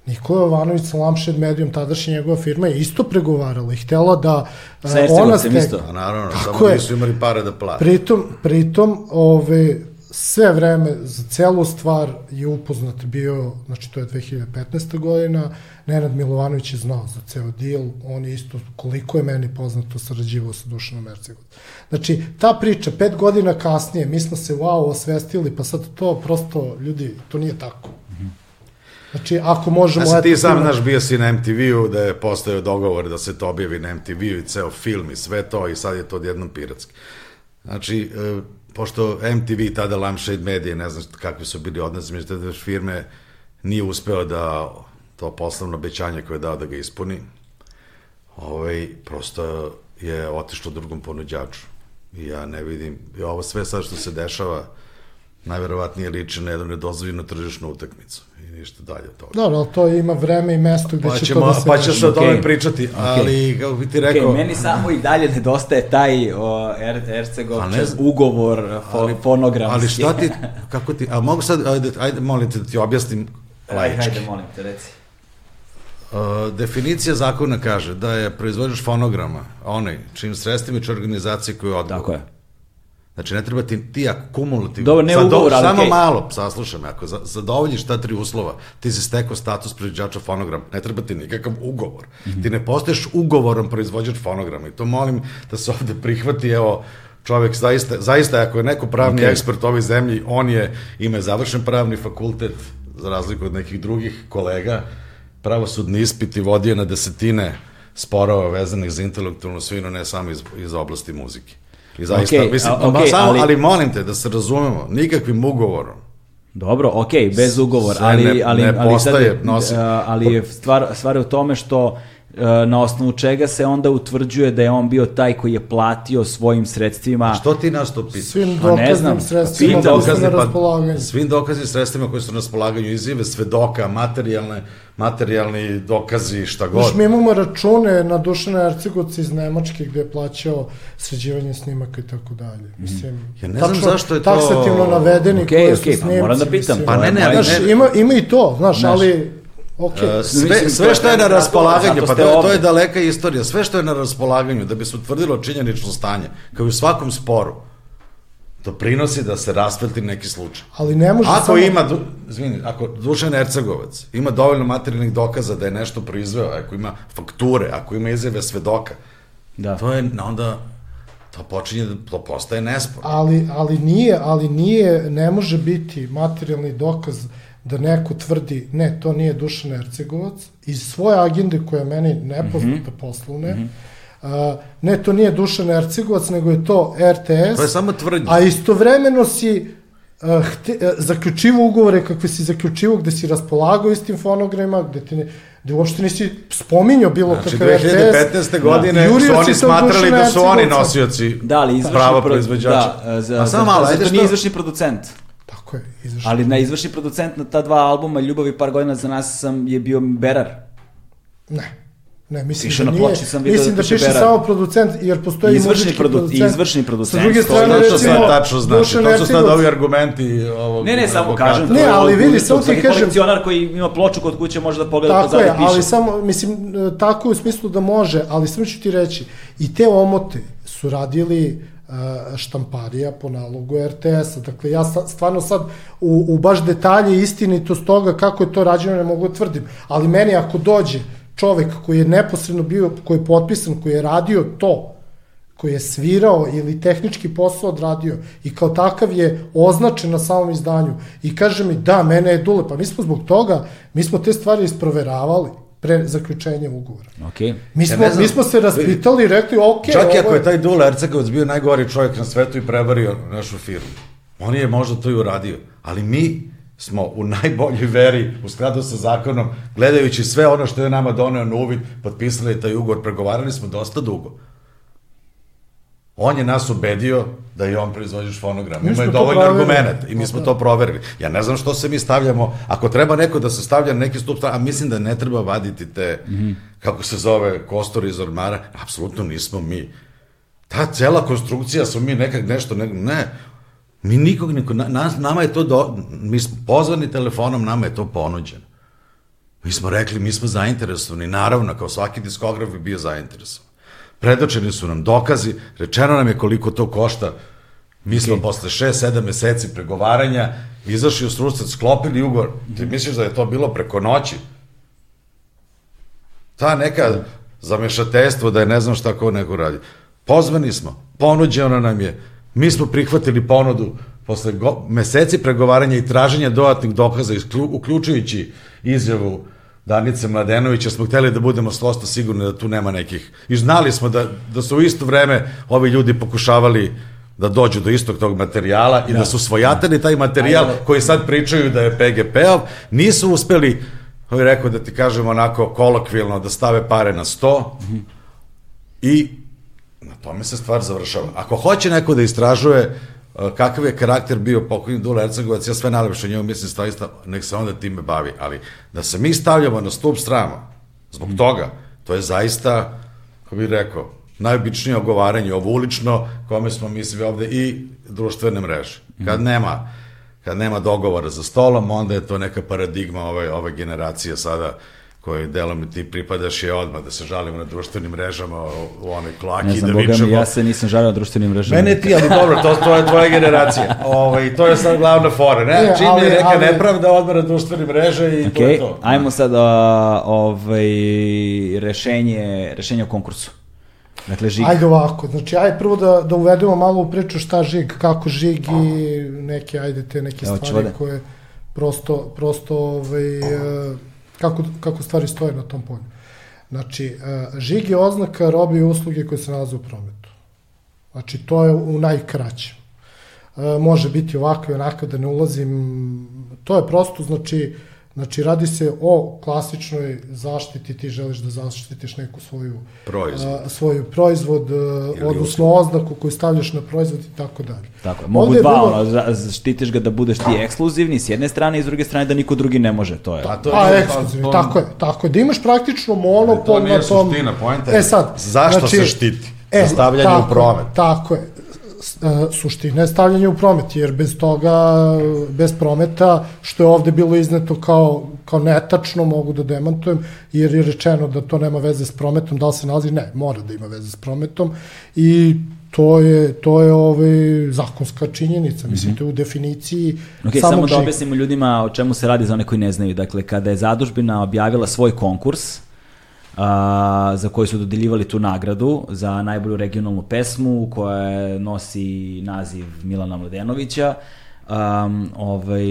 Nikola Jovanović sa Lamshed Medijom, tadašnja njegova firma, je isto pregovarala i htela da uh, ona stek... isto? A naravno, Tako samo je. nisu imali pare da plate. Pritom, pritom ove, sve vreme za celu stvar je upoznat bio, znači to je 2015. godina, Nenad Milovanović je znao za ceo deal, on je isto, koliko je meni poznato, sarađivao sa Dušanom Ercegovcem. Znači, ta priča, pet godina kasnije, mi smo se wow osvestili, pa sad to prosto, ljudi, to nije tako. Znači, ako možemo... Znači, ti sam, znaš, bio si na MTV-u da je postao dogovor da se to objavi na MTV-u i ceo film i sve to i sad je to odjednom piratski. Znači, e, pošto MTV, tada Lampshade Media, ne znam kakvi su bili odnosi među te dve firme, nije uspeo da to poslovno obećanje koje je dao da ga ispuni, ovaj, prosto je otišlo drugom ponuđaču. I ja ne vidim, i ovo sve sad što se dešava, najverovatnije liči na jednu nedozvoljenu tržišnu utakmicu i ništa dalje od toga. Dobro, ali to ima vreme i mesto gde Pa će ćemo, to da se... pa će se o tome Okej. pričati, ali kako bi ti rekao... Okay, meni samo i dalje nedostaje taj o, er, Ercegovčev ne znam. ugovor fo, fonogramski. Ali šta ti, kako ti, a mogu sad, ajde, ajde molim te da ti objasnim Ajde, laički. hajde, molim te, reci. Uh, definicija zakona kaže da je proizvođač fonograma onaj čim sredstvima će organizacije koje odgovor. Tako je. Znači ne treba ti, ti ako kumulativno... Dobro, ne Sad ugovor, ali Samo okej. malo, saslušaj me, ako za- zadovoljiš ta tri uslova, ti si stekao status proizvođača fonograma, ne treba ti nikakav ugovor. Mhm. Ti ne postaješ ugovorom proizvođač fonograma i to molim da se ovde prihvati, evo, čovek zaista, zaista ako je neko pravni Okej. ekspert u ovoj zemlji, on je, ima je završen pravni fakultet, za razliku od nekih drugih kolega, pravosudni ispit i vodio na desetine sporova vezanih za intelektualnu svinu, ne samo iz, iz oblasti muzike. I zaista, Okej, mislim, a- okay, samo, ali... ali- molim te da se razumemo, nikakvim ugovorom. Dobro, ok, bez ugovora, ali, ne- ali, ne ali, postaje sad, nosi- ali je stvar, stvar je u tome što na osnovu čega se onda utvrđuje da je on bio taj koji je platio svojim sredstvima. Što ti nas to pitaš? Svim Pa ne znam, dokaznim sredstvima svim koji su dokaznim, na pa- raspolaganju. svim dokaznim sredstvima koji su na raspolaganju, izjave svedoka, materijalne, materijalni dokazi, šta god. Znaš, mi imamo račune na Dušana Ercegovca iz Nemačke gde je plaćao sređivanje snimaka i tako dalje. Mislim, Ja ne znam tačno, zašto je to- Taksativno navedeni Okej, koji su okej, pa snimci. moram da pitam. mislim. Pa ne, ne, ali Znaš, ne- ima, ima i to, znaš, Znaš, ali... Okej. E, sve, to sve što je na raspolaganju, pa to je, to je daleka istorija, sve što je na raspolaganju da bi se utvrdilo činjenično stanje, kao i u svakom sporu, doprinosi da se rasvetli neki slučaj. Ali ne može Ako samo... ima, du, izvini, ako Dušan Ercegovac ima dovoljno materijalnih dokaza da je nešto proizveo, ako ima fakture, ako ima izjave svedoka, Da. to je onda, to počinje, da- to postaje nespor. Ali, ali nije, ali nije, ne može biti materijalni dokaz da neko tvrdi, ne, to nije Dušan Ercegovac, iz svoje agende koja je meni nepoznata Mhm. poslovne, a, ne, to nije Dušan Ercegovac, nego je to RTS, To je samo tvrdnje. a istovremeno si uh, hte, uh, zaključivo ugovore kakve si zaključivo, gde si raspolagao istim fonogramima, gde, ti ne, gde uopšte nisi spominjao bilo Znači, kakav RTS. 2015. godine Jurio su oni smatrali da su oni nosioci Da, ali izvršni prava pro- proizvođača. Da, za, A samo malo, zato ajde što nije izvršni producent. Tako je, izašao. Ali na izvršni producent na ta dva albuma Ljubav i par godina za nas sam je bio Berar. Ne. Ne, mislim Piše da na nije. ploči, sam video mislim da da piše Berar. samo producent, jer postoji Izvršni muzički produ- producent. izvršni producent, Sa druge to strane, To recimo, sve tačno znači. To su sad ovi argumenti ovog Ne, ne, samo advokata. kažem. Ne, to je ali vidi, samo ti kažem- kolekcionar koji ima ploču kod kuće može da pogleda Tako je, pozadi piše. ali samo, mislim, e, tako je u smislu da može, ali samo ću ti reći, i te omote su radili e, štamparija po nalogu RTS-a. Dakle, ja stvarno sad u, u baš detalje istinitost toga kako je to rađeno ne mogu da tvrdim. Ali meni ako dođe čovek koji je neposredno bio, koji je potpisan, koji je radio to, koji je svirao ili tehnički posao odradio i kao takav je označen na samom izdanju i kaže mi da, mene je Dule, pa mi smo zbog toga, mi smo te stvari isproveravali pre zaključenja ugovora. Okej. Mi Ja smo, znam, mi smo se raspitali i rekli, ok, Čak i ako je taj Dule Ercegovac bio najgori čovjek na svetu i prevario našu firmu. On je možda to i uradio. Ali mi smo u najboljoj veri, u skladu sa zakonom, gledajući sve ono što je nama doneo na uvid, potpisali taj ugovor, pregovarali smo dosta dugo. On je nas ubedio da je on proizvođač fonograma. Ima je dovoljno argumenta i mi smo Pa to proverili. Ja ne znam što se mi stavljamo, ako treba neko da se stavlja na neki stup, a mislim da ne treba vaditi te, kako se zove, kostor iz ormara, apsolutno nismo mi. Ta cela konstrukcija smo mi nekak nešto, ne, ne. Mi nikog, niko, na, nas, nama je to, do, mi smo pozvani telefonom, nama je to ponuđeno. Mi smo rekli, mi smo zainteresovani, naravno, kao svaki diskograf bi bio zainteresovan. Predočeni su nam dokazi, rečeno nam je koliko to košta, mi smo posle 6-7 meseci pregovaranja izašli u susret, sklopili ugovor. Ti misliš da je to bilo preko noći? Ta neka zamešateljstvo da je ne znam šta ko neko radi. Pozvani smo, ponuđeno nam je, mi smo prihvatili ponudu posle go, meseci pregovaranja i traženja dodatnih dokaza, uključujući izjavu Danice Mladenovića, smo hteli da budemo slosto sigurni da tu nema nekih. I znali smo da, da su u isto vreme ovi ljudi pokušavali da dođu do istog tog materijala i da, su svojatali taj materijal Ajde. koji sad pričaju da je PGP-ov, nisu uspeli, je rekao da ti kažem onako kolokvilno, da stave pare na sto i na tome se stvar završava. Ako hoće neko da istražuje kakav je karakter bio pokojni Dula Ercegovac, ja sve najlepše njemu mislim staista, nek se onda time bavi, ali da se mi stavljamo na stup strama, zbog toga, to je zaista, kako bih rekao, najobičnije ogovaranje, ovo ulično, kome smo mi svi ovde i društvene mreže. Kad nema kad nema dogovora za stolom, onda je to neka paradigma ove, ove generacije sada koje delom ti pripadaš je odmah da se žalimo na društvenim mrežama u, u onoj klaki Ne znam, da boga vičemo. mi, ja se nisam žalio na društvenim mrežama. Mene ti, ali dobro, to, to je tvoja generacija. Ovaj, to je sad glavna fora, ne? Ne, Čim ali- je neka ali- nepravda, odmah na društvene mreže i to je to. ajmo sad uh, ovaj, rešenje, rešenje o konkursu. Dakle, žig. Ajde ovako, znači ajde prvo da, da uvedemo malo u priču šta žig, kako žig i neke, ajde te neke Evo, stvari koje... Prosto, prosto ovaj, kako, kako stvari stoje na tom polju. Znači, e, žig je oznaka robe i usluge koje se nalaze u prometu. Znači, to je u najkraćem. E, može biti ovako i onako, da ne ulazim. To je prosto, znači, Znači, radi se o klasičnoj zaštiti, ti želiš da zaštitiš neku svoju proizvod, a, svoju proizvod odnosno oznaku koju stavljaš na proizvod i tako dalje. Tako je, mogu dva, bilo... ono, štitiš ga da budeš ti ekskluzivni s jedne strane i s druge strane da niko drugi ne može, to je. Pa, to je A, ekskluzivni, to... tako je, tako je, da imaš praktično monopol na tom... To nije suština, pojenta je, e, sad, zašto znači, se štiti? E, stavljanje u promet. Tako je, suština je stavljanje u promet, jer bez toga, bez prometa, što je ovde bilo izneto kao, kao netačno, mogu da demantujem, jer je rečeno da to nema veze s prometom, da li se nalazi? Ne, mora da ima veze s prometom i to je to je ovaj zakonska činjenica mislim mm -hmm. to je u definiciji okay, samo da objasnimo ljudima o čemu se radi za one koji ne znaju dakle kada je zadužbina objavila svoj konkurs a, za koji su dodeljivali tu nagradu za najbolju regionalnu pesmu koja nosi naziv Milana Mladenovića. Um, ovaj,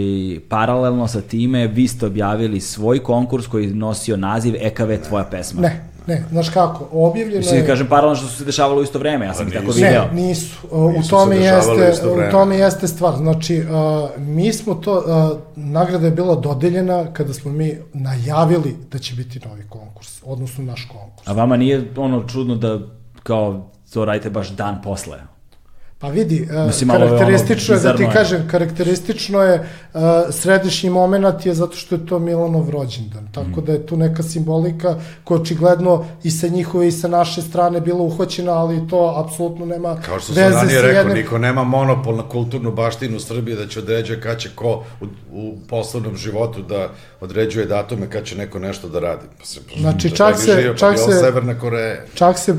paralelno sa time vi ste objavili svoj konkurs koji nosio naziv EKV Tvoja pesma. Ne, Ne, znaš kako, objavljeno Mislim, je... kažem paralelno što su se dešavalo u isto vreme, ja sam ih tako video. Ne, nisu. Uh, nisu u tome jeste, u tome jeste stvar. Znači, uh, mi smo to, uh, nagrada je bila dodeljena kada smo mi najavili da će biti novi konkurs, odnosno naš konkurs. A vama nije ono čudno da kao to radite baš dan posle? Pa vidi, e, Mislim, karakteristično je, da ti kažem, karakteristično je, uh, središnji moment je zato što je to Milanov rođendan, tako mm. da je tu neka simbolika koja očigledno i sa njihove i sa naše strane bila uhvaćena, ali to apsolutno nema Kao što sam ranije rekao, jedne... niko nema monopol na kulturnu baštinu Srbije da će određuje kad će ko u, u poslovnom životu da određuje datume kad će neko nešto da radi. Pa se, znači, čak se, živa, čak se, Severna Koreja. Čak se uh,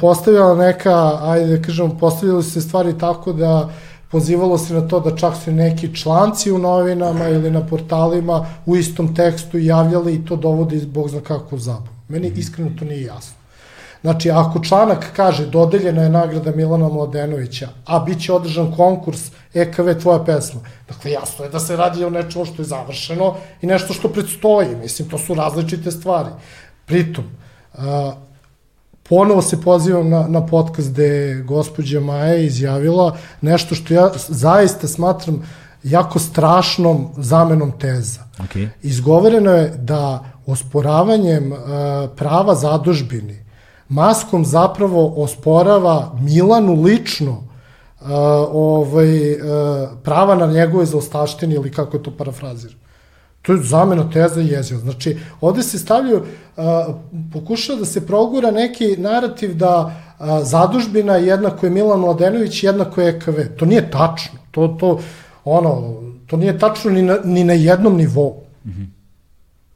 postavljala neka, ajde da kažemo, postavljali se stvari tako da pozivalo se na to da čak su neki članci u novinama ili na portalima u istom tekstu javljali i to dovodi Bog zna kako zabu. Meni mhm. iskreno to nije jasno. Znači, ako članak kaže dodeljena je nagrada Milana Mladenovića, a bit će održan konkurs EKV tvoja pesma, dakle jasno je da se radi o nečemu što je završeno i nešto što predstoji. Mislim, to su različite stvari. Pritom, ponovo se pozivam na, na podcast gde je gospođa Maja izjavila nešto što ja zaista smatram jako strašnom zamenom teza. Okay. Izgovoreno je da osporavanjem uh, prava zadužbini maskom zapravo osporava Milanu lično uh, ovaj, uh, prava na njegove zaostaštine ili kako je to parafraziram. To je zamena teza i jezio. Znači, ovde se stavljaju, a, pokušava da se progura neki narativ da a, zadužbina jednako je Milan Mladenović, jednako je EKV. To nije tačno. To, to, ono, to nije tačno ni na, ni na jednom nivou. Mm -hmm.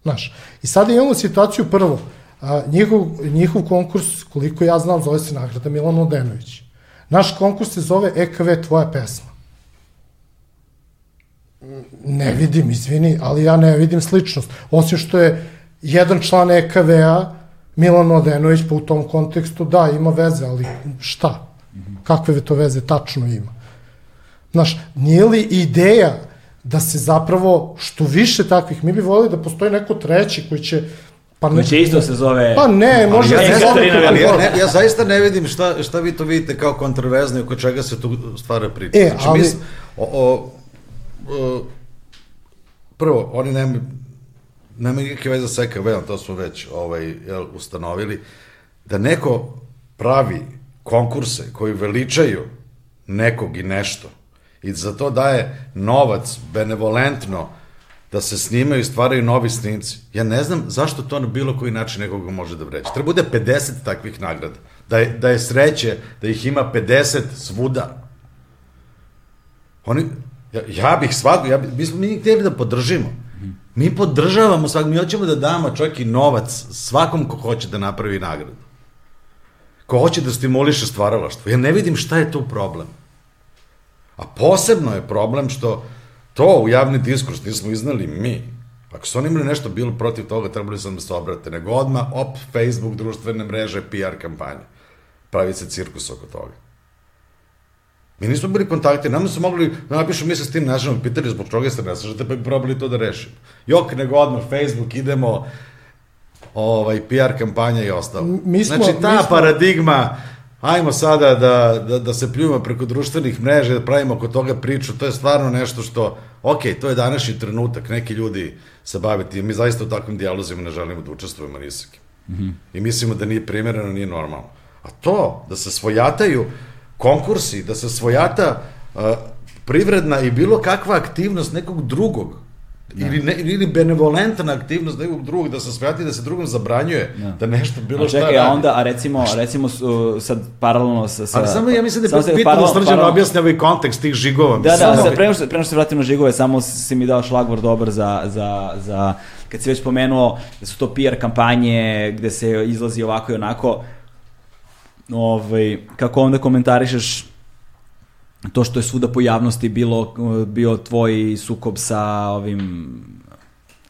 Znaš, i sada imamo situaciju prvo, a, njihov, njihov konkurs, koliko ja znam, zove se nagrada Milan Mladenović. Naš konkurs se zove EKV Tvoja pesma. Ne vidim, izvini, ali ja ne vidim sličnost. Osim što je jedan član EKV-a, Milan Mladenović, pa u tom kontekstu, da, ima veze, ali šta? Kakve to veze tačno ima? Znaš, nije li ideja da se zapravo, što više takvih, mi bi volili da postoji neko treći koji će Pa ne, će isto se zove... Pa ne, može ja, se zove... Ali ja, ne, ja zaista ne vidim šta, šta vi to vidite kao kontroverzno i oko čega se tu stvara priča. E, znači, ali... Mi, o, o, prvo, oni nemaju nema nikakve veze sa EKV-om, to smo već ovaj, jel, ustanovili, da neko pravi konkurse koji veličaju nekog i nešto i za to daje novac benevolentno da se snimaju i stvaraju novi snimci. Ja ne znam zašto to na bilo koji način nekoga može da vreće. Treba bude 50 takvih nagrada. Da je, da je sreće da ih ima 50 svuda. Oni, Ja, ja bih svako, ja bih, mi smo mi htjeli da podržimo. Mi podržavamo svak, mi hoćemo da damo čovjek i novac svakom ko hoće da napravi nagradu. Ko hoće da stimuliše stvaralaštvo. Ja ne vidim šta je tu problem. A posebno je problem što to u javni diskurs nismo iznali mi. Ako su oni imali nešto bilo protiv toga, trebali su da se obrate. Nego odmah, op, Facebook, društvene mreže, PR kampanje. Pravi se cirkus oko toga. Mi nismo bili kontakti, nama su mogli da napišu, mi se s tim našemo pitali zbog čega se ne slažete, pa bi probali to da rešimo. Jok, nego odmah Facebook, idemo, ovaj, PR kampanja i ostalo. Mi smo- znači, ta mi smo- paradigma, ajmo sada da, da, da se pljujemo preko društvenih mreža, da pravimo oko toga priču, to je stvarno nešto što, ok, to je današnji trenutak, neki ljudi se bave tim, mi zaista u takvim dijalozima ne želimo da učestvujemo ni sa kim. I mislimo da nije primjereno, nije normalno. A to, da se svojataju konkursi, da se svojata uh, privredna i bilo kakva aktivnost nekog drugog, ili, ne, ili benevolentna aktivnost nekog drugog, da se svojati, da se drugom zabranjuje, da nešto bilo A šta čekaj, a radi. onda, a recimo, recimo su, sad paralelno sa... sa Ali samo ja mislim da je bitno da paralelno- srđan paralelno- objasnja ovaj kontekst tih žigova. Da, da, ono- sad, pre nego što, pre što se vratimo na žigove, samo si mi dao šlagvor dobar za, za, za, kad si već pomenuo da su to PR kampanje gde se izlazi ovako i onako, ovaj, kako onda komentarišeš to što je svuda po javnosti bilo, bio tvoj sukob sa ovim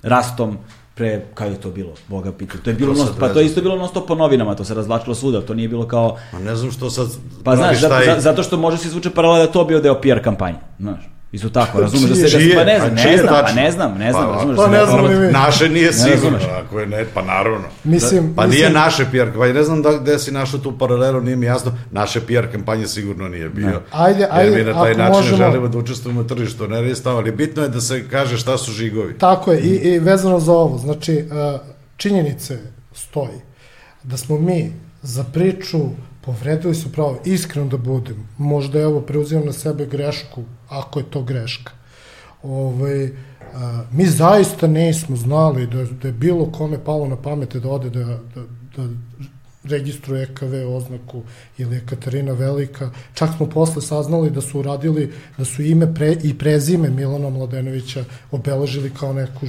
rastom pre, kada je to bilo, boga pita, to je bilo, To non, pa to je isto bilo non stop po novinama, to se razvlačilo svuda, to nije bilo kao, Ma ne znam što sad pa znaš, zato, zato što može se izvuče paralela da to bio deo PR kampanje, znaš. Isto tako, razumeš da se da Čije? se, pa ne znam, ne znam, pa tačno? ne znam, ne znam, Pa, razumeš pa da se ne znam ni mi. Naše nije sigurno, ako je ne, pa naravno. Mislim- pa nije naše PR kampanje, ne znam da, gde si našao tu paralelu, nije mi jasno, naše PR kampanje sigurno nije bio. Ajde, Jer ajde, mi na taj način možemo- želimo da učestvujemo u tržištu, ne je stav, ali bitno je da se kaže šta su žigovi. Tako je, i, i vezano za ovo, znači, uh, činjenice stoji da smo mi za priču povredili su pravo, iskreno da budem, možda evo preuzimam na sebe grešku, ako je to greška. Ovaj, uh, mi zaista nismo znali da, da je bilo kome palo na pamet da ode da, da, da registruje EKV oznaku ili je Katarina Velika. Čak smo posle saznali da su uradili, da su ime pre, i prezime Milana Mladenovića obeležili kao neku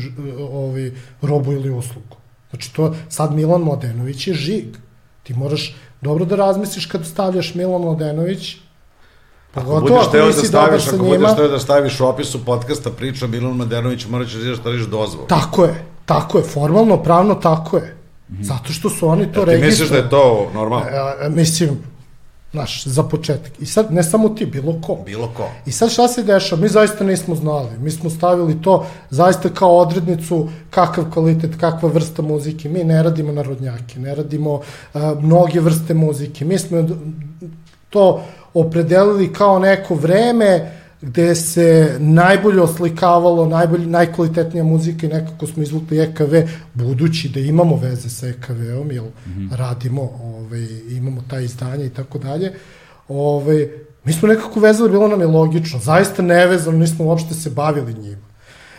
ovaj, robu ili uslugu. Znači to, sad Milan Mladenović je žig. Ti moraš dobro da razmisliš kad stavljaš Milan Mladenović, Ako pogotovo budeš ako teo da staviš, ako njima. budeš teo da staviš u opisu podcasta priča Milan Madenović, morat ćeš da ideš da dozvolu. Tako je, tako je, formalno, pravno tako je. Zato što su oni to Ti registrovali. misliš da je to normalno? E, mislim, znaš, za početak. I sad, ne samo ti, bilo ko. Bilo ko. I sad šta se dešava? Mi zaista nismo znali. Mi smo stavili to zaista kao odrednicu kakav kvalitet, kakva vrsta muzike. Mi ne radimo narodnjake, ne radimo uh, mnoge vrste muzike. Mi smo to opredelili kao neko vreme gde se najbolje oslikavalo, najbolje, najkvalitetnija muzika i nekako smo izvukli EKV, budući da imamo veze sa EKV-om, jer mm -hmm. radimo, ovaj, imamo taj izdanje i tako dalje, ovaj, mi smo nekako vezali, bilo nam je logično, zaista nevezano, nismo uopšte se bavili njima.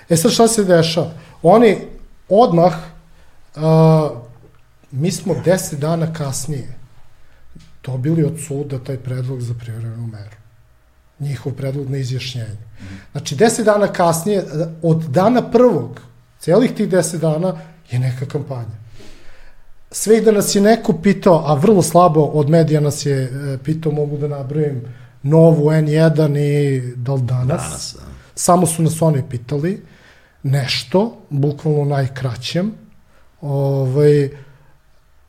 E sad šta se dešava? Oni odmah, uh, mi smo deset dana kasnije dobili od suda taj predlog za privremenu meru. Njihov predlog na izjašnjenje. Znači, deset dana kasnije, od dana prvog, celih tih deset dana, je neka kampanja. Sve i da nas je neko pitao, a vrlo slabo od medija nas je e, pitao, mogu da nabrojim, Novu, N1 i da li danas? Danas, da. Samo su nas oni pitali nešto, bukvalno najkraćem. Ovaj,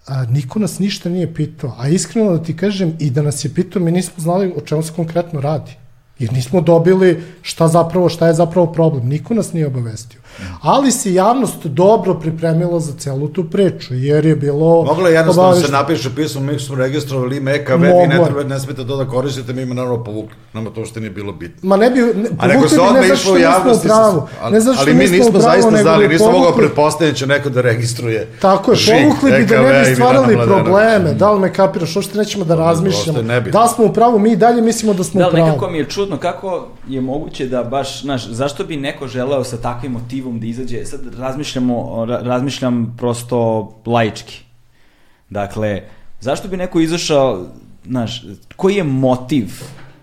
a, niko nas ništa nije pitao. A iskreno da ti kažem, i da nas je pitao, mi nismo znali o čemu se konkretno radi. Jer nismo dobili šta zapravo, šta je zapravo problem. Niko nas nije obavestio. Ali se javnost dobro pripremila za celu tu priču, jer je bilo... Moglo je jednostavno da se napiše pismo, mi smo registrovali ime EKV, vi ne, treba, ne smete to da koristite, mi ima naravno povukli. Nama to što nije bilo bitno. Ma ne bi, ne, A nego se zato išlo u javnosti. pravu. ali, Ne što ali mi nismo pravu, zaista znali, nismo mogao povukli- pretpostaviti da će neko da registruje. Tako je, žig povukli bi da ne bi stvarali Milana Mladenovića. probleme, da li me kapiraš, uopšte nećemo da razmišljamo. ne bi. Da li smo u pravu, mi i dalje mislimo da smo Da, u pravu. nekako mi je čudno kako je moguće da baš, znaš, zašto bi neko želeo sa takvim motivom da izađe, sad razmišljamo, ra- razmišljam prosto laički. Dakle, zašto bi neko izašao, znaš, koji je motiv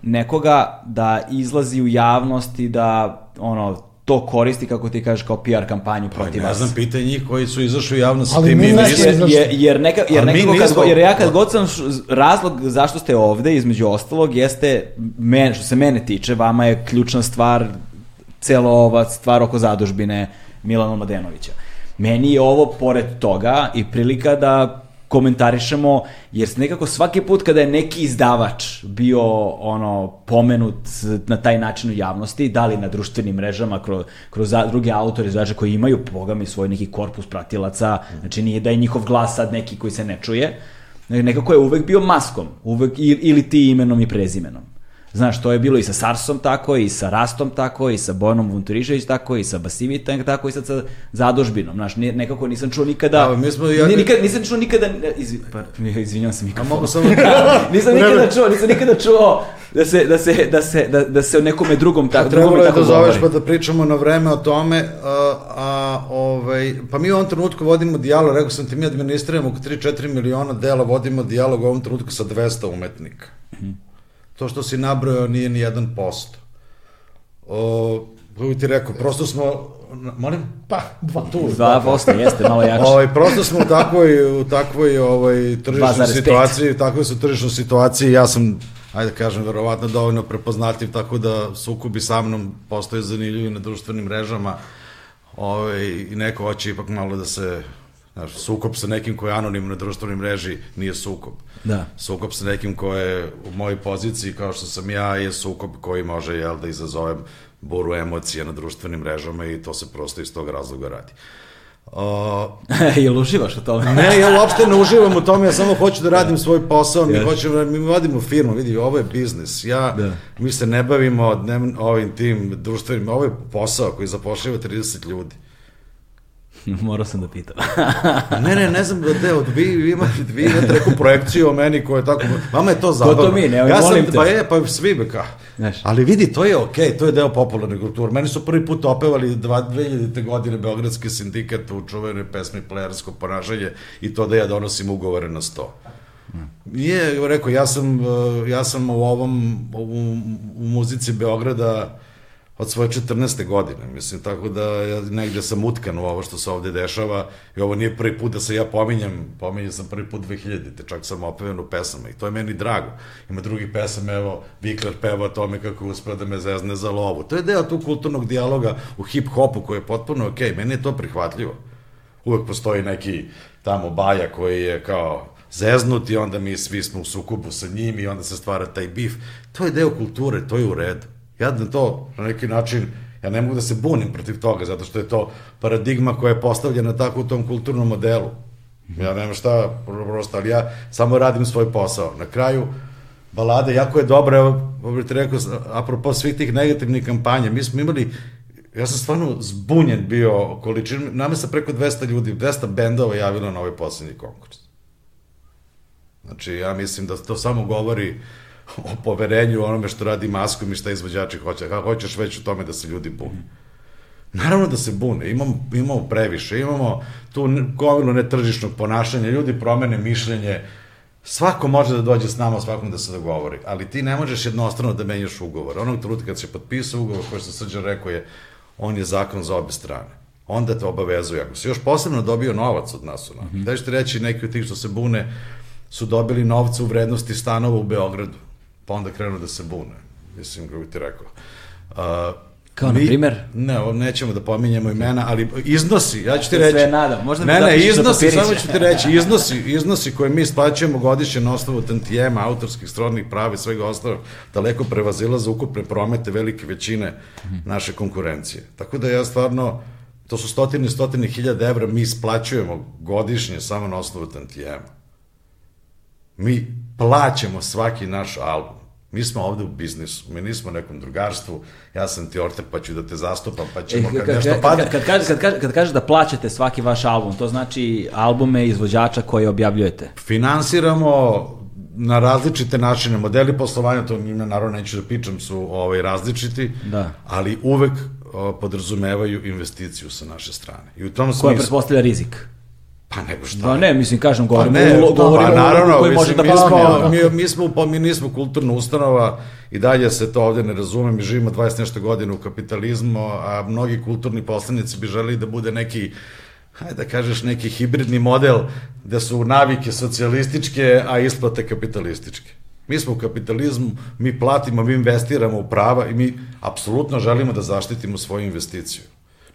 nekoga da izlazi u javnost i da, ono, to koristi, kako ti kažeš, kao PR kampanju protiv Ne vas? znam, pitaj njih koji su izašli u javnost sa Ali tim mi ne jer, jer, neka, jer, Ali mi nekako kad, nismo- jer ja kad god sam š- razlog zašto ste ovde, između ostalog, jeste, men, što se mene tiče, vama je ključna stvar cela ova stvar oko zadužbine Milana Mladenovića. Meni je ovo, pored toga, i prilika da komentarišemo, jer nekako svaki put kada je neki izdavač bio ono pomenut na taj način u javnosti, da li na društvenim mrežama, kroz, kroz druge autore izdavače koji imaju, boga mi, svoj neki korpus pratilaca, znači nije da je njihov glas sad neki koji se ne čuje, nekako je uvek bio maskom, uvek, ili ti imenom i prezimenom. Znaš, to je bilo i sa Sarsom tako, i sa Rastom tako, i sa Bojanom Vunturišević tako, i sa Basivitem tako, i sad sa Zadužbinom. Znaš, nekako nisam čuo nikada... Da, mi smo... Ja... Nikad, nisam čuo nikada... Izvi, pa, izvinjam se mikrofon. A mogu samo... nisam nikada čuo, nisam nikada čuo da se, da se, da se, da, da se o nekome drugom tako, drugom tako da zoveš pa da pričamo na vreme o tome, a, a, ovaj, pa mi u ovom trenutku vodimo dijalog, rekao sam ti, mi administriramo oko 3-4 miliona dela, vodimo dijalog u ovom trenutku sa 200 umetnika. Mm -hmm to što si nabrojao nije ni jedan posto. O, kako ti rekao, prosto smo, molim? Pa, dva. Tu, dva posto, jeste, malo jače. Ovaj, prosto smo u takvoj, u takvoj ovaj, tržišnoj situaciji, u takvoj su tržišnoj situaciji, ja sam, ajde da kažem, verovatno dovoljno prepoznatljiv, tako da sukubi sa mnom postoje zanimljivi na društvenim mrežama, ovaj, i neko hoće ipak malo da se Znaš, sukob sa nekim ko je anonim na društvenoj mreži nije sukob. Da. Sukob sa nekim ko je u mojoj poziciji, kao što sam ja, je sukob koji može, jel, da izazovem buru emocija na društvenim mrežama i to se prosto iz tog razloga radi. Uh, Jel uživaš u tome? ne, ja uopšte ne uživam u tome, ja samo hoću da radim svoj posao, mi hoćemo, da, mi vodimo firmu, vidi, ovo je biznis, ja, da. mi se ne bavimo dnevn, ovim tim društvenim, ovo je posao koji zapošljava 30 ljudi. Morao sam da pitam. ne, ne, ne znam da deo, vi, vi imate, vi imate neku projekciju o meni koja je tako, vama je to zabavno. To to mi, ne, ja sam, te. Pa je, pa svi be ka. Znaš. Ali vidi, to je okej, okay, to je deo popularne kulture. Meni su prvi put opevali 2000. godine Beogradski sindikat u čuvenoj pesmi Plejarsko ponašanje i to da ja donosim ugovore na sto. Nije, rekao, ja sam, ja sam u ovom, u, u muzici Beograda od svoje 14. godine, mislim, tako da ja negde sam utkan u ovo što se ovde dešava i ovo nije prvi put da se ja pominjem, pominjem sam prvi put 2000-te, čak sam opevan u pesama i to je meni drago. Ima drugih pesama, evo, Vikler peva o tome kako uspio da me zezne za lovu. To je deo tu kulturnog dijaloga u hip-hopu koji je potpuno okej, okay. meni je to prihvatljivo. Uvek postoji neki tamo baja koji je kao zeznut i onda mi svi smo u sukubu sa njim i onda se stvara taj bif. To je deo kulture, to je u redu. Ja na to, na neki način, ja ne mogu da se bunim protiv toga, zato što je to paradigma koja je postavljena tako u tom kulturnom modelu. Ja nemam šta, prosto, ali ja samo radim svoj posao. Na kraju, balada jako je dobra, evo, bih ti rekao, apropo svih tih negativnih kampanja, mi smo imali, ja sam stvarno zbunjen bio količin, nama se preko 200 ljudi, 200 bendova javilo na ovaj poslednji konkurs. Znači, ja mislim da to samo govori o poverenju onome što radi maskom i šta izvođači hoće. Kako hoćeš već u tome da se ljudi bune. Naravno da se bune, imamo, imamo previše, imamo tu gomilu netržišnog ponašanja, ljudi promene mišljenje, svako može da dođe s nama, svakom da se dogovori, ali ti ne možeš jednostrano da menjaš ugovor. Onog trutka kad se potpisao ugovor, koji što Srđan rekao je, on je zakon za obe strane. Onda te obavezuje. Ako si još posebno dobio novac od nas, ono, mm -hmm. da ćete reći, neki od tih što se bune su dobili novca u vrednosti stanova u Beogradu pa onda krenu da se bune. Mislim, kako ti rekao. Uh, Kao, mi, na primer? Ne, nećemo da pominjemo imena, ali iznosi, ja ću ti reći... Sve nadam, možda mi ne, ne, iznosi, samo ću ti reći, iznosi, iznosi koje mi isplaćujemo godišnje na osnovu tantijema, autorskih, srodnih prava i svega ostalog, daleko prevazilaze ukupne promete velike većine naše konkurencije. Tako da ja stvarno, to su stotine i stotine hiljada evra mi isplaćujemo godišnje samo na osnovu tantijema. Mi plaćamo svaki naš album. Mi smo ovde u biznisu, mi nismo u nekom drugarstvu, ja sam ti orter pa ću da te zastupam, pa ćemo e, kad, kad nešto padne. Kad, kad, kad, kad, kad, kad kažeš da plaćate svaki vaš album, to znači albume izvođača koje objavljujete? Finansiramo na različite načine, modeli poslovanja, to njima naravno neću da pičam, su ovaj, različiti, da. ali uvek o, podrazumevaju investiciju sa naše strane. I u tom smislu... Koja pretpostavlja rizik? Pa nego šta? Pa ne, mislim, kažem, govorim, pa ne, ulo, govorim pa, naravno, koji može da mi smo, mi, mi, smo, pa, mi nismo kulturna ustanova i dalje se to ovde ne razume, mi živimo 20 nešto godina u kapitalizmu, a mnogi kulturni poslanici bi želeli da bude neki hajde da kažeš neki hibridni model gde su navike socijalističke, a isplate kapitalističke. Mi smo u kapitalizmu, mi platimo, mi investiramo u prava i mi apsolutno želimo da zaštitimo svoju investiciju.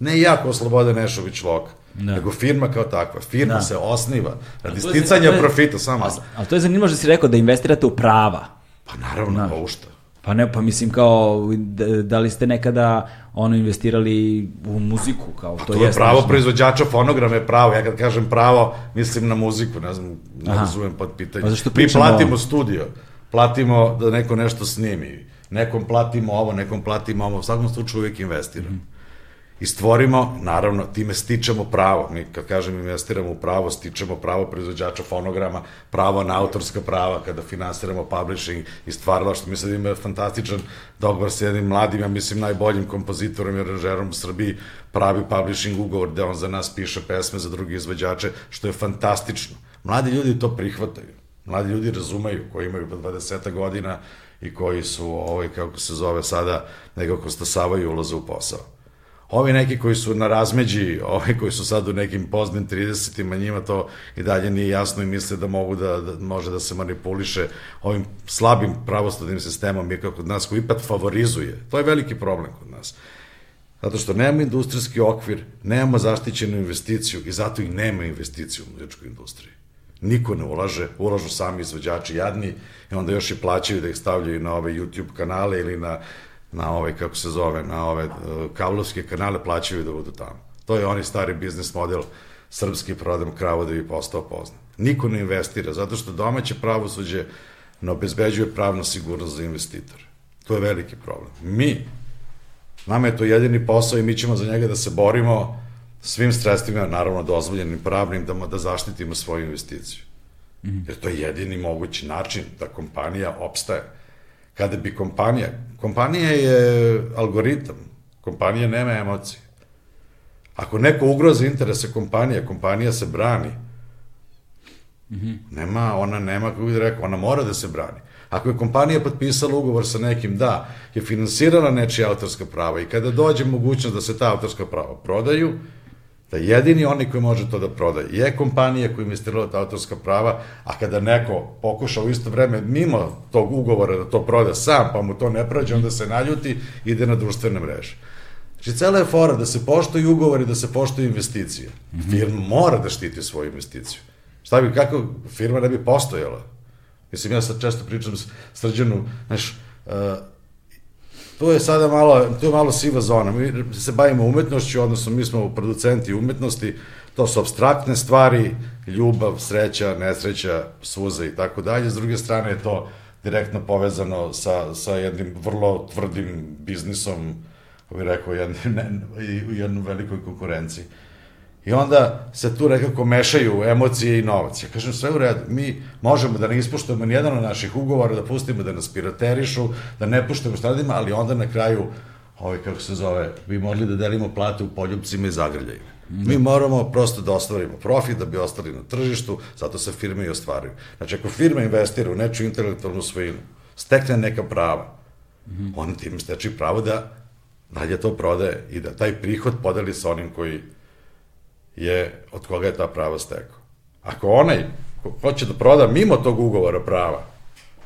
Ne ja kao Sloboda Nešović Loka, Da. nego firma kao takva. Firma Da. se osniva radi sticanja je- profita samo. A, a to je zanimljivo što si rekao da investirate u prava. Pa naravno, Da. pa u šta? Pa ne, pa mislim kao, da, da li ste nekada ono investirali u muziku, kao to, To, je pravo nešto. proizvođača fonograma je pravo. Ja kad kažem pravo, mislim na muziku, ne znam, ne Aha. razumem pod pitanje. Pa zašto Mi platimo studio, platimo da neko nešto snimi, nekom platimo ovo, nekom platimo ovo, u svakom slučaju uvijek investiramo. Mhm. I stvorimo, naravno, time stičemo pravo. Mi, kad kažem investiramo u pravo, stičemo pravo proizvođača fonograma, pravo na autorska prava, kada finansiramo publishing i stvaralaštvo. Mi sad imamo fantastičan dogovor sa jednim mladim, ja mislim, najboljim kompozitorom i aranžerom u Srbiji, pravi publishing ugovor gde on za nas piše pesme za druge izvođače, što je fantastično. Mladi ljudi to prihvataju. Mladi ljudi razumeju, koji imaju po 20 godina i koji su, ovaj, kako se zove sada, nekako stasavaju ulaze u posao. Ovi neki koji su na razmeđi, ovi koji su sad u nekim poznim 30-ima, njima to i dalje nije jasno i misle da mogu da, da može da se manipuliše ovim slabim pravostodnim sistemom je kao kod nas koji ipak favorizuje. To je veliki problem kod nas. Zato što nemamo industrijski okvir, nemamo zaštićenu investiciju i zato i nema investiciju u muzičkoj industriji. Niko ne ulaže, ulažu sami izvođači jadni i onda još i plaćaju da ih stavljaju na ove YouTube kanale ili na, na ove, kako se zove, na ove uh, kablovske kanale, plaćaju da budu tamo. To je onaj stari biznis model srpski prodam kravu da bi postao poznat. Niko ne investira, zato što domaće pravosuđe ne obezbeđuje pravnu sigurnost za investitore. To je veliki problem. Mi, Nama je to jedini posao i mi ćemo za njega da se borimo svim sredstvima, naravno dozvoljenim pravnim, da, da zaštitimo svoju investiciju. Jer to je jedini mogući način da kompanija opstaje. Kada bi kompanija, kompanija je algoritam, kompanija nema emocije. Ako neko ugrozi interese kompanije, kompanija se brani. Nema, ona nema, kako bih rekao, ona mora da se brani. Ako je kompanija potpisala ugovor sa nekim da je finansirala nečija autorska prava i kada dođe mogućnost da se ta autorska prava prodaju, da jedini oni koji može to da prodaje je kompanija koja investirala ta autorska prava, a kada neko pokuša u isto vreme mimo tog ugovora da to proda sam, pa mu to ne prođe, onda se naljuti i ide na društvene mreže. Znači, cela je fora da se poštuju ugovori, da se poštuju investicije. Firma mora da štiti svoju investiciju. Šta bi, kako firma ne bi postojala? Mislim, ja sad često pričam s Srđanu, znaš, uh, tu je sada malo, tu je malo siva zona. Mi se bavimo umetnošću, odnosno mi smo producenti umetnosti, to su abstraktne stvari, ljubav, sreća, nesreća, suza i tako dalje. S druge strane je to direktno povezano sa, sa jednim vrlo tvrdim biznisom, kako bih rekao, jedne, ne, i u jednoj velikoj konkurenciji. I onda se tu nekako mešaju emocije i novac. Ja kažem, sve u redu, mi možemo da ne ispuštujemo nijedan od naših ugovora, da pustimo da nas piraterišu, da ne puštujemo šta radimo, ali onda na kraju, ovaj, kako se zove, bi morali da delimo plate u poljubcima i zagrljajima. Mi moramo prosto da ostvarimo profit, da bi ostali na tržištu, zato se firme i ostvaruju. Znači, ako firma investira u nečiju intelektualnu svojinu, stekne neka prava, on tim steči pravo da dalje to prodaje i da taj prihod podeli sa onim koji je od koga je ta prava stekao. Ako onaj ko hoće da proda mimo tog ugovora prava,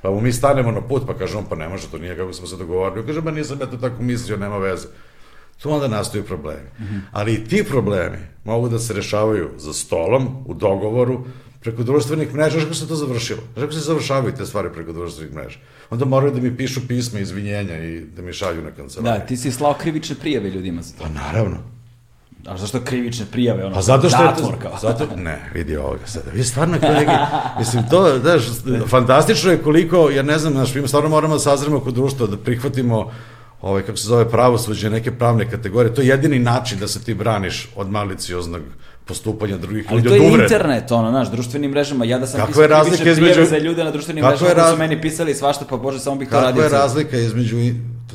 pa mu mi stanemo na put, pa kaže on, pa ne može, to nije kako smo se dogovorili. Kaže, ba nisam ja to tako mislio, nema veze. Tu onda nastaju problemi. Mm -hmm. Ali i ti problemi mogu da se rešavaju za stolom, u dogovoru, preko društvenih mreža, znaš kako se to završilo? Znaš kako se završavaju te stvari preko društvenih mreža? Onda moraju da mi pišu pisma izvinjenja i da mi šalju na kancelariju. Da, ti si slao krivične prijave ljudima za to. Pa naravno. A zašto krivične prijave? Ono, Pa zato što je zatvor, to, kao. zato, ne, vidi ovoga sada. Vi stvarno neki, mislim, to, znaš, fantastično je koliko, ja ne znam, znaš, mi stvarno moramo da sazremo kod društva, da prihvatimo ovaj, kako se zove, pravosuđe, neke pravne kategorije. To je jedini način da se ti braniš od malicioznog postupanja drugih Ali ljudi, to od je uvrede. internet, ono, znaš, društvenim mrežama. Ja da sam Kakva pisao je krivične između- za ljude na društvenim Kakva mrežama je koji su raz- meni pisali svašta, pa bože, samo bih to radio. je ceo- razlika između,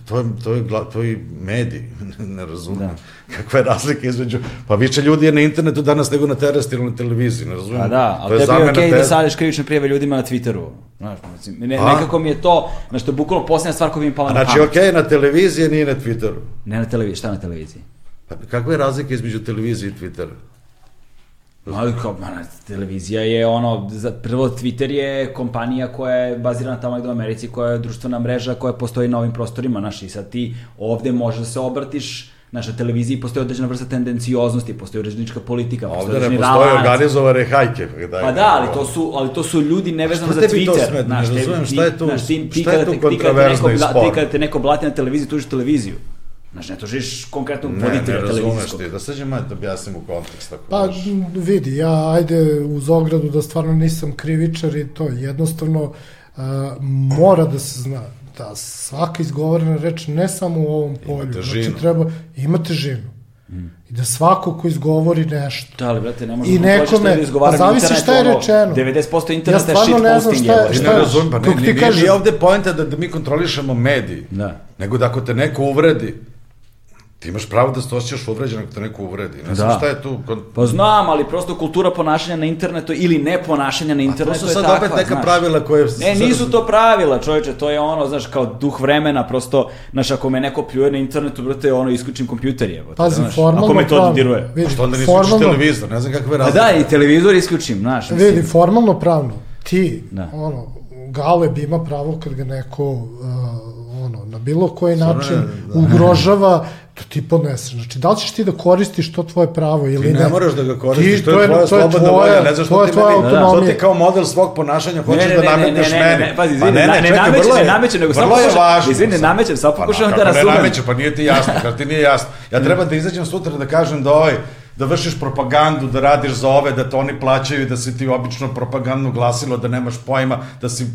to je, to je, to je medij, ne razumem. Da. Da. Kakva je razlika između, pa više ljudi je na internetu danas nego na terestrijalnoj televiziji, ne razumem. A da, To ali je tebi je okej da teza. sadeš krivične prijave ljudima na Twitteru. Znaš, mislim, ne, A? nekako mi je to, znaš, to je bukvalno posljednja stvar koja mi je pala na Znači, pamet. okej, na televiziji, nije na Twitteru. Ne na televiziji, šta na televiziji? Pa kakva je razlika između televizije i Twittera? Ali kao, mana, televizija je ono, za, prvo Twitter je kompanija koja je bazirana tamo negde u Americi, koja je društvena mreža koja postoji na ovim prostorima, znaš, i sad ti ovde možeš da se obratiš, Znaš, na televiziji postoji određena vrsta tendencioznosti, postoji uređenička politika, postoji Ovde ne postoje lanac. organizovane hajke. Daj, Pa da, ali to su, ali to su ljudi nevezano Šta za tebi to Twitter. smeta? Znaš, Ne te- razumem, ti- šta je tu- znaš, ti, ti šta je tu ti kontroverzno i bla- Ti sporno? kada te neko blati na televiziji, tužiš televiziju. Znaš, ne tužiš konkretnog Ne, ne voditelja razumeš televizijskog. ti. Da sađem malo da objasnim u kontekst. Ako Pa možeš. m, vidi, ja ajde uz ogradu da stvarno nisam krivičar i to jednostavno a, mora da se zna da svaka izgovorena reč ne samo u ovom polju, težinu. znači treba, ima težinu. I da svako ko izgovori nešto, Da, ali, brate, ne možeš I da nekome- šta ljudi izgovaraju pa zavisi šta je rečeno. 90% Ja interneta je stvarno ne znam shitposting, šta je- jebote. Ti šta ne je- razumem, pa ne, kako ti nije, nije, kažem- nije ovde pojenta da, da mi kontrolišemo mediji. Da. Nego da ako te neko uvredi, ti imaš pravo da se osjećaš uvređen ako te neko uvredi. Ne znam Da. šta je tu... kon- Pa znam, ali prosto kultura ponašanja na internetu ili ne ponašanja na To internetu su je sad takva, opet neka znaš. pravila koje... Ne, nisu to pravila, čovječe, to je ono, znaš, kao duh vremena, prosto, znaš, ako me neko pljuje na internetu, brate, ono, isključim kompjuter, jebote, pazi, znaš, formalno ako me to dodiruje. vidi, Što onda nisi učiš formalno, televizor, ne znam kakve Pa razlike. da, i televizor isključim, znaš, mislim. vidi, formalno pravno, ti, Da. ono, Galeb ima pravo kad ga neko, uh, na bilo koji način ugrožava, to ti podneseš. Znači, da li ćeš ti da koristiš to tvoje pravo ili Ti ne? ne moraš da ga koristiš, Ti- to je tvoja slobodna volja, ne znaš to što ti tvoja meni, autonomija. što ti kao model svog ponašanja hoćeš Ne, ne, da ne, ne, nametneš ne, ne, meni. ne, pazi, Pa izvini, ne, ne čekaj, nameće, vrlo ne je- nameće, nego samo pokušam- važno. izvini, ne namećem, samo Pa pokušavam na- da razumem. Ne nameće, pa nije ti jasno, kad ti nije jasno. Ja treba da izađem sutra da kažem da ovaj, da vršiš propagandu, da radiš za ove, da to oni plaćaju da si ti obično propagandno glasilo, da nemaš pojma, da si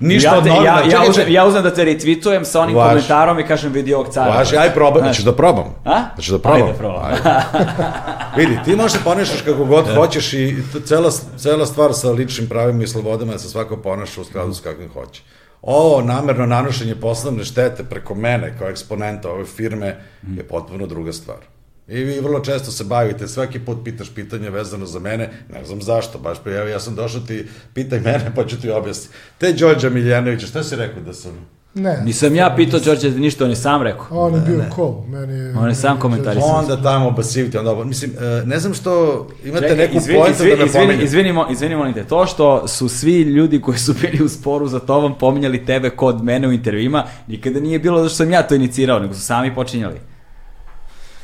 ništa ja, od te, novina. ja, ja, Čekaj, uzem, ja uzem da te retweetujem sa onim Važi. komentarom i kažem vidi ovog cara. Važi, aj probam, znači da probam. A? Znači da probam. Ajde, probam. Ajde. Vidi, ti možeš da ponašaš kako god hoćeš i cela, cela stvar sa ličnim pravima i slobodama je da se svako ponaša u skladu s kakvim hoće. Ovo namerno nanošenje poslovne štete preko mene kao eksponenta ove firme je potpuno druga stvar. I vi vrlo često se bavite, svaki put pitaš pitanje vezano za mene, ne znam zašto, baš pa evo ja sam došao ti, pitaj mene pa ću ti objasniti. Te Đorđa Miljanovića, šta si rekao da sam... Ne, Nisam ja pitao Đorđe ništa, on je sam rekao. on je bio cool, meni je... On je sam komentarisao. Onda tamo basiviti, onda, mislim, e, ne znam što imate Čekaj, neku izvini, pojentu da izvini, me izvini, pominjete. izvinimo, izvinimo te, to što su svi ljudi koji su bili u sporu za tobom pominjali tebe kod mene u intervjuima, nikada nije bilo da što sam ja to inicirao, nego su sami počinjali.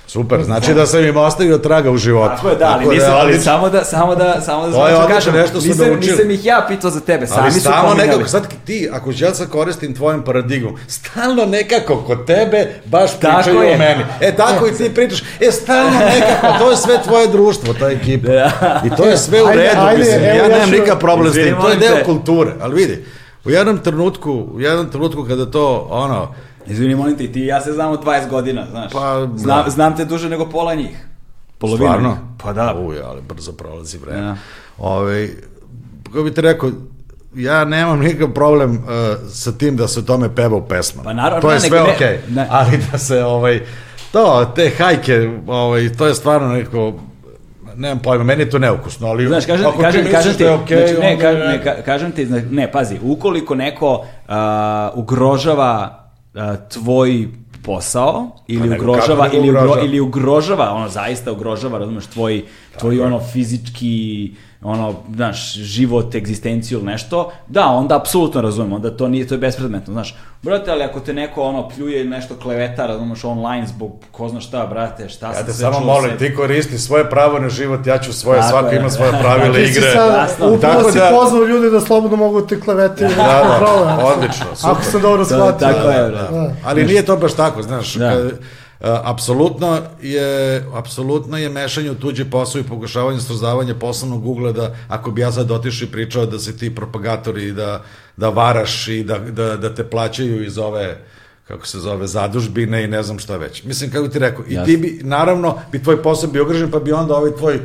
Super, znači da sam im ostavio traga u životu. Tako je, da, ali, Tako nisam, ali odlično. samo da, samo da, samo da znači odlično, kažem, nešto su nisam, naučili. nisam ih ja pitao za tebe, sami Ali su stalno pominjali. nekako, sad ti, ako ja sad koristim tvojim paradigmom, stalno nekako kod tebe baš Tako pričaju je. o meni. E, tako i ti pričaš, e, stalno nekako, to je sve tvoje društvo, ta ekipa. Da. I to je sve u Ajde, redu, ajde, mislim, evo ja ja nemam nikakav problem s tim, to je deo te. kulture, ali vidi, u jednom trenutku, u jednom trenutku kada to, ono, Izvini, molim te, i ti i ja se znamo 20 godina, znaš. Pa, znam, da. znam te duže nego pola njih. Polovina Stvarno? Pa da. Uj, ali brzo prolazi vreme. Da. Ove, kako bi ti rekao, ja nemam nikakav problem uh, sa tim da se o tome peva u pesmama. Pa naravno, to je ne, sve nego ne- okej. ne. Ali da se, ovaj, to, te hajke, ovaj, to je stvarno neko, nemam pojma, meni je to neukusno, ali Znaš, kažem, ako kažem, ti kažem ti, da je okej, znači, ne, kažem, ne, ka- kažem ti, ne, pazi, ukoliko neko uh, ugrožava tvoj posao ili Pa nego ugrožava da ili, ugro, ugrožava? ili ugrožava, ono zaista ugrožava, razumeš, tvoj, tvoj ono fizički ono, znaš, život, egzistenciju ili nešto, da, onda apsolutno razumem, onda to nije, to je bespredmetno, znaš. Brate, ali ako te neko ono pljuje ili nešto kleveta, razumeš, online zbog ko zna šta, brate, šta Ja sam te sve samo čuo, molim, sve- ti koristi svoje pravo na život, ja ću svoje, Tako svako je. ima svoje Ti si igre. sad, Jasno. upravo Tako si da- pozvao ljude da slobodno mogu te kleveti. Da, da, odlično, super. Ako sam dobro shvatio. tako je, da. brate. Da. Ali nije to baš tako, znaš. Da. Kad, apsolutno je apsolutno je mešanje u tuđi posao i pokušavanje srozavanja poslovnog ugleda ako bi ja sad otišao i pričao da si ti propagator i da, da varaš i da, da, da te plaćaju iz ove kako se zove, zadužbine i ne znam šta već. Mislim, kako ti rekao, i ti bi, naravno, bi tvoj posao bio ugrožen, pa bi onda ovaj tvoj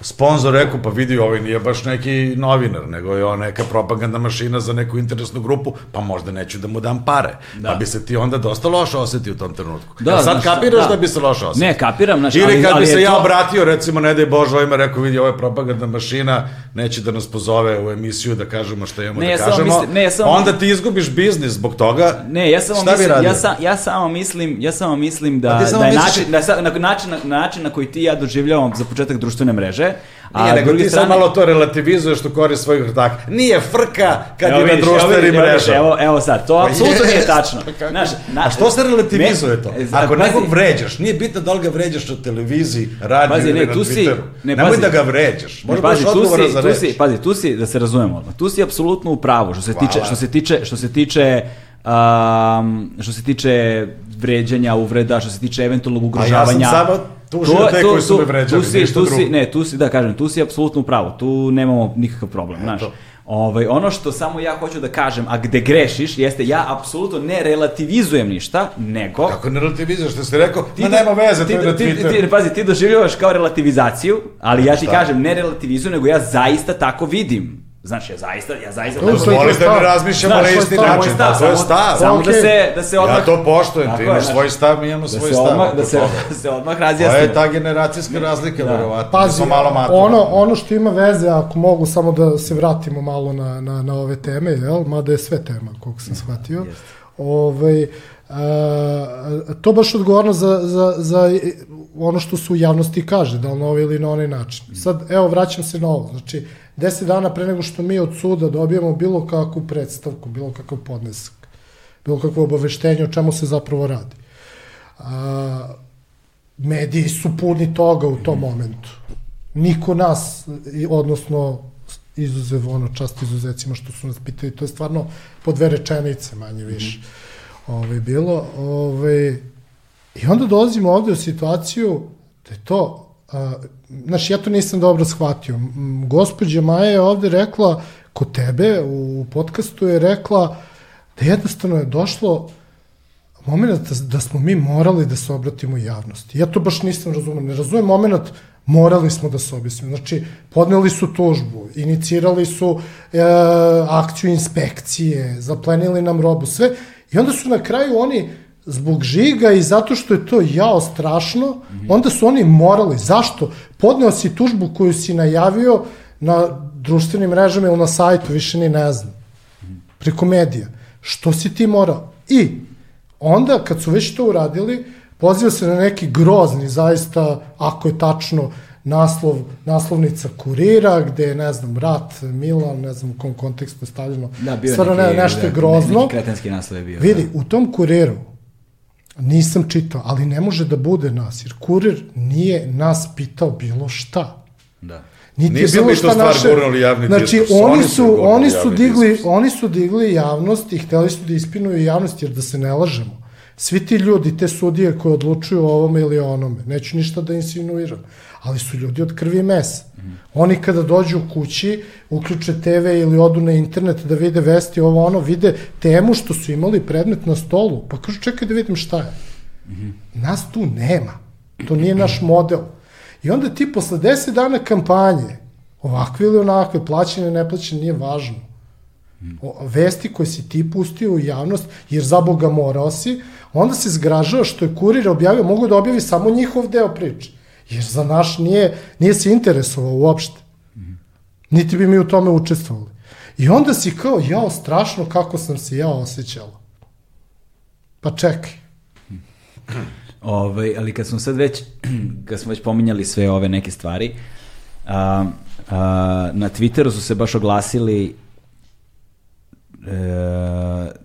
Sponzor rekao, pa vidi, ovaj nije baš neki novinar, nego je on neka propagandna mašina za neku interesnu grupu, pa možda neću da mu dam pare. Da. Pa bi se ti onda dosta loše osetio u tom trenutku. Da, Da, sad znaš kapiraš da. da. bi se loše osetio? Ne, kapiram, znaš, Ili kad ali bi se ja to- obratio, recimo, ne daj Bože, ovima rekao, vidi, ovo je propagandna mašina, neće da nas pozove u emisiju da kažemo šta imamo Ne, da ja kažemo, mislim- ne, ja samo onda ti izgubiš biznis zbog toga. Ne, ja samo Šta mislim, ja, sam, ja samo mislim, ja samo mislim da, A samo da je misliš- način, da, sa- na, način, na, način na koji ti ja doživljavam za početak društvene mreže, kaže. A Nije, nego ti strane... malo to relativizuješ u korist svojih ortaka. Nije frka kad evo, je vidiš, na društvenim mrežama. Evo, evo sad, to pa apsolutno nije tačno. Znaš, na, A što se relativizuje me, to? Ako pazi, nekog vređaš, nije bitno da li ga vređaš na televiziji, radiju pazi, ne, ili na Twitteru. Si, ne, Nemoj da ga vređaš. Možda pazi, tu si, za tu si, pazi, tu si, da se razumemo tu si apsolutno u pravu, što se Hvala. tiče, što se tiče, što se tiče um, što se tiče vređanja, uvreda, što se tiče eventualnog ugrožavanja. A ja sam samo tužio te koji su me vređali, tu si, tu si, ne, tu si, da kažem, tu si apsolutno u pravu, tu nemamo nikakav problem, znaš. Ovaj, ono što samo ja hoću da kažem, a gde grešiš, jeste ja apsolutno ne relativizujem ništa, nego... Kako ne relativizuješ, što si rekao, ti, ma nema veze, ti, to je na Twitteru. Ti, ti, pazi, ti doživljavaš kao relativizaciju, ali ja ti kažem, ne relativizujem, nego ja zaista tako vidim. Znaš, ja zaista, ja zaista... To tako Molim da mi razmišljamo na isti način, stav, to je stav. Samo okay. da se, da se odmah... Ja to poštujem, ti imaš svoj stav, mi imamo da svoj stav. Odmah, da, se, da se odmah razjasnimo. To je ta generacijska razlika, da. verovatno. Pazi, malo ono, ono što ima veze, ako mogu samo da se vratimo malo na, na, na ove teme, jel? mada je sve tema, koliko sam shvatio. Yes. Ovaj, a, to baš odgovorno za, za, za ono što su u javnosti kaže, da li na ovaj ili na onaj način. Sad, evo, vraćam se na ovo. Znači, deset dana pre nego što mi od suda dobijemo bilo kakvu predstavku, bilo kakav podnesak, bilo kakvo obaveštenje o čemu se zapravo radi. A, mediji su puni toga u tom momentu. Niko nas, odnosno izuzev ono čast izuzecima što su nas pitali, to je stvarno po dve rečenice manje više. Mm -hmm. Ove, bilo, ove, I onda dolazimo ovde u situaciju da je to znaš, ja to nisam dobro shvatio. Gospodja Maja je ovde rekla, kod tebe u podcastu je rekla da jednostavno je došlo moment da, da smo mi morali da se obratimo javnosti. Ja to baš nisam razumio. Ne razumem moment morali smo da se objasnimo. Znači, podneli su tužbu, inicirali su e, akciju inspekcije, zaplenili nam robu, sve. I onda su na kraju oni zbog žiga i zato što je to jao strašno, mm -hmm. onda su oni morali. Zašto? Podneo si tužbu koju si najavio na društvenim mrežama ili na sajtu, više ni ne znam. Preko medija. Što si ti morao? I onda, kad su već to uradili, poziva se na neki grozni, zaista, ako je tačno, naslov, naslovnica kurira, gde je, ne znam, rat, Milan, ne znam u kom kontekstu je stavljeno. Da, Stvarno, ne, nešto je grozno. Neki kretenski naslov je bio. Vidi, da. u tom kuriru, Nisam čitao, ali ne može da bude nas, jer kurir nije nas pitao bilo šta. Da. Niti Nisam je bilo šta naše... javni znači, diskurs. oni su, oni su, digli, oni su digli javnost i hteli su da ispinuju javnost, jer da se ne lažemo. Svi ti ljudi, te sudije koje odlučuju o ovome ili onome, neću ništa da insinuiram, ali su ljudi od krvi i mesa. Oni kada dođu u kući, uključe TV ili odu na internet da vide vesti, ovo ono, vide temu što su imali predmet na stolu, pa kažu čekaj da vidim šta je. Nas tu nema. To nije naš model. I onda ti posle 10 dana kampanje, ovakve ili onakve, plaćene, neplaćene, nije važno. O, vesti koje si ti pustio u javnost, jer za Boga morao si, onda se zgražao što je kurir objavio, mogu da objavi samo njihov deo priče. Jer za naš nije, nije se interesovao uopšte. Niti bi mi u tome učestvovali. I onda si kao, jao, strašno kako sam se ja osjećala. Pa čekaj. Ove, ovaj, ali kad smo sad već, kad smo već pominjali sve ove neke stvari, a, a, na Twitteru su se baš oglasili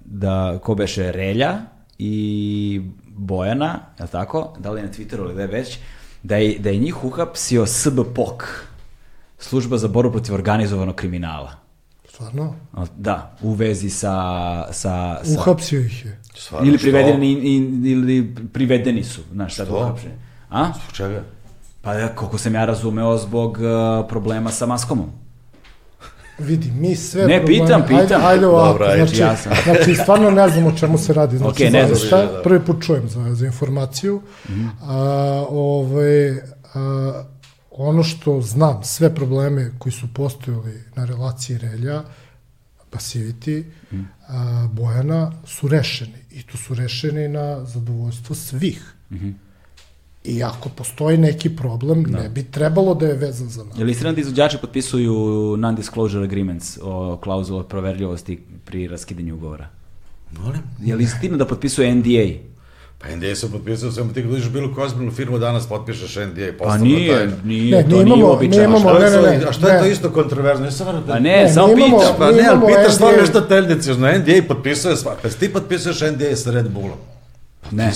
da ko beše Relja i Bojana, je li tako? Da li je na Twitteru ili da je već, da je, da je njih uhapsio SBPOK, služba za borbu protiv organizovanog kriminala. Stvarno? Da, u vezi sa... sa, sa Uhapsio ih je. Stvarno, ili privedeni, ili privedeni su, znaš, sad uhapšeni. A? Zbog čega? Pa ja, koliko sam ja razumeo, zbog uh, problema sa maskomom. Vidi, mi sve Ne, probleme, pitam, pitam. Ajde, ajde ovako, Dobra, znači, ja sam. znači, stvarno ne znam o čemu se radi. Znači, okay, ne znam. Šta, da. prvi put čujem za, za informaciju. Mm -hmm. a, ovaj, a, ono što znam, sve probleme koji su postojali na relaciji Relja, Passivity, mm. a, Bojana, su rešeni. I to su rešeni na zadovoljstvo svih. Mm -hmm. I ako postoji neki problem, da. ne bi trebalo da je vezan za nas. Je li istina da izvođači potpisuju non-disclosure agreements o klauzulu proverljivosti pri raskidanju ugovora? Molim? Je li istina da potpisuje NDA? Pa NDA se potpisao, samo ti u bilo koju ozbiljnu firmu danas potpišeš NDA. Pa nije, tajna. nije, Ne, to nije imamo- mi uobičajeno. imamo- ne, ne, ne, A što je ne. to isto kontroverzno? Ja sam Pa ne, Ne, samo mi imamo- pričam. Pa ne, ali pitaš stvarno teljnici, na NDA potpisuje sva, pa ti potpisuješ NDA sa Red Bullom. Ne.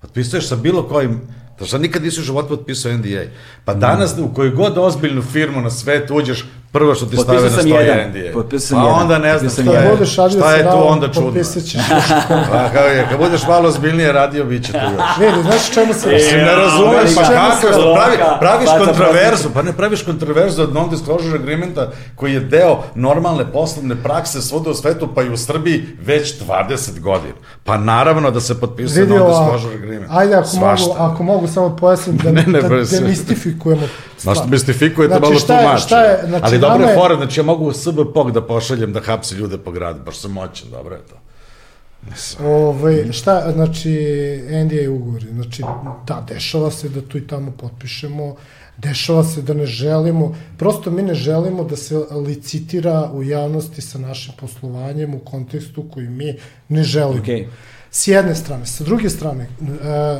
Potpisuješ. Sa bilo kojim, to nikad nisi u životu potpisao NDA. Pa danas u koju god ozbiljnu firmu na svetu uđeš, prvo što ti Potpisao stave na sam stoji jedan. NDA. Potpisao sam pa jedan. onda ne znam šta je, budeš radio šta je tu onda čudno. potpisat ćeš još Pa kao je, kad budeš malo ozbiljnije radio, bit će tu još. Vidi, znaš čemu se... Mislim, ne razumeš, pa kako, se- pravi, praviš Baca kontroverzu, pa ne praviš kontroverzu od non-disclosure agreementa koji je deo normalne poslovne prakse svuda u svetu, pa i u Srbiji već 20 godina. Pa naravno da se potpisuje non-disclosure agreement. ajde ako Svašta. mogu, ako mogu samo pojasnim da, Ne, ne, da demistifikujemo Znaš, mistifikujete Znači, malo šta je- tumače. šta je- znači, Ali dobro nama je fora, znači ja mogu u SBPOG da pošaljem da hapsi ljude po gradu, baš sam moćan, dobro je to. Ove, šta, znači, NDA ugovori, znači, da, dešava se da tu i tamo potpišemo, dešava se da ne želimo, prosto mi ne želimo da se licitira u javnosti sa našim poslovanjem u kontekstu koji mi ne želimo. Okej. S jedne strane. Sa druge strane, e,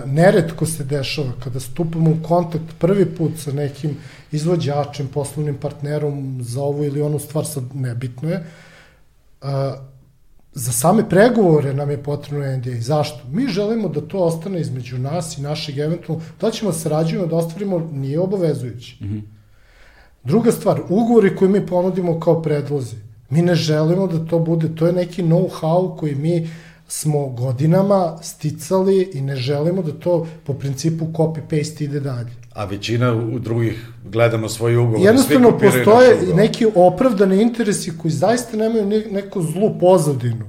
neretko se dešava kada stupamo u kontakt prvi put sa nekim izvođačem, poslovnim partnerom za ovu ili onu stvar, sad nebitno je, e, za same pregovore nam je potrebno NDA. Zašto? Mi želimo da to ostane između nas i našeg eventualno, da ćemo da sarađujemo, da ostvarimo, nije obavezujući. Mm -hmm. Druga stvar, ugovori koje mi ponudimo kao predlozi, mi ne želimo da to bude, to je neki know-how koji mi smo godinama sticali i ne želimo da to po principu copy-paste ide dalje. A većina u drugih gledamo svoje ugovore. Jednostavno postoje neki opravdani interesi koji zaista nemaju ne, neku zlu pozadinu.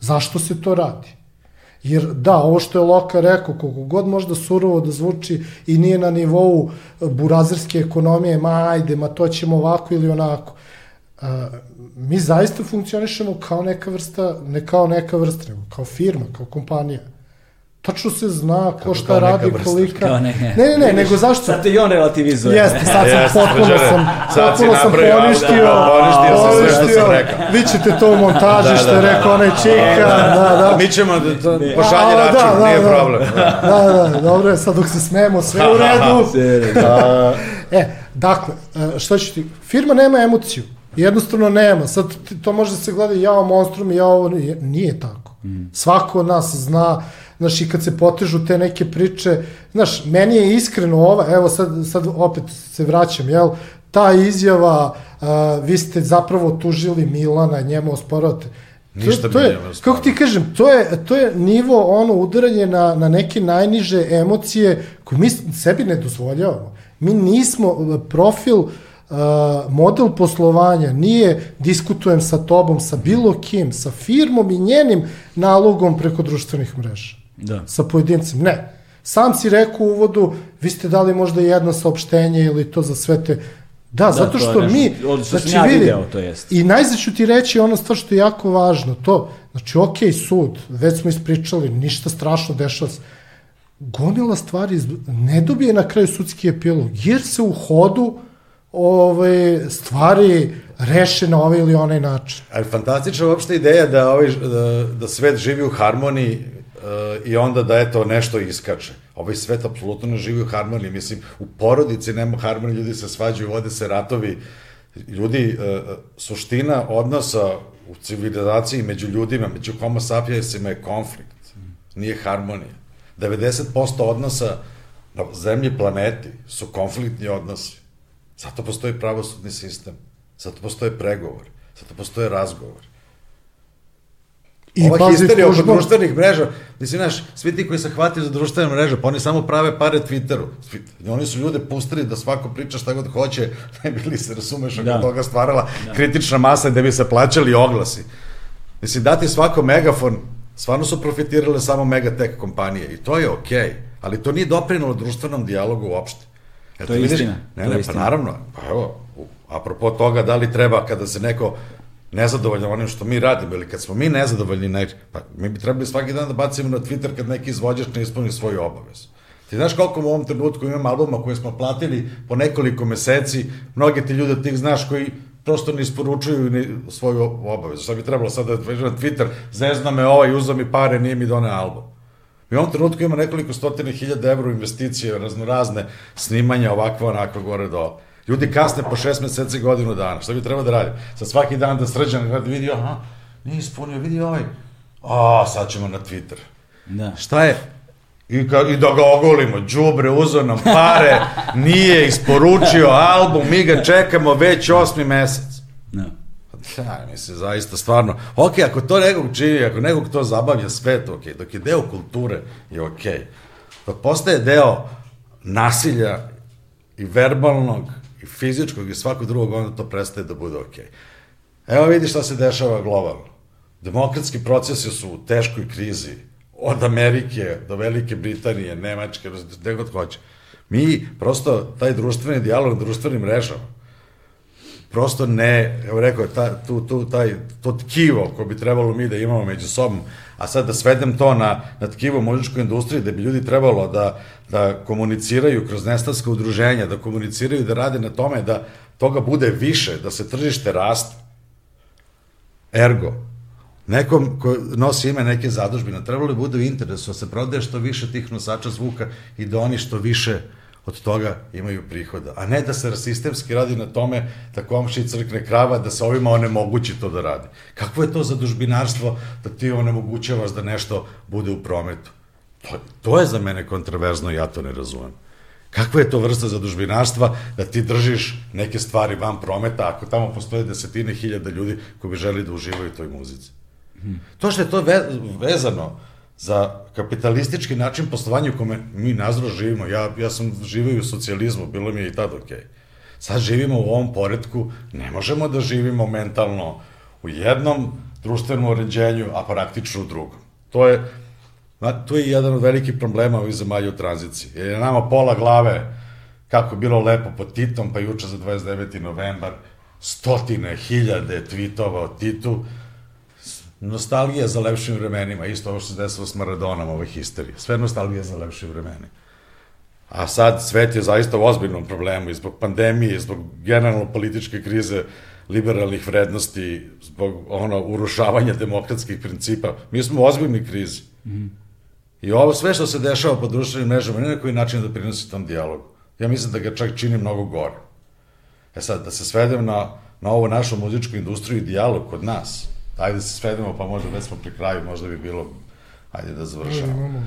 Zašto se to radi? Jer da, ovo što je Loka rekao, koliko god možda surovo da zvuči i nije na nivou e, burazerske ekonomije, ma ajde, ma to ćemo ovako ili onako. A, mi zaista funkcionišemo kao neka vrsta, ne kao neka vrsta, nego kao firma, kao kompanija. Tačno se zna ko Kako šta radi, vrsta? kolika... Kao Ne, ne. ne, ne, nego zašto? Sad te i on relativizuje. Jeste, sad sam Jeste, potpuno sam, sad potpuno sam napravio, poništio, da, poništio sam sve što sam rekao. Vi ćete to u montaži Da, što da, je da, rekao da. onaj čika, da, da. Mi ćemo da to A, pošalje da, račun, da, nije da. problem. Da, da, dobro je, sad dok se smemo, sve u redu. E, dakle, e, šta ću ti, firma nema emociju, jednostavno nema, sad to može da se gleda jao monstrum i jao ovo, nije, tako. Svako od nas zna, znaš, i kad se potežu te neke priče, znaš, meni je iskreno ova, evo sad, sad opet se vraćam, jel, ta izjava, a, vi ste zapravo tužili Milana, njemu osporavate. Ništa to, to je, kako ti kažem, to je, to je nivo ono udaranje na, na neke najniže emocije koje mi sebi ne dozvoljavamo. Mi nismo uh, profil uh, model poslovanja nije diskutujem sa tobom, sa bilo kim, sa firmom i njenim nalogom preko društvenih mreža. Da. Sa pojedincem. Ne. Sam si rekao u uvodu, vi ste dali možda jedno saopštenje ili to za sve te... Da, da zato što nešto- mi... ovdje što sam ja video, to jest. I najzad ću ti reći ono stvar što je jako važno, to, znači, ok, sud, već smo ispričali, ništa strašno dešava se. Gomila stvari ne dobije na kraju sudski epilog, jer se u hodu ove, stvari reše na ovaj ili onaj način. Ali fantastična uopšte ideja da, ovaj, da, da svet živi u harmoniji uh, i onda da eto nešto iskače. Ovaj svet apsolutno ne živi u harmoniji. Mislim, u porodici nema harmonije, ljudi se svađaju, vode se ratovi. Ljudi, uh, suština odnosa u civilizaciji među ljudima, među homo sapiensima je konflikt, nije harmonija. 90% odnosa na zemlji planeti su konfliktni odnosi. Zato postoji pravosudni sistem, zato postoje pregovori, zato postoje razgovori. I Ova histerija oko društvenih mreža, mislim, znaš, svi ti koji se hvataju za društvene mreže, pa oni samo prave pare Twitteru. Svi- Oni su ljude pustili da svako priča šta god hoće, ne bili se, razumeš, oko Da. toga stvarala kritična masa gde bi se plaćali oglasi. Mislim, dati svako megafon, stvarno su profitirale samo megatek kompanije i to je okej, okay, ali to nije doprinulo društvenom dijalogu uopšte. Eto, To je vidiš- istina, Ne, to je ne, istina. pa naravno, pa evo, apropo toga, da li treba kada se neko nezadovoljan onim što mi radimo ili kad smo mi nezadovoljni, ne, pa mi bi trebali svaki dan da bacimo na Twitter kad neki izvođač ne ispuni svoju obavezu. Ti znaš koliko u ovom trenutku imam albuma koje smo platili po nekoliko meseci, mnoge ti ljude od tih znaš koji prosto ne isporučuju ni svoju obavezu. Šta bi trebalo sad da na Twitter, zezna me ovaj, uzao mi pare, nije mi doneo album. Mi u ovom trenutku ima nekoliko stotine hiljada evra investicije, raznorazne snimanja, ovakva, onakva, gore do. Ljudi kasne po šest meseci godinu dana. Šta bi trebao da radi? Sad svaki dan da srđan gleda, vidi, aha, nije ispunio, vidi ovaj. A, sad ćemo na Twitter. Da. Šta je? I, ka, I da ga ogolimo, džubre, uzo nam pare, nije isporučio album, mi ga čekamo već osmi mesec. Da. Ja, mislim, zaista, stvarno, ok, ako to nekog čini, ako nekog to zabavlja, sve to ok, dok je deo kulture, je ok. Dok postaje deo nasilja i verbalnog, i fizičkog, i svakog drugog, onda to prestaje da bude ok. Evo vidi šta se dešava globalno. Demokratski procesi su u teškoj krizi, od Amerike do Velike Britanije, Nemačke, gde god hoće. Mi prosto taj društveni dijalog na društvenim mrežama, prosto ne, evo rekao, ta, tu, tu, taj, to tkivo koje bi trebalo mi da imamo među sobom, a sad da svedem to na, na tkivo muzičkoj industriji, da bi ljudi trebalo da, da komuniciraju kroz nestanska udruženja, da komuniciraju, da rade na tome da toga bude više, da se tržište raste. Ergo, nekom ko nosi ime neke zadužbine, trebalo bi bude u interesu da se prodaje što više tih nosača zvuka i da oni što više od toga imaju prihoda. A ne da se sistemski radi na tome da komši crkne krava, da se ovima onemogući to da radi. Kakvo je to zadužbinarstvo da ti onemogućavaš da nešto bude u prometu? To, to je za mene kontraverzno i ja to ne razumem. Kakva je to vrsta zadužbinarstva da ti držiš neke stvari van prometa ako tamo postoje desetine hiljada ljudi koji bi želi da uživaju toj muzici? To što je to ve, vezano za kapitalistički način poslovanja u kome mi nazro živimo, ja, ja sam živio u socijalizmu, bilo mi je i tad okej. Okay. Sad živimo u ovom poredku, ne možemo da živimo mentalno u jednom društvenom uređenju, a praktično u drugom. To je, to je jedan od velikih problema ovih zemalja u tranziciji. Jer je nama pola glave, kako je bilo lepo pod Titom, pa juče za 29. novembar, stotine, hiljade tweetova o Titu, nostalgija za lepšim vremenima, isto ovo što se desilo s Maradonom, ove histerije. Sve nostalgija za lepšim vremenima. A sad svet je zaista u ozbiljnom problemu i zbog pandemije, zbog generalno političke krize, liberalnih vrednosti, zbog ono urušavanja demokratskih principa. Mi smo u ozbiljnoj krizi. Mm. I ovo sve što se dešava po društvenim mrežama, ne na koji način da prinosi tom dijalogu. Ja mislim da ga čak čini mnogo gore. E sad, da se svedem na, na ovu našu muzičku industriju i dijalog kod nas, ajde da se svedemo, pa možda već smo pri kraju, možda bi bilo, ajde da završamo.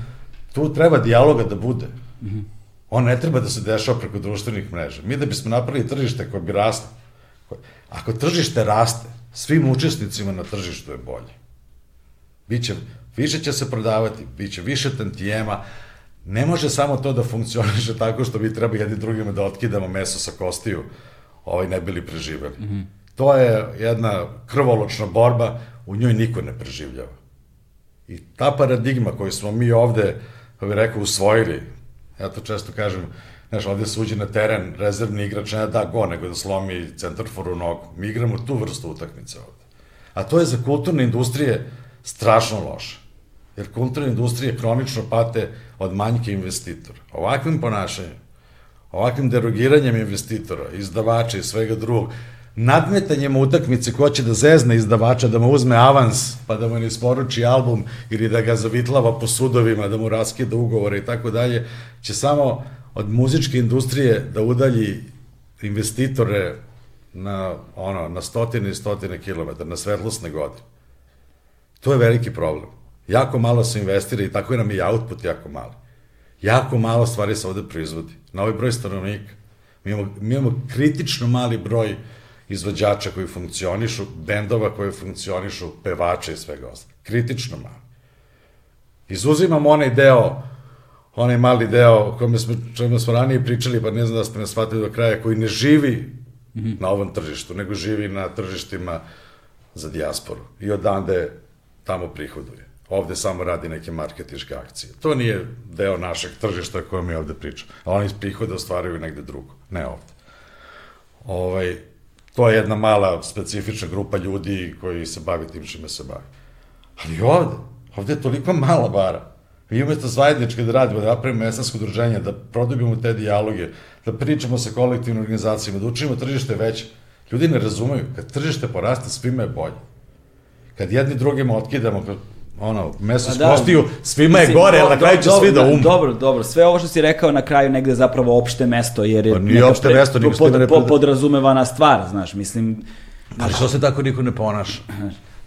Tu treba dijaloga da bude. -hmm. On ne treba da se dešava preko društvenih mreža. Mi da bismo napravili tržište koje bi raslo, ako tržište raste, svim učesnicima na tržištu je bolje. Biće, više će se prodavati, biće više tantijema, ne može samo to da funkcioniše tako što bi treba jedni drugima da otkidamo meso sa kostiju, ovaj ne bili preživeli. Mm -hmm. To je jedna krvoločna borba, u njoj niko ne preživljava. I ta paradigma koju smo mi ovde, kako bih rekao, usvojili, ja to često kažem, znaš, ovde se uđe na teren, rezervni igrač ne da go, nego da slomi centarforu nogu. Mi igramo tu vrstu utakmice ovde. A to je za kulturne industrije strašno loše. Jer kulturne industrije kronično pate od manjke investitora. Ovakvim ponašanjem, ovakvim derogiranjem investitora, izdavača i svega drugog, nadmetanjem utakmice ko će da zezne izdavača, da mu uzme avans, pa da mu ne isporuči album ili da ga zavitlava po sudovima, da mu raskida ugovore i tako dalje, će samo od muzičke industrije da udalji investitore na, ono, na stotine i stotine kilometara, na svetlosne godine. To je veliki problem. Jako malo se investira i tako je nam i output jako mali. Jako malo stvari se ovde proizvodi. Na ovaj broj stanovnika. Mi imamo, mi imamo kritično mali broj uh, izvođača koji funkcionišu, bendova koji funkcionišu, pevača i svega ostalo. Kritično malo. Izuzimam onaj deo, onaj mali deo o kome smo, čemu smo ranije pričali, pa ne znam da ste me shvatili do kraja, koji ne živi mm -hmm. na ovom tržištu, nego živi na tržištima za dijasporu. I odande tamo prihoduje. Ovde samo radi neke marketičke akcije. To nije deo našeg tržišta koje mi ovde pričamo. A oni iz prihoda ostvaraju negde drugo, ne ovde. Ovaj, to je jedna mala specifična grupa ljudi koji se bavi tim čime se bavi. Ali ovde, ovde je toliko mala bara. Mi umesto zajedničke da radimo, da napravimo mesansko udruženje, da produbimo te dijaloge, da pričamo sa kolektivnim organizacijama, da učinimo tržište veće. Ljudi ne razumeju, kad tržište poraste, svima je bolje. Kad jedni drugima otkidamo, kad ono, meso da. kostiju, svima je Mislim, gore, ali na kraju će svi da umru. Dobro, dobro. Sve ovo što si rekao na kraju negde je zapravo opšte mesto, jer je Pa nije opšte mesto, nego pod, pod, repre- podrazumevana stvar, znaš, mislim, Ali što se tako niko ne ponaša?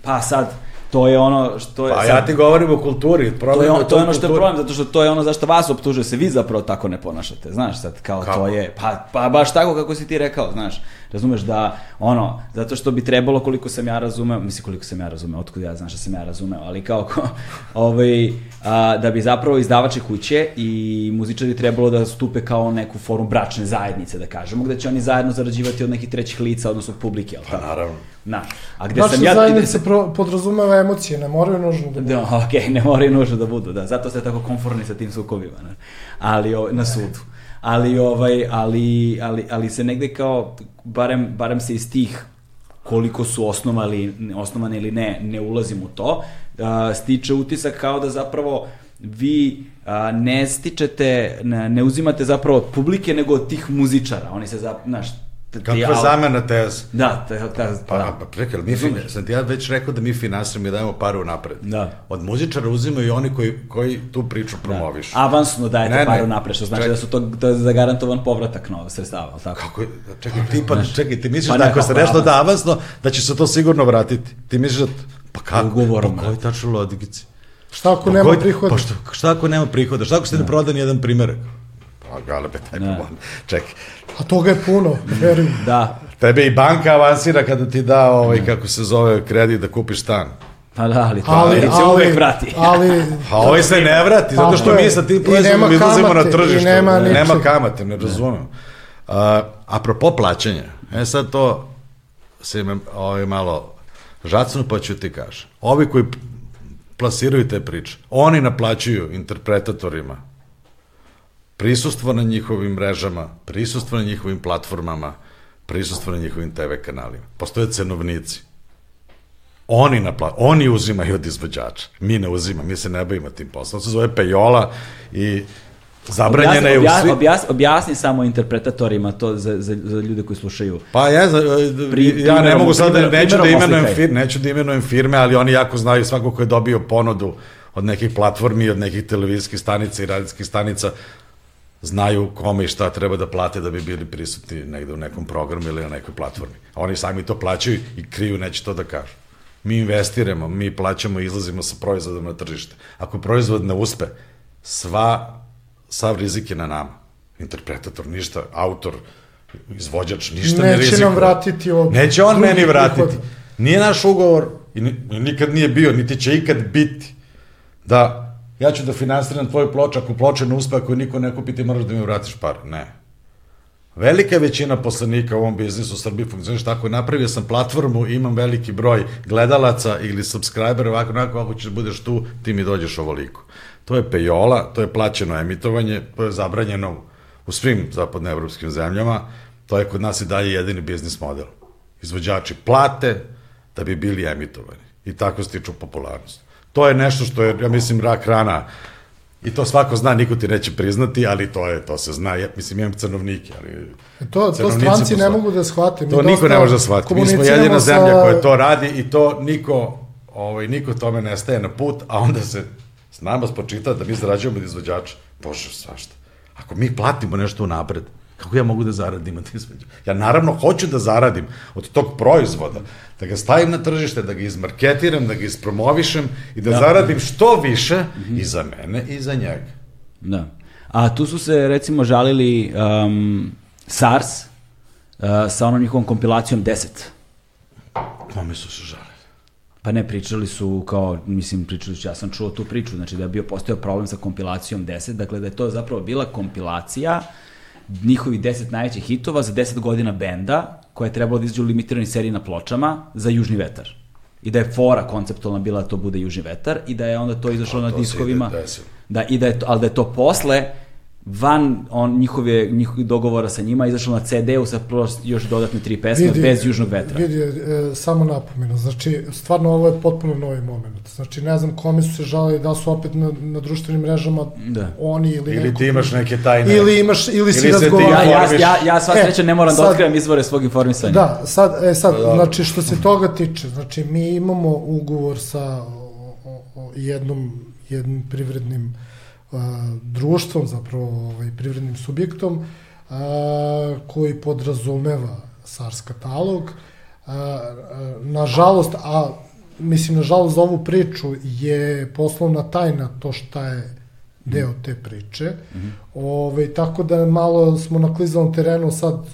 pa sad, to je ono što je... Pa sad- ja ti govorim o kulturi, To problem je, on, to je ono što je problem, zato što to je ono zašto vas optužuje, se vi zapravo tako ne ponašate, znaš, sad, kao Kako? to je, pa, pa baš tako kako si ti rekao, znaš, razumeš da, ono, zato što bi trebalo koliko sam ja razumeo, mislim koliko sam ja razumeo, otkud ja znaš da sam ja razumeo, ali kao, ko, ovaj, a, da bi zapravo izdavače kuće i muzičari trebalo da stupe kao neku forum bračne zajednice, da kažemo, gde će oni zajedno zarađivati od nekih trećih lica, odnosno od publike, Pa tako? naravno. Na, a gde sam ja... zajednica pro, podrazumeva emocije, ne moraju nužno da budu. Da, okej, ne moraju nužno da budu, da. Zato ste tako konforni sa tim sukobima, ne? Ali, o, na sudu. Ali, ovaj, ali, ali, ali se negde kao, barem, barem se iz tih koliko su osnovali, osnovane ili ne, ne ulazim u to, stiče utisak kao da zapravo vi a, ne stičete, ne, ne uzimate zapravo od publike, nego od tih muzičara. Oni se, za, znaš, Kakva al- zamena teza? Da, ta, ta, Pa, da. pa čekaj, mi fin, sam ti ja već rekao da mi finansiramo i dajemo paru napred. Da. Od muzičara uzimaju i oni koji, koji tu priču promovišu. Da. Avansno dajete Ne, ne. paru napred, što znači Čekaj. da su to, to je zagarantovan povratak nova sredstava, ali tako? Kako je, čekaj, ti pa, čekaj, ti misliš Pa da ne, ako se nešto da avansno, da će se to sigurno vratiti. Ti misliš da, pa kako? Ugovorom, Pa koji tačno logici? Šta ako Pa nema koji- prihoda? Pa šta, šta ako nema prihoda? Šta ako se ne proda ni jedan primerak? Pa galebe, taj Da. problem. Čekaj, A toga je puno, verujem. Da, tebe i banka avansira kada ti da ovaj, kako se zove, kredit da kupiš stan. pa da, ali to Ali, ali, se ali, uvek vrati. ali, A ovaj se ne vrati, zato što mi sa tim proizvodom nema izlazimo na tržište. nema nema ničeg. kamate, ne razumem. A, apropo plaćanja, e sad to se me ovaj, malo žacnu, pa ću ti kažem. Ovi koji plasiraju te priče, oni naplaćuju interpretatorima prisustvo na njihovim mrežama, prisustvo na njihovim platformama, prisustvo na njihovim TV kanalima. Postoje cenovnici. Oni, napla, oni uzimaju od izvođača. Mi ne uzimamo, mi se ne bavimo tim poslom. To se zove pejola i zabranjena je u svi... objasni, objasni samo interpretatorima to za, za, za ljude koji slušaju. Pa ja, za- Pri- ja ne primerom- mogu sad da, primerom- neću da primerom imenujem oslikaj. firme, neću da imenujem firme, ali oni jako znaju svako ko je dobio ponudu od nekih platformi, od nekih televizijskih stanica i radijskih stanica, znaju kome i šta treba da plate da bi bili prisutni negde u nekom programu ili na nekoj platformi. A oni sami to plaćaju i kriju, neće to da kažu. Mi investiramo, mi plaćamo i izlazimo sa proizvodom na tržište. Ako proizvod ne uspe, sva, sav rizik je na nama. Interpretator, ništa, autor, izvođač, ništa ne Neće rizikuje. nam vratiti od Neće on meni vratiti. prihoda. Nije naš ugovor, i ni- nikad nije bio, niti će ikad biti, da ja ću da finansiram tvoju ploča ne uspe, ako niko ne kupi, ti moraš da mi vratiš pare. Ne. Velika većina poslanika u ovom biznisu u Srbiji funkcioniš tako. Napravio sam platformu, imam veliki broj gledalaca ili subscribera, ovako, onako, ako ćeš da budeš tu, ti mi dođeš ovoliko. To je pejola, to je plaćeno emitovanje, to je zabranjeno u svim zapadnoevropskim zemljama, to je kod nas i dalje jedini biznis model. Izvođači plate da bi bili emitovani i tako stiču popularnost. To je nešto što je, ja mislim, rak rana I to svako zna, niko ti neće priznati, ali to je, to se zna. Ja, mislim, imam crnovnike, ali... To, to stranci ne mogu da shvate. Mi To niko ne može da shvati. Mi smo jedina sa- zemlja koja to radi i to niko, ovaj, niko tome ne staje na put, a onda se s nama spočita da mi zarađujemo od izvođača. Bože, svašta. Ako mi platimo nešto napred, kako ja mogu da zaradim od izvođača? Ja naravno hoću da zaradim od tog proizvoda, da ga stavim na tržište, da ga izmarketiram, da ga ispromovišem i da, zaradim što više i za mene i za njega. Da. A tu su se recimo žalili um, SARS uh, sa onom njihovom kompilacijom 10. Kome su se žalili? Pa ne, pričali su kao, mislim, pričali su, ja sam čuo tu priču, znači da je bio postao problem sa kompilacijom 10, dakle da je to zapravo bila kompilacija njihovih 10 najvećih hitova za 10 godina benda, koja je trebalo da izađu u limitirani seriji na pločama za Južni vetar. I da je fora konceptualna bila da to bude Južni vetar i da je onda to izašlo Pa, na to se diskovima. ide desilo. Da, i da je to, ali da je to posle van on njihove njihovih dogovora sa njima izašlo na CD-u sa još dodatne tri pesme bez južnog vetra. Vidi, e, samo napomenu, znači, stvarno ovo je potpuno novi moment. Znači, ne znam kome su se žalili, da su opet na, na društvenim mrežama Da. oni ili, Ili neko ti imaš neke tajne. Ili imaš, ili, si Ili se ti razgovarao. Ja, ja, ja, ja sva E, sreća ne moram da sad- otkrivam izvore svog informisanja. Da, sad, e, sad, Pa da. znači, što se toga tiče, znači, mi imamo ugovor sa o, o, o jednom, jednim privrednim društvom, zapravo ovaj, privrednim subjektom, a, koji podrazumeva SARS katalog. A, a, nažalost, a mislim, nažalost, za ovu priču je poslovna tajna to šta je deo te priče. Mm -hmm. Ove, tako da malo smo na klizalnom terenu sad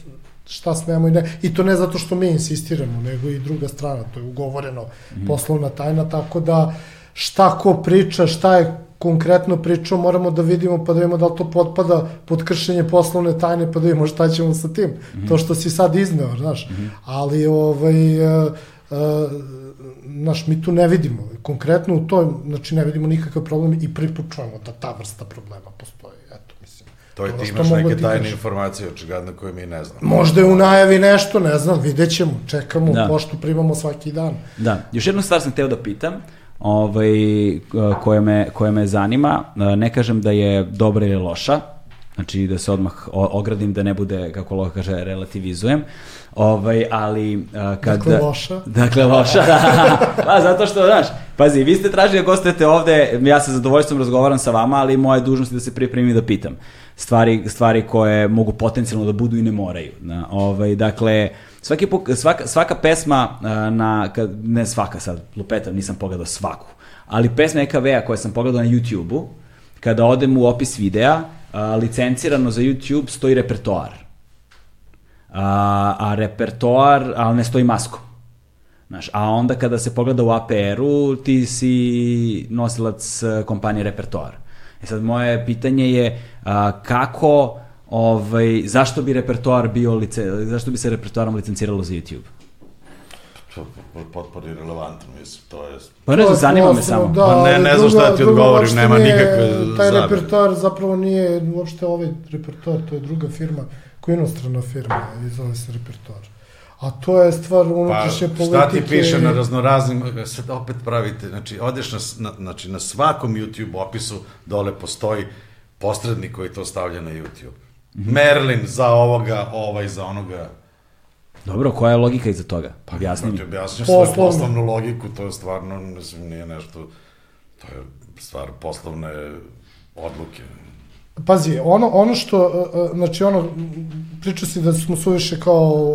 šta smemo i ne. I to ne zato što mi insistiramo, nego i druga strana, to je ugovoreno mm -hmm. poslovna tajna, tako da šta ko priča, šta je konkretno pričao, moramo da vidimo pa da vidimo da li to potpada pod kršenje poslovne tajne, pa da vidimo šta ćemo sa tim. Mm -hmm. To što si sad izneo, znaš. Mm -hmm. Ali, ovaj, uh, uh, znaš, mi tu ne vidimo. Konkretno u toj, znači ne vidimo nikakav problem i pripučujemo da ta vrsta problema postoji. Eto, mislim. To je ti imaš neke tajne informacije očigledno koje mi ne znamo. Možda je u najavi nešto, ne znam, vidjet ćemo, čekamo, da. pošto primamo svaki dan. Da, još jednu stvar sam teo da pitam, ovaj, koja, me, koja me zanima, ne kažem da je dobra ili loša, znači da se odmah ogradim da ne bude, kako Loka kaže, relativizujem, Ovaj, ali uh, kad... Dakle, loša. Dakle, loša. pa, zato što, znaš, pazi, vi ste tražili da gostujete ovde, ja sa zadovoljstvom razgovaram sa vama, ali moja dužnost je da se pripremim da pitam. Stvari, stvari koje mogu potencijalno da budu i ne moraju. Na, ovaj, dakle, svaki, svaka, svaka pesma uh, na, ne svaka sad, lupetam, nisam pogledao svaku, ali pesma EKV-a koje sam pogledao na YouTube-u, kada odem u opis videa, uh, licencirano za YouTube stoji repertoar a, a repertoar, ali ne stoji maskom. Znaš, a onda kada se pogleda u APR-u, ti si nosilac e, kompanije repertoar. E sad, moje pitanje je a, kako, ovaj, zašto bi repertoar bio, lice, zašto bi se repertoarom licenciralo za YouTube? To potpuno irrelevantno, mislim, to je... Pa ne znam, zanima me samo. Da, pa ne, ne znam šta ti odgovorim, nema nikakve Taj zabe. repertoar zapravo nije uopšte ovaj repertoar, to je druga firma inostrana firma i zove se repertoar. A to je stvar unutrašnje pa, politike. Šta ti piše na raznoraznim, sad opet pravite, znači odeš na, na, znači, na svakom YouTube opisu dole postoji postrednik koji to stavlja na YouTube. -hmm. Merlin za ovoga, ovaj za onoga. Dobro, koja je logika iza toga? Pa objasni mi. Ti objasniš svoju poslovnu logiku, to je stvarno, mislim, nije nešto, to je stvar poslovne odluke. Pazi, ono, ono što, e, e, znači ono, priča si da smo suviše kao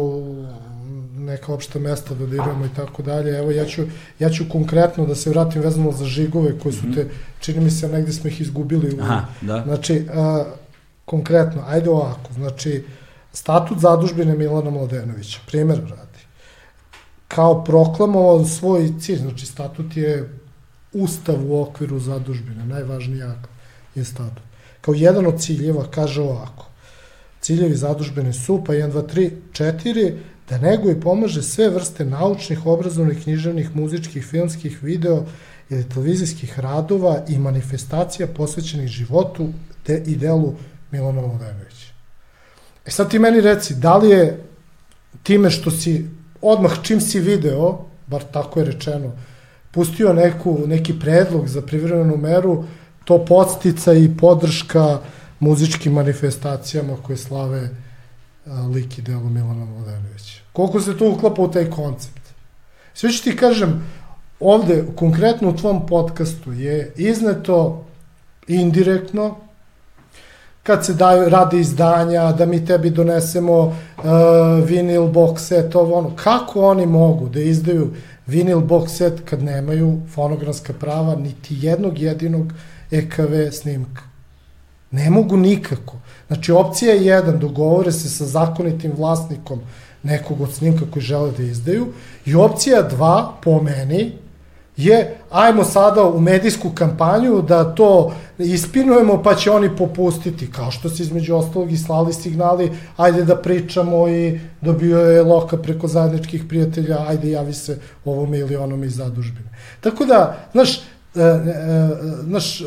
neka opšta mesta dodirujemo i tako dalje. Evo, ja ću, ja ću konkretno da se vratim vezano za žigove koji su mhm. te, čini mi se, negde smo ih izgubili. U, Aha, da. Znači, a, konkretno, ajde ovako, znači, statut zadužbine Milana Mladenovića, primjer radi, kao proklamovao svoj cilj, znači statut je ustav u okviru zadužbine, najvažniji akt je statut kao jedan od ciljeva kaže ovako. Ciljevi zadužbene su, pa 1, 2, 3, 4, da nego i pomaže sve vrste naučnih, obrazovnih, književnih, muzičkih, filmskih, video ili televizijskih radova i manifestacija posvećenih životu te i delu Milana Mladenovića. E sad ti meni reci, da li je time što si odmah čim si video, bar tako je rečeno, pustio neku, neki predlog za privremenu meru, to podstica i podrška muzičkim manifestacijama koje slave lik i delo Milana Mladenovića. Koliko se to uklapa u taj koncept? Sve ću ti kažem, ovde, konkretno u tvom podcastu, je izneto indirektno, kad se daju, rade izdanja, da mi tebi donesemo uh, vinil box set, ovo ono, kako oni mogu da izdaju vinil box set kad nemaju fonogramska prava niti jednog jedinog EKV snimka. Ne mogu nikako. Znači, opcija je jedan, dogovore se sa zakonitim vlasnikom nekog od snimka koji žele da izdaju i opcija dva, po meni, je ajmo sada u medijsku kampanju da to ispinujemo pa će oni popustiti, kao što se između ostalog i slali signali, ajde da pričamo i dobio je Loka preko zajedničkih prijatelja, ajde javi se ovome ili onome iz zadužbine. Tako da, znaš, E, e, znaš,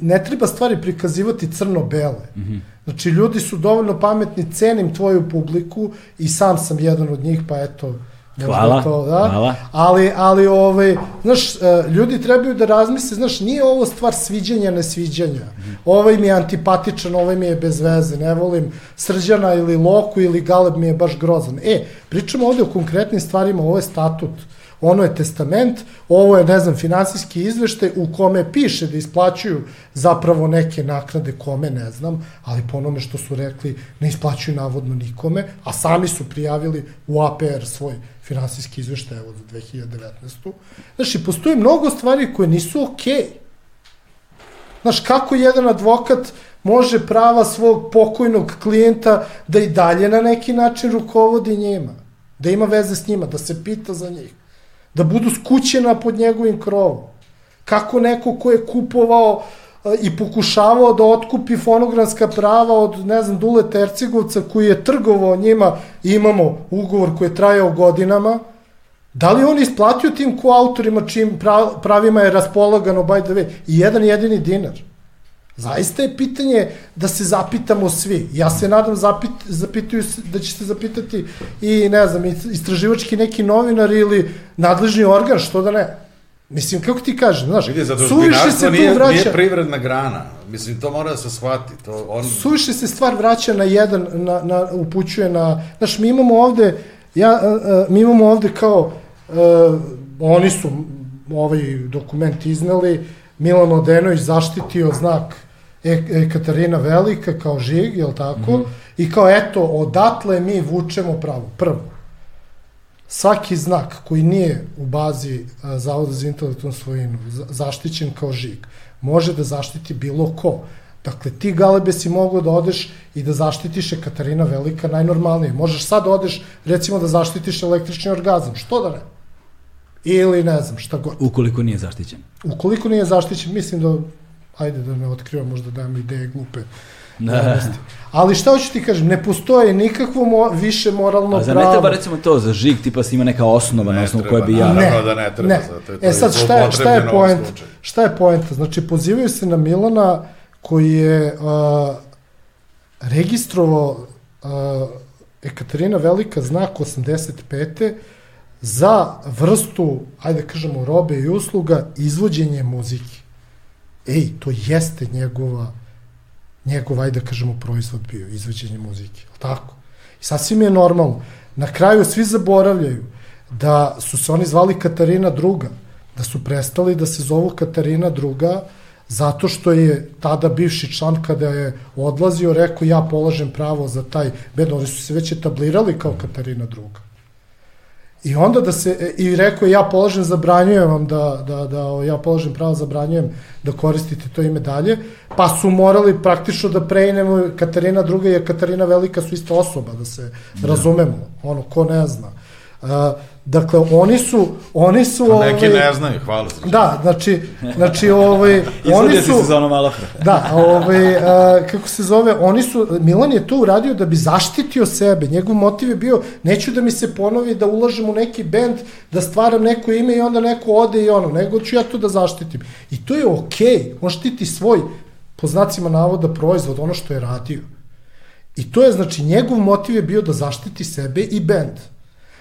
ne treba stvari prikazivati crno-bele. Mm -hmm. Znači, ljudi su dovoljno pametni, cenim tvoju publiku i sam sam jedan od njih, pa eto, Hvala, to, da? hvala. Ali, ali ovaj, znaš, ljudi trebaju da razmisle, znaš, nije ovo stvar sviđanja, nesviđanja. Mm. Ovaj mi je antipatičan, ovaj mi je bez veze, ne volim Srđana ili Loku ili Galeb mi je baš grozan. E, pričamo ovde o konkretnim stvarima, ovo je statut ono je testament, ovo je, ne znam, finansijski izveštaj u kome piše da isplaćuju zapravo neke naknade kome, ne znam, ali po onome što su rekli, ne isplaćuju navodno nikome, a sami su prijavili u APR svoj finansijski izveštaj za 2019. Znači, postoji mnogo stvari koje nisu okej. Okay. Znaš, kako jedan advokat može prava svog pokojnog klijenta da i dalje na neki način rukovodi njima, da ima veze s njima, da se pita za njih, da budu skućena pod njegovim krovom. Kako neko ko je kupovao e, i pokušavao da otkupi fonogramska prava od, ne znam, Dule Tercigovca koji je trgovao njima, imamo ugovor koji je trajao godinama, da li on isplatio tim koautorima čim pravima je raspolagano, by the way, i jedan jedini dinar? Zaista je pitanje da se zapitamo svi. Ja se nadam zapit, zapituju, da će se zapitati i, ne znam, istraživački neki novinar ili nadležni organ, što da ne. Mislim, kako ti kažem, znaš, Vidi, suviše se nije, vraća... Nije privredna grana. Mislim, to mora da se shvati. To on... Suviše se stvar vraća na jedan, na, na, upućuje na... Znaš, mi imamo ovde, ja, uh, mi imamo ovde kao, uh, oni su ovaj dokument izneli, Milan Odenović zaštitio znak e, e, Katarina Velika kao žig, jel tako? Mm -hmm. I kao eto, odatle mi vučemo pravo. Prvo, svaki znak koji nije u bazi a, Zavoda za intelektualnu svojinu zaštićen kao žig, može da zaštiti bilo ko. Dakle, ti galebe si mogao da odeš i da zaštitiš je Katarina Velika najnormalnije. Možeš sad da odeš, recimo, da zaštitiš električni orgazam. Što da ne? Ili ne znam, šta god. Ukoliko nije zaštićen. Ukoliko nije zaštićen, mislim da ajde da ne otkrivam, možda dajem ideje glupe. Da. Ali šta hoću ti kažem, ne postoje nikakvo mo više moralno pravo. A za ne treba recimo to, za žig tipa se ima neka osnova na osnovu koje bi ja... Ne, da ne treba, ne. Zato je to e sad šta je, šta je point? Šta je poenta? Znači pozivaju se na Milana koji je uh, registrovao uh, Ekaterina Velika znak 85 za vrstu, ajde kažemo, robe i usluga izvođenje muzike ej, to jeste njegova, njegov, ajde da kažemo, proizvod bio, izvođenje muzike, tako? I sasvim je normalno. Na kraju svi zaboravljaju da su se oni zvali Katarina druga, da su prestali da se zovu Katarina druga, zato što je tada bivši član kada je odlazio rekao ja polažem pravo za taj bed, oni su se već etablirali kao Katarina druga. I onda da se, i rekao ja položem, zabranjujem vam da, da, da, ja položem pravo, zabranjujem da koristite to ime dalje, pa su morali praktično da preinemo Katarina druga i Katarina velika su ista osoba, da se da. razumemo, ono, ko ne zna. Uh, Dakle, oni su, oni su... Pa neki ovaj, ne znaju, hvala se. Da, znači, znači ovaj, oni su... se za ono malo. da, ovaj, a, kako se zove, oni su, Milan je to uradio da bi zaštitio sebe, njegov motiv je bio, neću da mi se ponovi da ulažem u neki bend, da stvaram neko ime i onda neko ode i ono, nego ću ja to da zaštitim. I to je okej, okay. on štiti svoj, po znacima navoda, proizvod, ono što je radio. I to je, znači, njegov motiv je bio da zaštiti sebe i bend.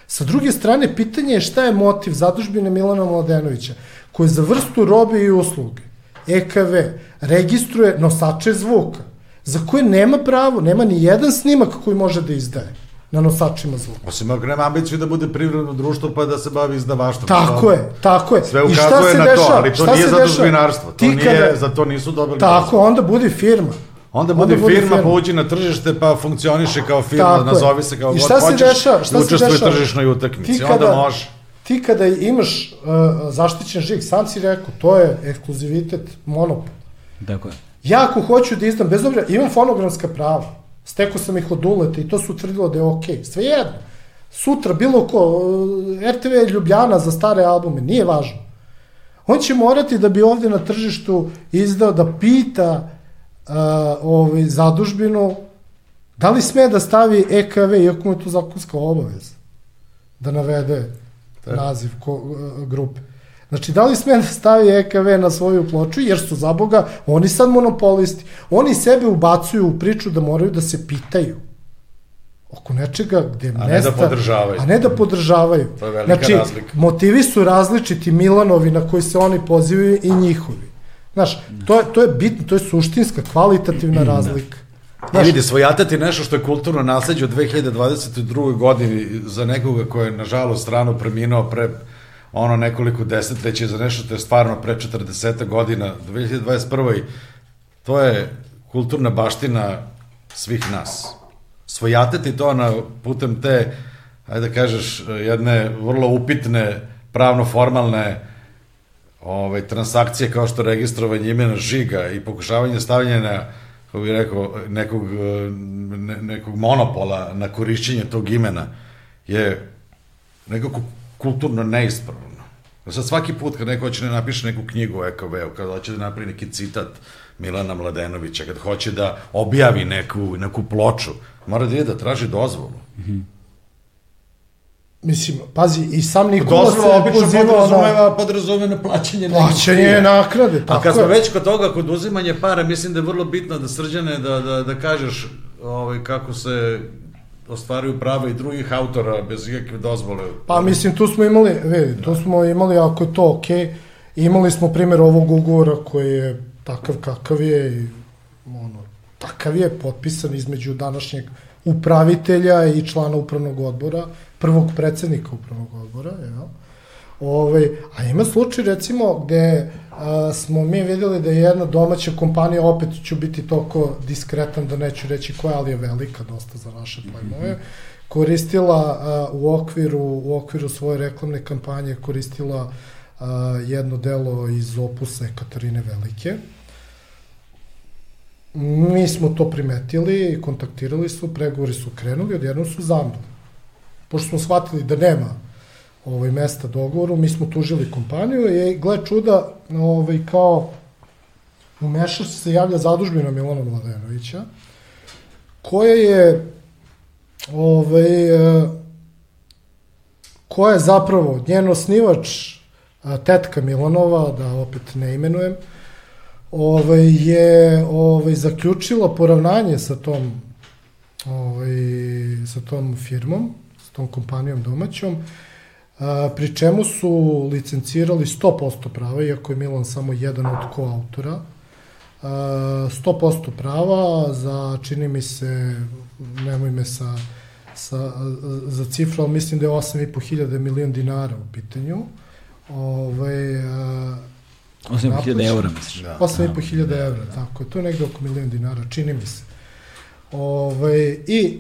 Sa druge strane, pitanje je šta je motiv zadužbine Milana Mladenovića, koji za vrstu robe i usluge, EKV, registruje nosače zvuka, za koje nema pravo, nema ni jedan snimak koji može da izdaje na nosačima zvuka. Osim ako nema ambiciju da bude privredno društvo pa da se bavi izdavaštvom. Tako je, tako je. Sve ukazuje na to, ali to nije zadužbinarstvo. To nije, kada, za to nisu dobili. Tako, onda budi firma. Onda bude firma, firma, pa uđi na tržište, pa funkcioniše kao firma, Tako nazovi se kao I šta god hoćeš, deša, šta i učestvuje tržišnoj utakmici. Kada, onda može. Ti kada imaš uh, zaštićen žig, sam si rekao, to je ekskluzivitet, monopol. Dakle. Ja ako hoću da izdam, bez obzira, imam fonogramska prava, steko sam ih od uleta i to su utvrdilo da je okej. Okay. Sve jedno. Sutra bilo ko, uh, RTV Ljubljana za stare albume, nije važno. On će morati da bi ovde na tržištu izdao da pita uh, ovaj, zadužbinu, da li sme da stavi EKV, iako mu je to zakonska obaveza, da navede Tako. naziv ko, uh, grupe. Znači, da li sme da stavi EKV na svoju ploču, jer su za Boga, oni sad monopolisti. Oni sebe ubacuju u priču da moraju da se pitaju oko nečega gde a mesta... A ne da podržavaju. A ne da podržavaju. To je velika znači, razlika. motivi su različiti Milanovi na koji se oni pozivaju i njihovi. Znaš, to je, to je bitno, to je suštinska, kvalitativna da. razlika. Znaš, I vidi, svojatati nešto što je kulturno nasledđe u 2022. godini za nekoga ko je, nažalost, strano preminuo pre ono nekoliko desetleća za nešto, to je stvarno pre 40 godina, 2021. To je kulturna baština svih nas. Svojateti to na putem te, ajde da kažeš, jedne vrlo upitne, pravno-formalne ovaj, transakcije kao što registrovanje imena žiga i pokušavanje stavljanja kako bih rekao, nekog, ne, nekog monopola na korišćenje tog imena je nekako kulturno neispravno. Sad svaki put kad neko hoće da napiše neku knjigu o EKV-u, kad hoće da napravi neki citat Milana Mladenovića, kad hoće da objavi neku, neku ploču, mora da ide da traži dozvolu. Mm -hmm. Mislim, pazi, i sam Nikola se pozivao podrazumeva, na... podrazumeva plaćanje Plaćanje nakrade, tako A kad smo već kod toga, kod uzimanja para, mislim da je vrlo bitno da srđane, da, da, da kažeš ovaj, kako se ostvaruju prava i drugih autora bez ikakve dozvole. Pa mislim, tu smo imali, vidi, tu smo imali, ako je to okej, okay, imali smo primjer ovog ugovora koji je takav kakav je i ono, takav je potpisan između današnjeg upravitelja i člana upravnog odbora, prvog predsednika upravnog odbora, jel? Ove, ovaj, a ima slučaj recimo gde a, smo mi videli da je jedna domaća kompanija, opet ću biti toliko diskretan da neću reći koja, ali je velika dosta za naše pojmove, koristila a, u okviru u okviru svoje reklamne kampanje koristila a, jedno delo iz opusa Katarine Velike. Mi smo to primetili, kontaktirali su, pregovori su krenuli, odjedno su zamrli. Pošto smo shvatili da nema ovaj, mesta dogovoru, mi smo tužili kompaniju i gle čuda, ovaj, kao u Mešaš se javlja zadužbina Milana Mladenovića, koja je ovaj, koja je zapravo njen osnivač tetka Milanova, da opet ne imenujem, ovaj, je ovaj, zaključila poravnanje sa tom ovaj, sa tom firmom, sa tom kompanijom domaćom, a, pri čemu su licencirali 100% prava, iako je Milan samo jedan od koautora, 100% prava za, čini mi se, nemoj me sa, sa, za cifru, ali mislim da je 8,5 hiljada milion dinara u pitanju. Ovaj, a, 8.500 eura, misliš? Da. 8.500 da. eura, tako je. To je negde oko milion dinara, čini mi se. Ove, I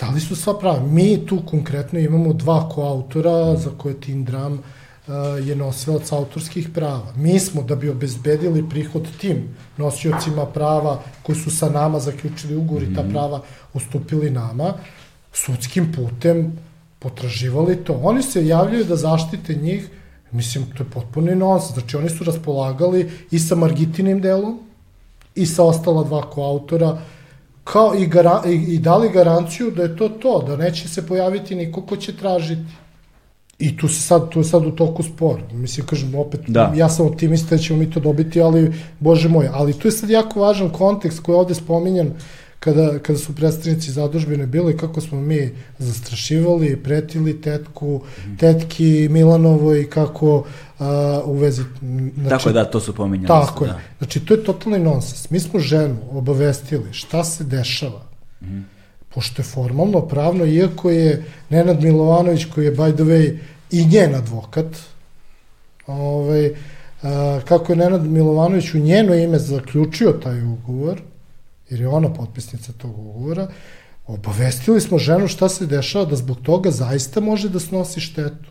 da li su sva prava? Mi tu konkretno imamo dva koautora za koje Tim Dram uh, je nosilac autorskih prava. Mi smo, da bi obezbedili prihod tim nosiocima prava koji su sa nama zaključili ugovor i ta mhm. prava ustupili nama, sudskim putem potraživali to. Oni se javljaju da zaštite njih Mislim, to je potpuno nonsens. Znači, oni su raspolagali i sa Margitinim delom, i sa ostala dva koautora, kao i, gara, i, i dali garanciju da je to to, da neće se pojaviti niko ko će tražiti. I tu se sad, tu je sad u toku spor. Mislim, kažem, opet, da. ja sam optimista da ćemo mi to dobiti, ali, bože moj, ali tu je sad jako važan kontekst koji je ovde spominjan, kada, kada su predstavnici zadužbine bili, kako smo mi zastrašivali, pretili tetku, tetki Milanovo i kako a, u vezi... Znači, tako je, da, to su pominjali. Tako je. Da. Znači, to je totalni nonsens. Mi smo ženu obavestili šta se dešava. Mm. Pošto je formalno, pravno, iako je Nenad Milovanović, koji je, by the way, i njen advokat, ovaj, a, kako je Nenad Milovanović u njeno ime zaključio taj ugovor, jer je ona potpisnica tog ugovora, obavestili smo ženu šta se dešava da zbog toga zaista može da snosi štetu.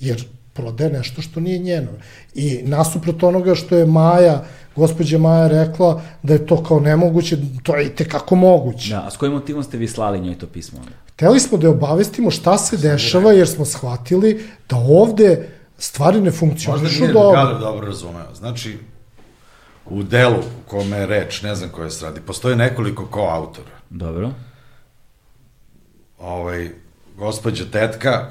Jer prode nešto što nije njeno. I nasuprot onoga što je Maja, gospođa Maja rekla da je to kao nemoguće, to je i tekako moguće. Da, a s kojim motivom ste vi slali njoj to pismo? Hteli smo da je obavestimo šta se dešava jer smo shvatili da ovde stvari ne funkcionišu dobro. Možda nije dobro razumeo. Znači, u delu u kome je reč, ne znam koje se radi, postoje nekoliko koautora. Dobro. Ovaj, gospođa Tetka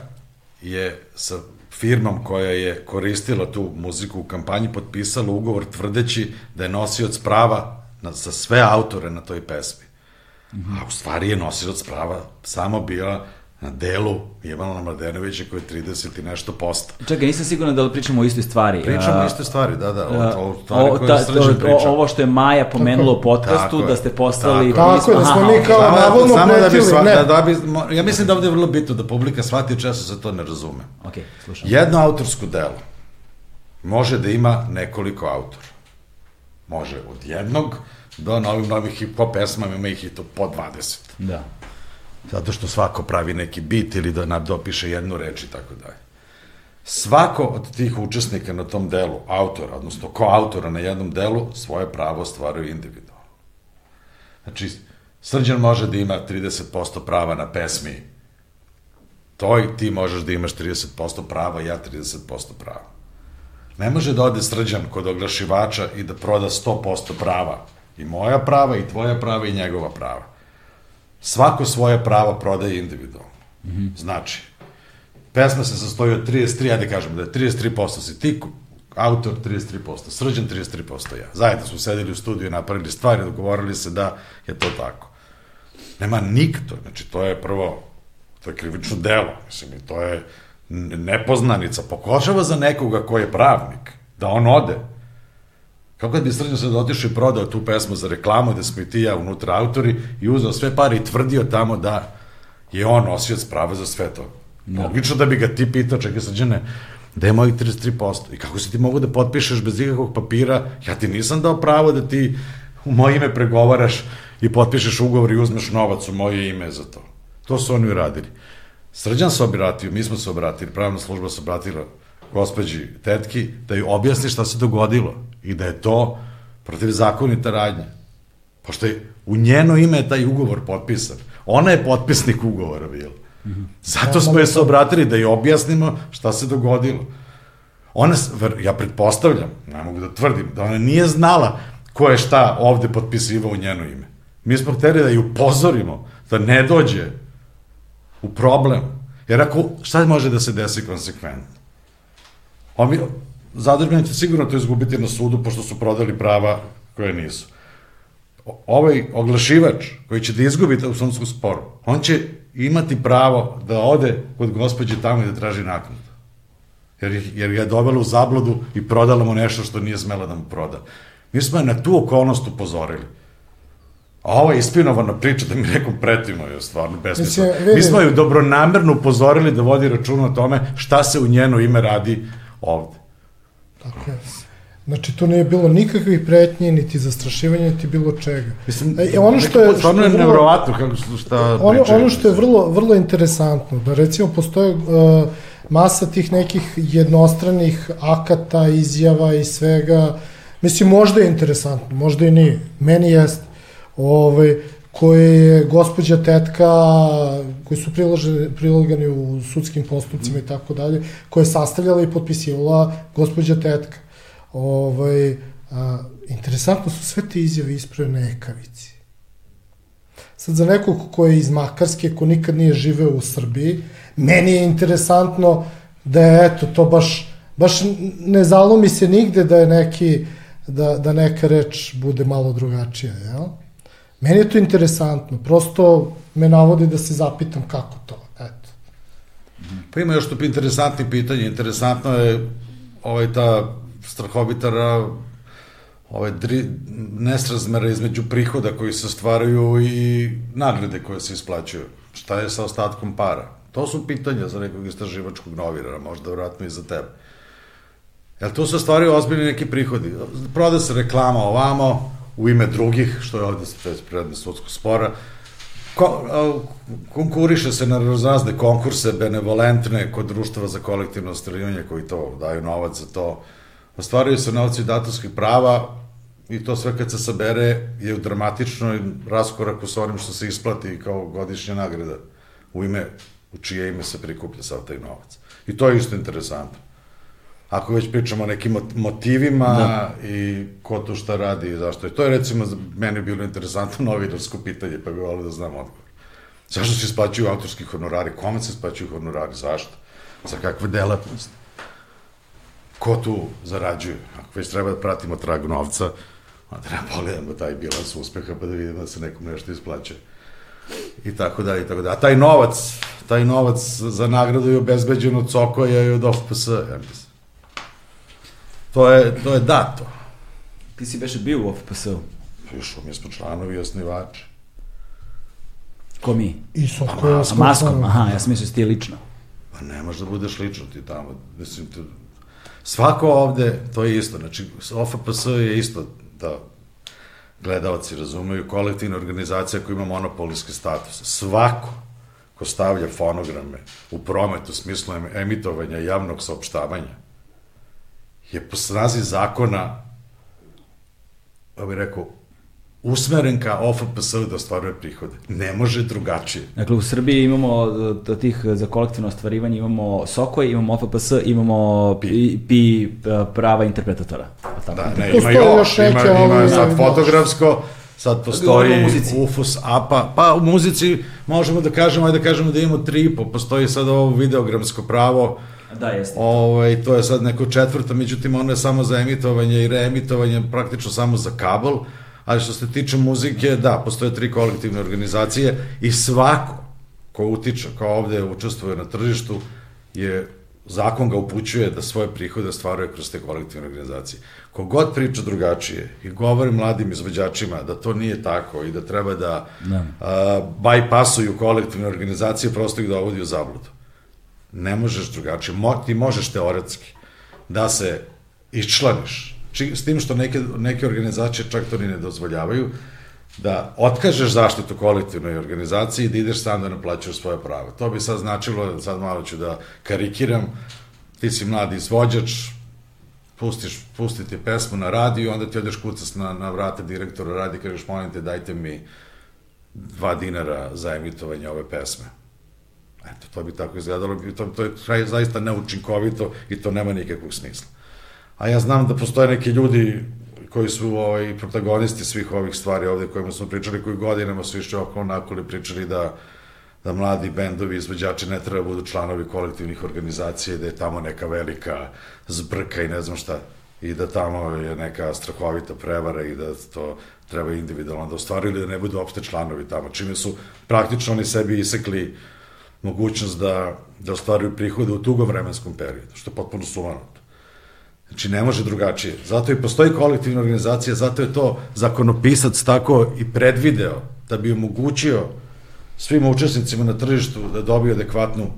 je sa firmom koja je koristila tu muziku u kampanji potpisala ugovor tvrdeći da je nosioc prava na, za sve autore na toj pesmi. Mm -hmm. A u stvari je nosilac prava samo bila na delu Ivana Mladenovića koji je 30 i nešto posto. Čekaj, nisam siguran da li pričamo o istoj stvari. Pričamo o iste stvari, da, da. a, Ovo, stvari o, ta- o- pričao. ovo što je Maja pomenula u podcastu, da ste postali... Tako Tako je, da smo mi kao Samo da- navodno samo da bi sva- ne. da, da bi, ja mislim da ovde je vrlo bitno da publika shvati često se to ne razume. Ok, slušam. Jedno autorsko delo može da ima nekoliko autora. Može od jednog do novim novih hip-hop pesmama ima ih i to po 20. Da. Zato što svako pravi neki bit ili da nam dopiše jednu reč i tako dalje. Svako od tih učesnika na tom delu, autora, odnosno ko autora na jednom delu, svoje pravo ostvaruje individualno. Znači, Srđan može da ima 30% prava na pesmi toj, ti možeš da imaš 30% prava, ja 30% prava. Ne može da ode Srđan kod oglašivača i da proda 100% prava. I moja prava, i tvoja prava, i njegova prava. Svako svoje pravo prodaje individualno. Mm -hmm. Znači, pesma se sastoji od 33, ajde kažemo da je 33% si ti, autor 33%, srđan 33% ja. Zajedno smo sedeli u studiju i napravili stvari, dogovorili se da je to tako. Nema nikto, znači to je prvo, to je krivično delo, mislim, to je nepoznanica, pokošava za nekoga ko je pravnik, da on ode. Kako kad bi Srđan sad otišao i prodao tu pesmu za reklamu, da smo i ti ja unutra autori, i uzeo sve pare i tvrdio tamo da je on nosioc prava za sve to. Logično da bi ga ti pitao, čekaj Srđane, da je mojih 33%. I kako si ti mogu da potpišeš bez ikakvog papira? Ja ti nisam dao pravo da ti u moje ime pregovaraš i potpišeš ugovor i uzmeš novac u moje ime za to. To su oni uradili. Srđan se obratio, mi smo se obratili, pravna služba se obratila gospođi tetki da joj objasni šta se dogodilo i da je to protivzakonita radnja. Pošto je u njeno ime je taj ugovor potpisan. Ona je potpisnik ugovora bila. Zato smo je se obratili da joj objasnimo šta se dogodilo. Ona, ja pretpostavljam, ne mogu da tvrdim, da ona nije znala ko je šta ovde potpisivao u njeno ime. Mi smo hteli da ju upozorimo da ne dođe u problem. Jer ako, šta može da se desi konsekventno? Zadužbeni će sigurno to izgubiti na sudu, pošto su prodali prava koje nisu. Ovaj oglašivač koji će da izgubi u sudskom sporu, on će imati pravo da ode kod gospođe tamo i da traži naknadu. Jer, jer ga je dovela u zabludu i prodala mu nešto što nije smela da mu proda. Mi smo je na tu okolnost upozorili. A ovo je ispinovana priča da mi nekom pretimo je stvarno besmisleno. Mi smo ju dobronamerno upozorili da vodi računa o tome šta se u njeno ime radi ovde. Tako je. Znači, tu nije bilo nikakvih pretnji, niti zastrašivanja, niti bilo čega. Mislim, E, ono što je, stvarno je nevrovatno kako su šta ono, pričaju. ono što je vrlo, vrlo interesantno, da recimo postoje uh, masa tih nekih jednostranih akata, izjava i svega, mislim, možda je interesantno, možda i nije, meni jeste, Ove, koje je gospođa tetka, koji su priloženi, prilogani u sudskim postupcima i tako dalje, koje je sastavljala i potpisivala gospođa tetka. Ove, a, interesantno su sve te izjave ispravne ekavici. Sad za nekog ko je iz Makarske, ko nikad nije živeo u Srbiji, meni je interesantno da je eto to baš, baš ne zalomi se nigde da je neki, da, da neka reč bude malo drugačija, jel? Meni je to interesantno, prosto me navodi da se zapitam kako to, eto. Pa ima još tu interesantni pitanje. Interesantno je ovaj ta strahovita ra, ovaj dri, nesrazmera između prihoda koji se stvaraju i nagrade koje se isplaćuju. Šta je sa ostatkom para? To su pitanja za nekog istraživačkog novinara, možda vratno i za tebe. Jel tu se stvaraju ozbiljni neki prihodi? Proda se reklama ovamo, u ime drugih, što je ovde predmet sudskog spora, konkuriše se na razne konkurse benevolentne kod društva za kolektivno ostvarivanje koji to daju novac za to. Ostvaruju se novci od autorskih prava i to sve kad se sabere je u dramatičnoj raskoraku sa onim što se isplati kao godišnja nagrada u ime, u čije ime se prikuplja sav taj novac. I to je isto interesantno. Ako već pričamo o nekim mot- motivima da. i ko to šta radi i zašto. I to je recimo za mene bilo interesantno novinarsko pitanje, pa bi volio da znam odgovor. Zašto se isplaćuju autorski honorari? Kome se isplaćuju honorari? Zašto? Za kakve delatnosti? Ko tu zarađuje? Ako već treba da pratimo trag novca, onda treba pogledamo taj bilans uspeha pa da vidimo da se nekom nešto isplaćuje. I tako dalje, i tako dalje. A taj novac, taj novac za nagradu je obezbeđen od Cokoja i od OFPS, ja mislim. To je, to je dato. Ti si beše bio u OFPS-u. Išao, mi smo članovi i osnivači. Ko mi? I Soko A maskom, aha, ja sam mislio da si ti lično. Pa ne možeš da budeš lično ti tamo. Mislim, tu, svako ovde, to je isto. Znači, OFPS je isto da gledalci razumeju, kolektivna organizacija koja ima monopolijski status. Svako ko stavlja fonograme u promet u smislu emitovanja javnog saopštavanja je po snazi zakona, ja bih rekao, usmeren ka OFPS da ostvaruje prihode. Ne može drugačije. Dakle, u Srbiji imamo od tih za kolektivno ostvarivanje, imamo Sokoj, imamo OFPS, imamo pi, pi prava interpretatora. Tako? Da, ne, ima još, ima, ima sad fotografsko, sad postoji UFUS APA, pa u muzici možemo da kažemo, ajde da kažemo da imamo tri po, postoji sad ovo videogramsko pravo, Da, jeste. Ovaj, to je sad neko četvrto, međutim ono je samo za emitovanje i reemitovanje, praktično samo za kabel, ali što se tiče muzike, da, postoje tri kolektivne organizacije i svako ko utiče, ko ovde učestvuje na tržištu, je zakon ga upućuje da svoje prihode stvaruje kroz te kolektivne organizacije. Kogod priča drugačije i govori mladim izvođačima da to nije tako i da treba da, da. A, bajpasuju kolektivne organizacije, prosto ih dovodi u zabludu. Ne možeš drugačije. Mo, ti možeš teoretski da se iščlaniš, s tim što neke, neke organizacije čak to ni ne dozvoljavaju, da otkažeš zaštitu kolektivnoj organizaciji i da ideš sam da naplaćaš svoje prava. To bi sad značilo, sad malo ću da karikiram, ti si mladi izvođač, pustiš, pustiti pesmu na radiju, onda ti odeš kucac na, na vrata direktora radi kažeš, molim te, dajte mi dva dinara za emitovanje ove pesme. Eto, to bi tako izgledalo, to, to je zaista neučinkovito i to nema nikakvog smisla. A ja znam da postoje neki ljudi koji su ovaj, protagonisti svih ovih stvari ovde kojima smo pričali, koji godinama su išli oko nakoli pričali da da mladi bendovi, izvođači ne treba da budu članovi kolektivnih organizacija, da je tamo neka velika zbrka i ne znam šta, i da tamo je neka strahovita prevara i da to treba individualno da ostvaruju ili da ne budu opšte članovi tamo, čime su praktično oni sebi isekli mogućnost da, da ostvaruju prihode u tugom vremenskom periodu, što je potpuno sumano. Znači, ne može drugačije. Zato i postoji kolektivna organizacija, zato je to zakonopisac tako i predvideo da bi omogućio svim učesnicima na tržištu da dobiju adekvatnu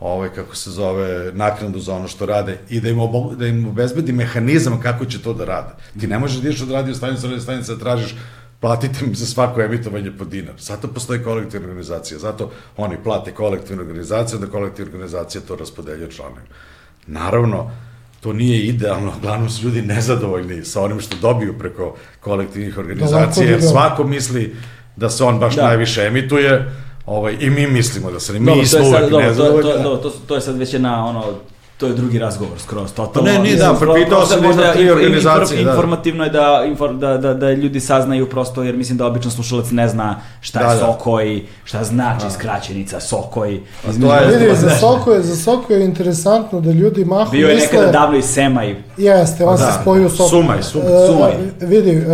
ovaj, kako se zove, naknadu za ono što rade i da im, obo, da im obezbedi mehanizam kako će to da rade. Ti ne možeš da ideš od radio stanice, radio da tražiš platite im za svako emitovanje po dinar. Zato postoji kolektivna organizacija. Zato oni plate kolektivnu organizaciju, da kolektivna organizacija to raspodeljuje članovima. Naravno, to nije idealno, uglavnom su ljudi nezadovoljni sa onim što dobiju preko kolektivnih organizacija, jer svako misli da se on baš da. najviše emituje, ovaj, i mi mislimo da se, mi dobro, smo uvek nezadovoljni. To, to, to, to, to je sad već jedna, ono, to je drugi razgovor skroz totalno. Pa ne, nije da, propitao sam možda tri organizacije. Infor, da. Informativno je da, infor, da, da, da ljudi saznaju prosto, jer mislim da obično slušalac ne zna šta je da, da. Sokoj, šta znači da. skraćenica Sokoj. To je, vidi, za Sokoj, za Sokoj je interesantno da ljudi mahu Bio je misle... nekada davno i Semaj. Jeste, on da. se spojio Sokoj. Sumaj, sumaj. Uh, sumaj. Vidi, uh,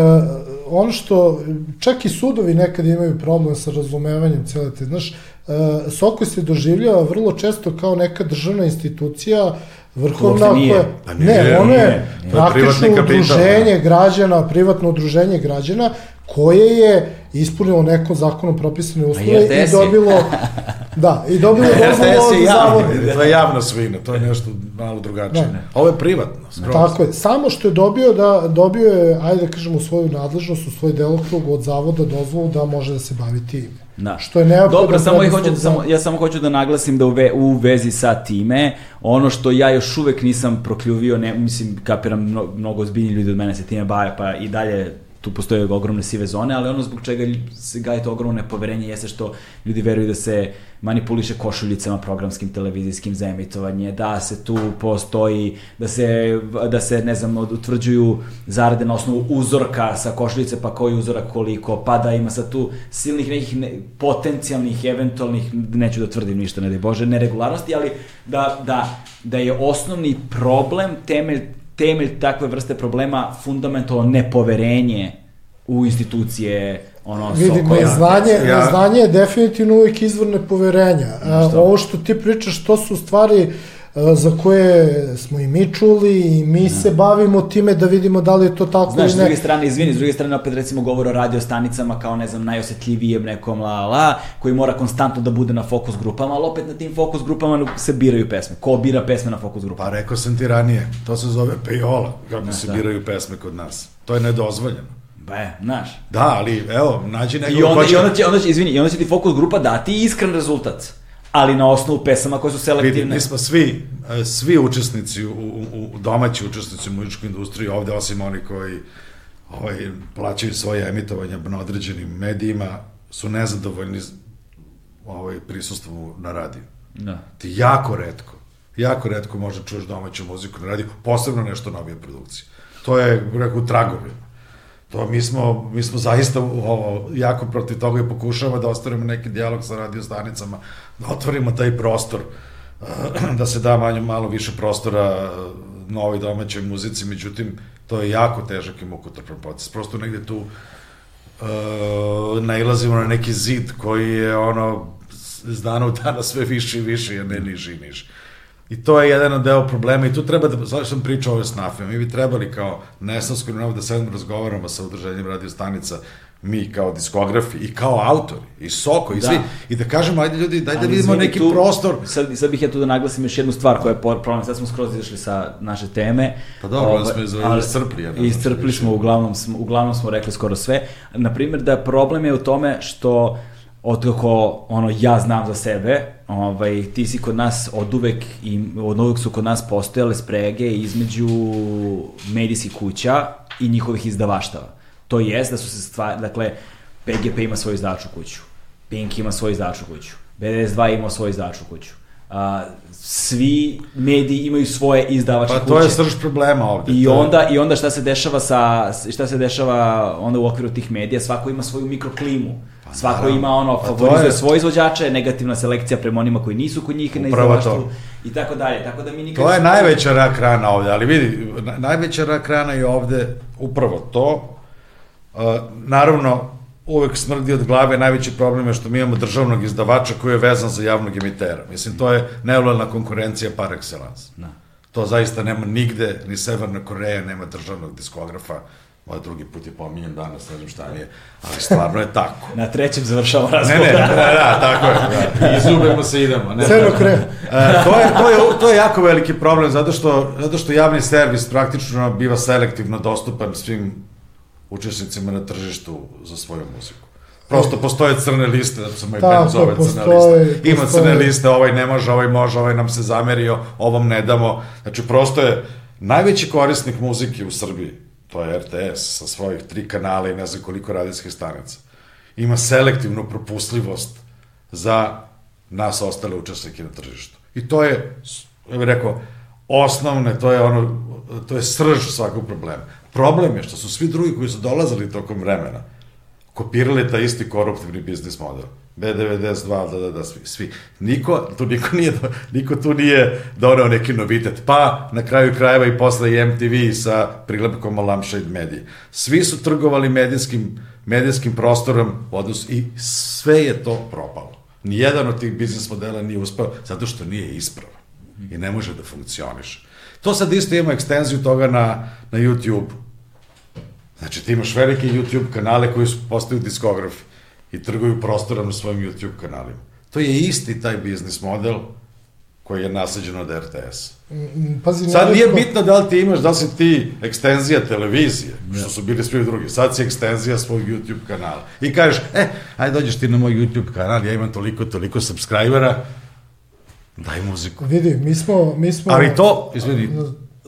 ono što, čak i sudovi nekad imaju problem sa razumevanjem cele te, znaš, E, Soko se doživljava vrlo često kao neka državna institucija vrhovna koja... Pa nije, ne, ono je praktično udruženje da. građana, privatno udruženje građana, koje je ispunilo neko zakonom propisane pa uslove i dobilo da, i dobilo dozvolu od zavoda. To je javna svina, to je nešto malo drugačije. Da. Ovo je privatno, skroz. Tako je, samo što je dobio da dobio je, ajde da kažemo, svoju nadležnost, u svoj delokrug od zavoda dozvolu da može da se bavi time. Da. Što je neophodno. Dobro, samo ja hoću da samo ja samo hoću da naglasim da u, ve, u vezi sa time, ono što ja još uvek nisam prokljuvio, ne mislim kapiram mnogo, mnogo ozbiljni ljudi od mene se time bave, pa i dalje tu postoje ogromne sive zone, ali ono zbog čega se gaje to ogromno nepoverenje jeste što ljudi veruju da se manipuliše košuljicama programskim, televizijskim za emitovanje, da se tu postoji, da se, da se ne znam, utvrđuju zarade na osnovu uzorka sa košuljice, pa koji uzorak koliko, pa da ima sad tu silnih nekih ne, potencijalnih, eventualnih, neću da tvrdim ništa, ne da Bože, neregularnosti, ali da, da, da je osnovni problem temelj temelj takve vrste problema fundamentalno nepoverenje u institucije ono, Vidi, Sokoja. neznanje, Ja- ja... neznanje je definitivno uvijek izvor nepoverenja. A, ovo što ti pričaš, to su stvari a, za koje smo i mi čuli i mi se bavimo time da vidimo da li je to tako Znaš, s ili ne. druge strane, izvini, s druge strane opet recimo govor o radio stanicama kao, ne znam, najosetljivijem nekom la la, koji mora konstantno da bude na fokus grupama, ali opet na tim fokus grupama se biraju pesme. Ko bira pesme na fokus grupama? Pa rekao sam ti ranije, to se zove pejola, kako se da. biraju pesme kod nas. To je nedozvoljeno. Be, znaš. Da, ali evo, nađi nekog I onda, ko će- i onda će, onda će, izvini, i onda će ti fokus grupa dati iskren rezultat. Ali na osnovu pesama koje su Vidi, selektivne. mi smo svi, e, svi učesnici, u, u, u domaći učesnici u muzičkoj industriji, ovde osim oni koji ovaj, plaćaju svoje emitovanja na određenim medijima, su nezadovoljni ovaj, prisustvom na radiju. Da. Ti jako redko, jako redko možda čuješ domaću muziku na radiju, posebno nešto novije produkcije. To je, rekao, tragovi. To mi smo, mi smo zaista ovo, jako protiv toga i pokušavamo da ostvarimo neki dijalog sa radio stanicama, da otvorimo taj prostor, da se da manje, malo više prostora eh, novoj domaćoj muzici, međutim, to je jako težak i mukotrpan proces. Prosto negde tu uh, nailazimo na neki zid koji je ono iz dana u dana sve više i više, a ne niži i niži. I to je jedan od deo problema i tu treba da, zašto sam pričao ove snafe, mi bi trebali kao Nesansko novo da sedemo razgovaramo sa udruženjem radio stanica, mi kao diskografi i kao autori, i Soko, i Da. svi, i da kažemo, ajde ljudi, daj da vidimo neki tu- prostor. Sad, sad bih ja tu da naglasim još jednu stvar koja je problem, sad smo skroz izašli sa naše teme. Pa dobro, onda smo iz- ali- iscrpli, ja Iscrpli smo, uglavnom, smo, uglavnom smo rekli skoro sve. Naprimjer, da problem je u tome što od kako ono ja znam za sebe, ovaj ti si kod nas od uvek i od uvek su kod nas postojale sprege između medijskih kuća i njihovih izdavaštava. To jest da su se stvar, dakle PGP ima svoju izdavaču kuću, Pink ima svoju izdavaču kuću, BDS2 ima svoju izdavaču kuću. A, svi mediji imaju svoje izdavače Pa kuće. to je srž problema ovde. I onda, I onda šta se dešava sa, šta se dešava onda u okviru tih medija, svako ima svoju mikroklimu. Svako naravno. ima ono, Pa favorizuje je- svoje izvođače, negativna selekcija prema onima koji nisu kod njih na izdavaštvu i tako dalje. Tako da mi nikad To je najveća rak rana ovde, ali vidi, na- najveća rak rana je ovde upravo to. Uh, naravno, uvek smrdi od glave, najveći problem je što mi imamo državnog izdavača koji je vezan za javnog emitera. Mislim, to je nelojalna konkurencija par excellence. Da. To zaista nema nigde, ni Severna Koreja nema državnog diskografa. Moj drugi put je pominjen danas, ne znam šta mi je, ali stvarno je tako. Na trećem završavamo Ne, razgovor. ne, da, da, tako je. Da. Izubemo se, idemo. Ne, Crno kre. E, to, je, to, je, to je jako veliki problem, zato što, zato što javni servis praktično biva selektivno dostupan svim učesnicima na tržištu za svoju muziku. Prosto postoje crne liste, da se moj Tako, band zove crna postoje- lista. Ima postoje. crne liste, ovaj ne može, ovaj može, ovaj nam se zamerio, ovom ne damo. Znači, prosto je najveći korisnik muzike u Srbiji, to je RTS sa svojih tri kanala i ne znam koliko radijskih stanica. Ima selektivnu propustljivost za nas ostale učesnike na tržištu. I to je, ja bih rekao, osnovne, to je ono, to je srž svakog problema. Problem je što su svi drugi koji su dolazili tokom vremena, kopirali taj isti koruptivni biznis model. B92, da, da, da, svi, svi. Niko, tu niko nije, niko tu nije donao neki novitet. Pa, na kraju krajeva i posle i MTV sa prilepkom Lampshade Medije. Svi su trgovali medijskim, medijskim prostorom, odnos, i sve je to propalo. Nijedan od tih biznis modela nije uspeo, zato što nije ispravan. I ne može da funkcioniše. To sad isto ima ekstenziju toga na, na YouTube. Znači, ti imaš velike YouTube kanale koji su postaju diskografi i trguju prostorom na svojim YouTube kanalima. To je isti taj biznis model koji je nasađen od RTS. Mm, Pazi, Sad nije bitno da li ti imaš, da li si ti ekstenzija televizije, što su bili svi drugi. Sad si ekstenzija svog YouTube kanala. I kažeš, e, ajde dođeš ti na moj YouTube kanal, ja imam toliko, toliko subscribera, daj muziku. Vidi, mi smo... Mi smo Ali to, izvini,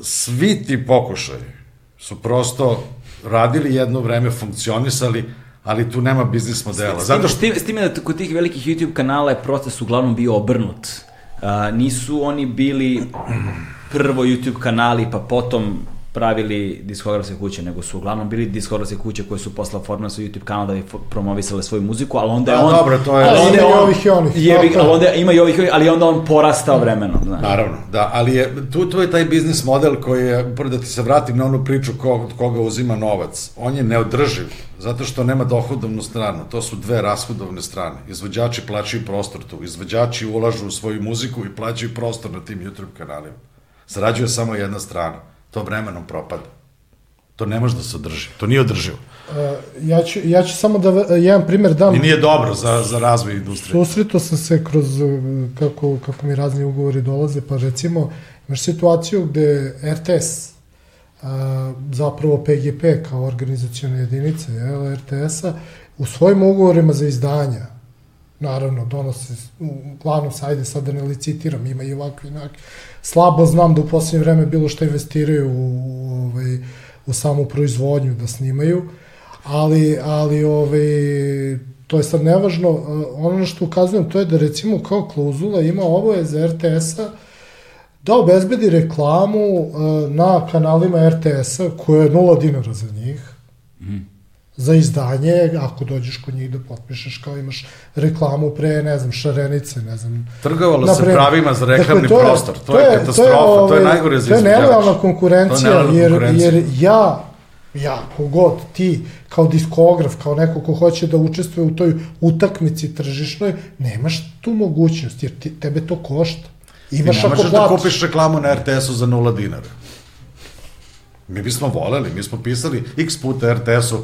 svi ti pokušaji su prosto radili jedno vreme, funkcionisali, ali tu nema biznis modela. Zato što S tim, s time da kod tih velikih YouTube kanala je proces uglavnom bio obrnut. A, nisu oni bili prvo YouTube kanali, pa potom pravili diskografske kuće, nego su uglavnom bili diskografske kuće koje su posle formirale svoj YouTube kanal da bi promovisale svoju muziku, ali onda je Da, on... dobro, to je- ali onda i on- ovih i onih, Jebi, je. ali onda ima i ovih, i ovih, ali onda on porastao vremenom, znaš. Naravno, da, ali je, tu, tu je taj biznis model koji je, prvo da ti se vratim na onu priču ko, od koga uzima novac, on je neodrživ, zato što nema dohodovnu stranu, to su dve rashodovne strane. Izvođači plaćaju prostor tu, izvođači ulažu u svoju muziku i plaćaju prostor na tim YouTube kanalima. Zarađuje samo jedna strana, to vremenom propada. To ne može da se održi, to nije održivo. E, ja, ću, ja ću samo da v- jedan primjer dam. I nije dobro za, za razvoj industrije. Susretao sam se kroz, e, kako, kako mi razni ugovori dolaze, pa recimo imaš situaciju gde RTS, a, zapravo PGP kao organizacijone jedinice jel, RTS-a, u svojim ugovorima za izdanja, naravno, donose, uglavnom se, ajde sad da ne licitiram, ima i ovakvi inakvi, slabo znam da u posljednje vreme bilo što investiraju u, ovaj, u samu proizvodnju da snimaju, ali, ali ovaj, to je sad nevažno. Uh, Ono što ukazujem to je da recimo kao klauzula ima obaveze RTS-a da obezbedi reklamu uh, na kanalima RTS-a koja je nula dinara za njih. Za izdanje, ako dođeš kod njih da potpišeš kao imaš reklamu pre, ne znam, šarenice, ne znam. Trgovalo Na se pravima za reklamni Dakle, to je- prostor, to, je, katastrofa, to je, ovaj, najgore za To je izvođača. nelojalna To je konkurencija, nelojalna jer, konkurencija. jer ja, ja, kogod, ti, kao diskograf, kao neko ko hoće da učestvuje u toj utakmici tržišnoj, nemaš tu mogućnost, jer ti, tebe to košta. Ti Imaš ne ako možeš da kupiš reklamu na RTS-u za nula dinara. Mi bismo voleli, mi smo pisali x puta RTS-u,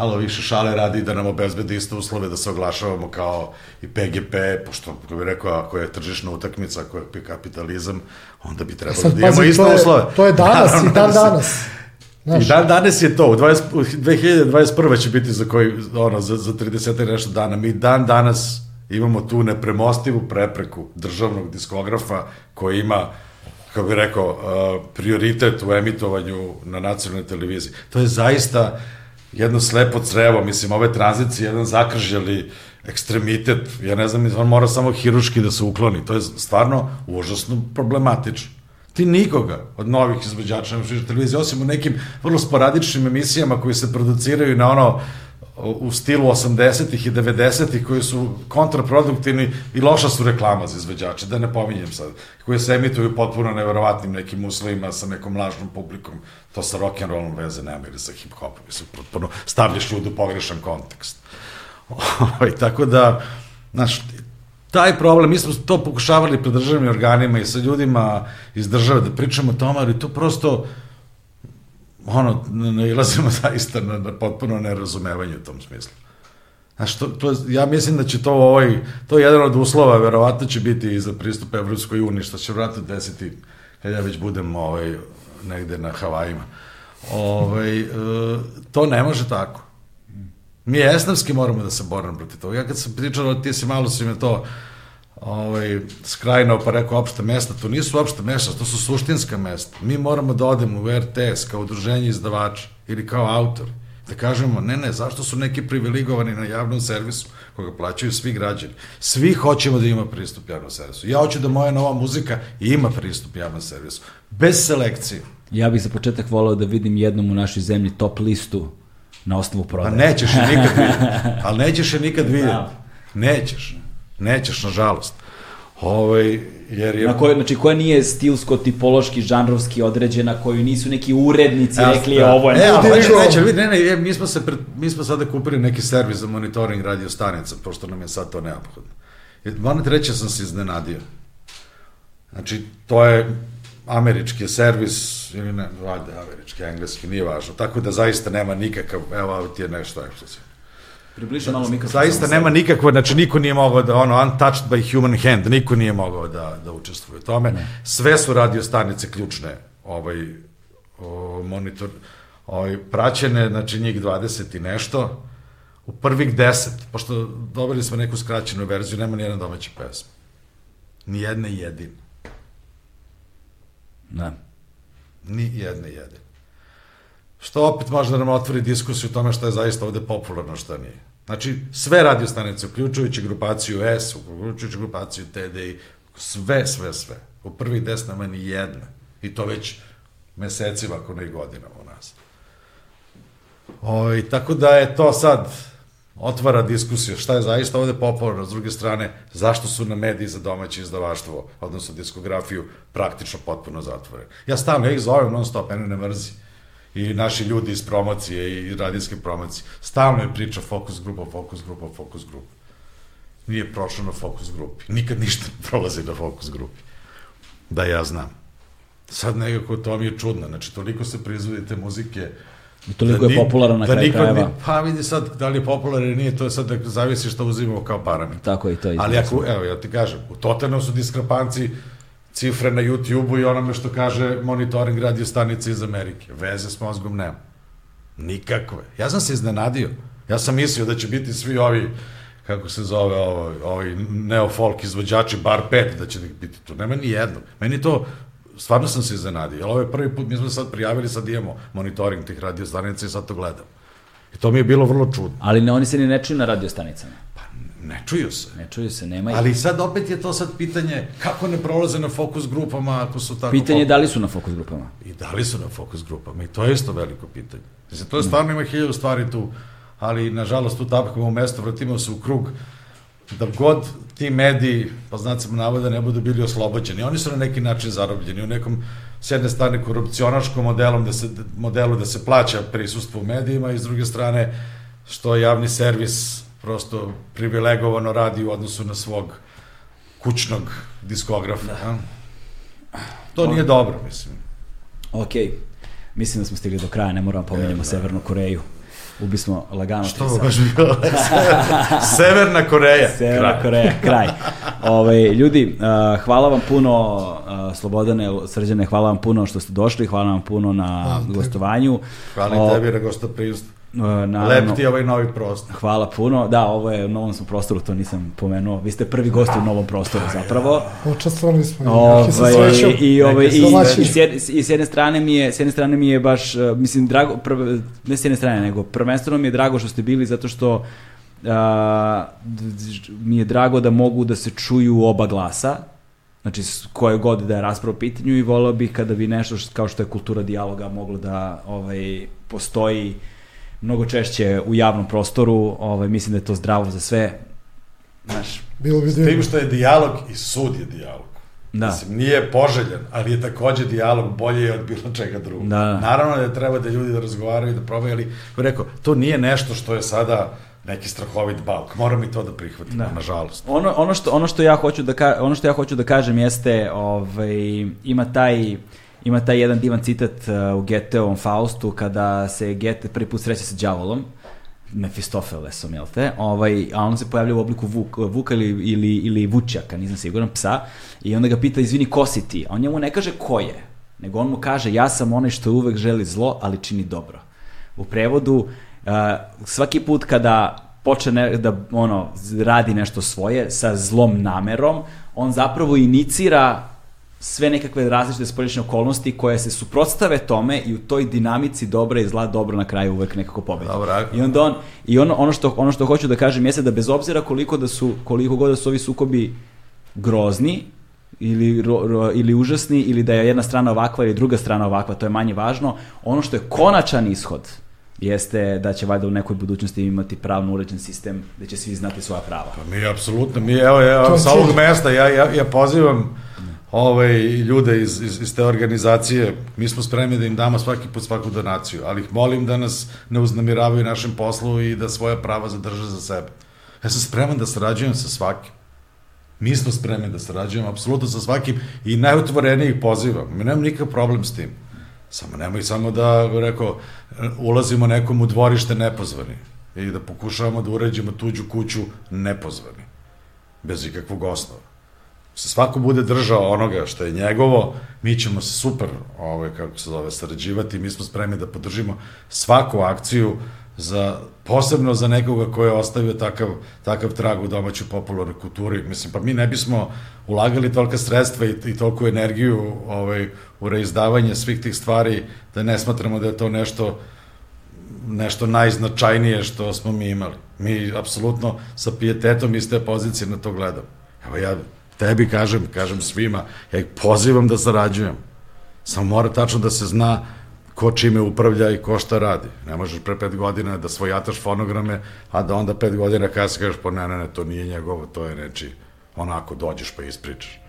malo više šale radi da nam obezbedi iste uslove da se oglašavamo kao i PGP, pošto, kako bih rekao, ako je tržišna utakmica, ako je kapitalizam, onda bi trebalo Sad, da imamo pazi, iste to je, uslove. to je danas Naravno i dan da danas. Znaš, I dan danas je to, u 20, u 2021. će biti za koji, ono, za, za 30 i nešto dana. Mi dan danas imamo tu nepremostivu prepreku državnog diskografa koji ima kako bih rekao, uh, prioritet u emitovanju na nacionalnoj televiziji. To je zaista jedno slepo crevo, mislim, ove tranzicije, jedan zakržljali ekstremitet, ja ne znam, on mora samo hiruški da se ukloni. To je stvarno užasno problematično. Ti nikoga od novih izvođača na televiziji, osim u nekim vrlo sporadičnim emisijama koji se produciraju na ono u stilu 80-ih i 90-ih koji su kontraproduktivni i loša su reklama za izvođače, da ne pominjem sad, koje se emituju potpuno neverovatnim nekim uslovima sa nekom lažnom publikom, to sa rock'n'rollom veze nema ili sa hip-hopom, mislim, potpuno stavljaš ljud u pogrešan kontekst. Ovaj, tako da, znaš, taj problem, mi smo to pokušavali pred državnim organima i sa ljudima iz države da pričamo o tome, ali to prosto ono, nailazimo zaista na, na potpuno nerazumevanje u tom smislu. Znaš, to, to, ja mislim da će to ovaj, to je jedan od uslova, verovatno će biti i za pristup Evropskoj uniji, što će vratno desiti kad ja već budem ovaj, negde na Havajima. Ovaj, e, to ne može tako. Mi esnavski moramo da se borimo protiv toga. Ja kad sam pričao, ti si malo si me to ovaj, skrajnao pa rekao opšte mesta, to nisu opšte mesta, to su suštinska mesta. Mi moramo da odemo u RTS kao udruženje izdavača ili kao autor. Da kažemo, ne, ne, zašto su neki privilegovani na javnom servisu koga plaćaju svi građani. Svi hoćemo da ima pristup javnom servisu. Ja hoću da moja nova muzika ima pristup javnom servisu. Bez selekcije. Ja bih za početak volao da vidim jednom u našoj zemlji top listu na osnovu Pa prodaje. nećeš je nikad vidjeti. Ali nećeš je nikad vidjeti. Da. Nećeš. Nećeš, nažalost. Ovaj, jer je... Na kojoj, znači, koja nije stilsko, tipološki, žanrovski određena, koju nisu neki urednici Ja, rekli da. ovo je... E, ali Neće, neće, neće. neće, vidi, ne, ne, je, mi smo, se pred, mi smo sada kupili neki servis za monitoring radio stanica, pošto nam je sad to neophodno. Ti reći, da sam se iznenadio. Znači, to je američki servis, ili ne, valjda američki, engleski, nije važno. Tako da zaista nema nikakav, evo, ti je nešto ekskluzivno. Približi malo mikrofon. Zaista nema nikakvo, znači niko nije mogao da, ono, untouched by human hand, niko nije mogao da, da učestvuje u tome. Sve su radio stanice ključne, ovaj, o, monitor, ovaj, praćene, znači njih 20 i nešto, u prvih 10, pošto dobili smo neku skraćenu verziju, nema nijedna domaća pesma. Nijedne jedine. Da. Ni jedne jedine. Što opet može da nam otvori diskusiju o tome šta je zaista ovde popularno, šta nije. Znači, sve radio stanice, uključujući grupaciju S, uključujući grupaciju TDI, sve, sve, sve. U prvih deset nema ni jedna. I to već mesecima, ako ne i godinama u nas. O, tako da je to sad otvara diskusiju šta je zaista ovde popularno, s druge strane, zašto su na mediji za domaće izdavaštvo, odnosno diskografiju, praktično potpuno zatvoreni. Ja stalno, ja ih zovem non stop, mene ne mrzi. I naši ljudi iz promocije i radijske promocije. Stalno je priča fokus grupa, fokus grupa, fokus grupa. Nije prošlo na fokus grupi. Nikad ništa ne prolazi na fokus grupi. Da ja znam. Sad nekako to mi je čudno. Znači, toliko se proizvodite muzike, I toliko da je popularno na da kraju krajeva. Ni, pa vidi sad, da li je popularno ili nije, to je sad da zavisi što uzimamo kao parametar. Tako i to. Ali ako, evo, ja ti kažem, u totalnom su diskrepanci cifre na YouTube-u i onome što kaže monitoring radio stanice iz Amerike. Veze s mozgom nema. Nikakve. Ja sam se iznenadio. Ja sam mislio da će biti svi ovi kako se zove ovo, ovi neofolk izvođači, bar pet, da će biti tu. Nema ni jednog. Meni to, stvarno sam se iznenadio. Jer ovo je prvi put, mi smo sad prijavili, sad imamo monitoring tih radio stanica i sad to gledam. I to mi je bilo vrlo čudno. Ali ne, oni se ni ne čuju na radio stanicama. Pa ne čuju se. Ne čuju se, nema ih. Ali sad opet je to sad pitanje kako ne prolaze na fokus grupama ako su tako... Pitanje je da li su na fokus grupama. I da li su na fokus grupama i to je isto veliko pitanje. Znači, to je stvarno ima hiljadu stvari tu, ali nažalost tu tapkamo u mesto, vratimo se u krug, da god ti mediji, pa znacima navoda, ne budu bili oslobođeni. Oni su na neki način zarobljeni u nekom, s jedne strane, korupcionaškom modelom da se, modelu da se plaća prisustvo u medijima i s druge strane, što javni servis prosto privilegovano radi u odnosu na svog kućnog diskografa. Da. To nije dobro, mislim. Ok, mislim da smo stigli do kraja, ne moramo pomenjamo e, da. Severnu Koreju. Ubi smo lagano. Što ovo baš bilo? Severna Koreja. Severna kraj. Koreja, kraj. Ove, ovaj, ljudi, uh, hvala vam puno, uh, Slobodane, Srđane, hvala vam puno što ste došli, hvala vam puno na hvala gostovanju. Hvala o, tebi na gostoprijstvu. Uh, naravno, Lep ti ovaj novi prostor. Hvala puno. Da, ovo je u novom smo prostoru, to nisam pomenuo. Vi ste prvi gost u novom prostoru zapravo. Učestvovali smo. Ovaj i ovaj i, i, s jedne, i s jedne strane mi je s jedne strane mi je baš uh, mislim drago prv, ne s jedne strane nego prvenstveno mi je drago što ste bili zato što uh, mi je drago da mogu da se čuju oba glasa znači koje god da je rasprava u pitanju i volao bih kada bi nešto što, kao što je kultura dijaloga moglo da ovaj postoji mnogo češće u javnom prostoru, ovaj, mislim da je to zdravo za sve. Znaš, Bilo bi S tim što je dijalog i sud je dijalog. Da. Mislim, nije poželjen, ali je takođe dijalog bolje od bilo čega drugog. Da. Naravno da treba da ljudi da razgovaraju, da probaju, ali rekao, to nije nešto što je sada neki strahovit balk. Moram i to da prihvatim, da. nažalost. Ono, ono, što, ono, što ja hoću da ka, ono što ja hoću da kažem jeste, ovaj, ima taj ima taj jedan divan citat uh, u Geteovom Faustu kada se Gete prvi put sreće sa đavolom, Mefistofelesom, jel te? Ovaj, a on se pojavlja u obliku vuk, vuka ili, ili, ili vučaka, nisam siguran, psa, i onda ga pita, izvini, ko si ti? A on njemu ne kaže ko je, nego on mu kaže, ja sam onaj što uvek želi zlo, ali čini dobro. U prevodu, uh, svaki put kada počne da ono radi nešto svoje sa zlom namerom, on zapravo inicira sve nekakve različite spolješnje okolnosti koje se suprotstave tome i u toj dinamici dobra i zla dobro na kraju uvek nekako pobedi. Dobra. I onda on i ono ono što ono što hoću da kažem jeste da bez obzira koliko da su koliko god da su ovi sukobi grozni ili ro, ro, ili užasni ili da je jedna strana ovakva ili druga strana ovakva, to je manje važno. Ono što je konačan ishod jeste da će valjda u nekoj budućnosti imati pravno uređen sistem da će svi znati svoja prava. Pa mi apsolutno, mi evo, evo sa ovog mesta ja, ja, ja pozivam ovaj, ljude iz, iz, iz te organizacije, mi smo spremni da im damo svaki put svaku donaciju, ali ih molim da nas ne uznamiravaju našem poslu i da svoja prava zadrže za sebe. Ja sam spreman da sarađujem sa svakim. Mi smo spremni da sarađujemo apsolutno sa svakim i najotvoreniji ih pozivam. Mi nemam nikakav problem s tim. Samo nemoj samo da, rekao, ulazimo nekom u dvorište nepozvani i da pokušavamo da uređimo tuđu kuću nepozvani. Bez ikakvog osnova se svako bude držao onoga što je njegovo, mi ćemo se super, ovaj, kako se zove, sarađivati, mi smo spremni da podržimo svaku akciju za, posebno za nekoga ko je ostavio takav, takav trag u domaćoj popularnoj kulturi. Mislim, pa mi ne bismo ulagali tolika sredstva i, i toliku energiju ovaj, u reizdavanje svih tih stvari, da ne smatramo da je to nešto nešto najznačajnije što smo mi imali. Mi apsolutno sa pijetetom iz te pozicije na to gledamo. Evo ja tebi kažem, kažem svima, ja ih pozivam da sarađujem. Samo mora tačno da se zna ko čime upravlja i ko šta radi. Ne možeš pre pet godina da svojataš fonograme, a da onda pet godina kada se kažeš, pa ne, ne, ne, to nije njegovo, to je reči, onako dođeš pa ispričaš.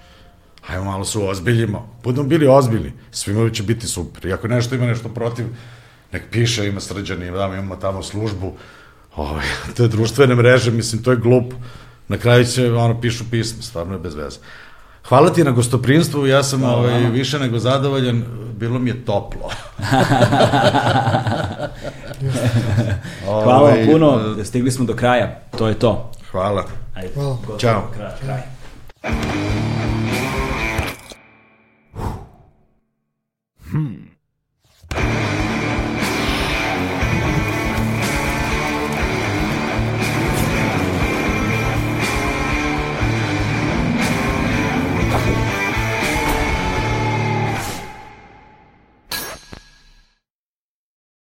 Hajmo malo se ozbiljimo. Budemo bili ozbiljni, svima će biti super. I ako nešto ima nešto protiv, nek piše, ima srđani, imamo tamo službu, ovaj, te društvene mreže, mislim, to je glupo. Na kraju će, ono, pišu pismo, stvarno je bez veze. Hvala ti na gostoprinstvu, ja sam Hvala. ovaj, više nego zadovoljan, bilo mi je toplo. Ovaj, Hvala ovaj, puno, e, stigli smo do kraja, to je to. Hvala. Ajde, Hvala. Ćao. Kraj, kraj. Hmm.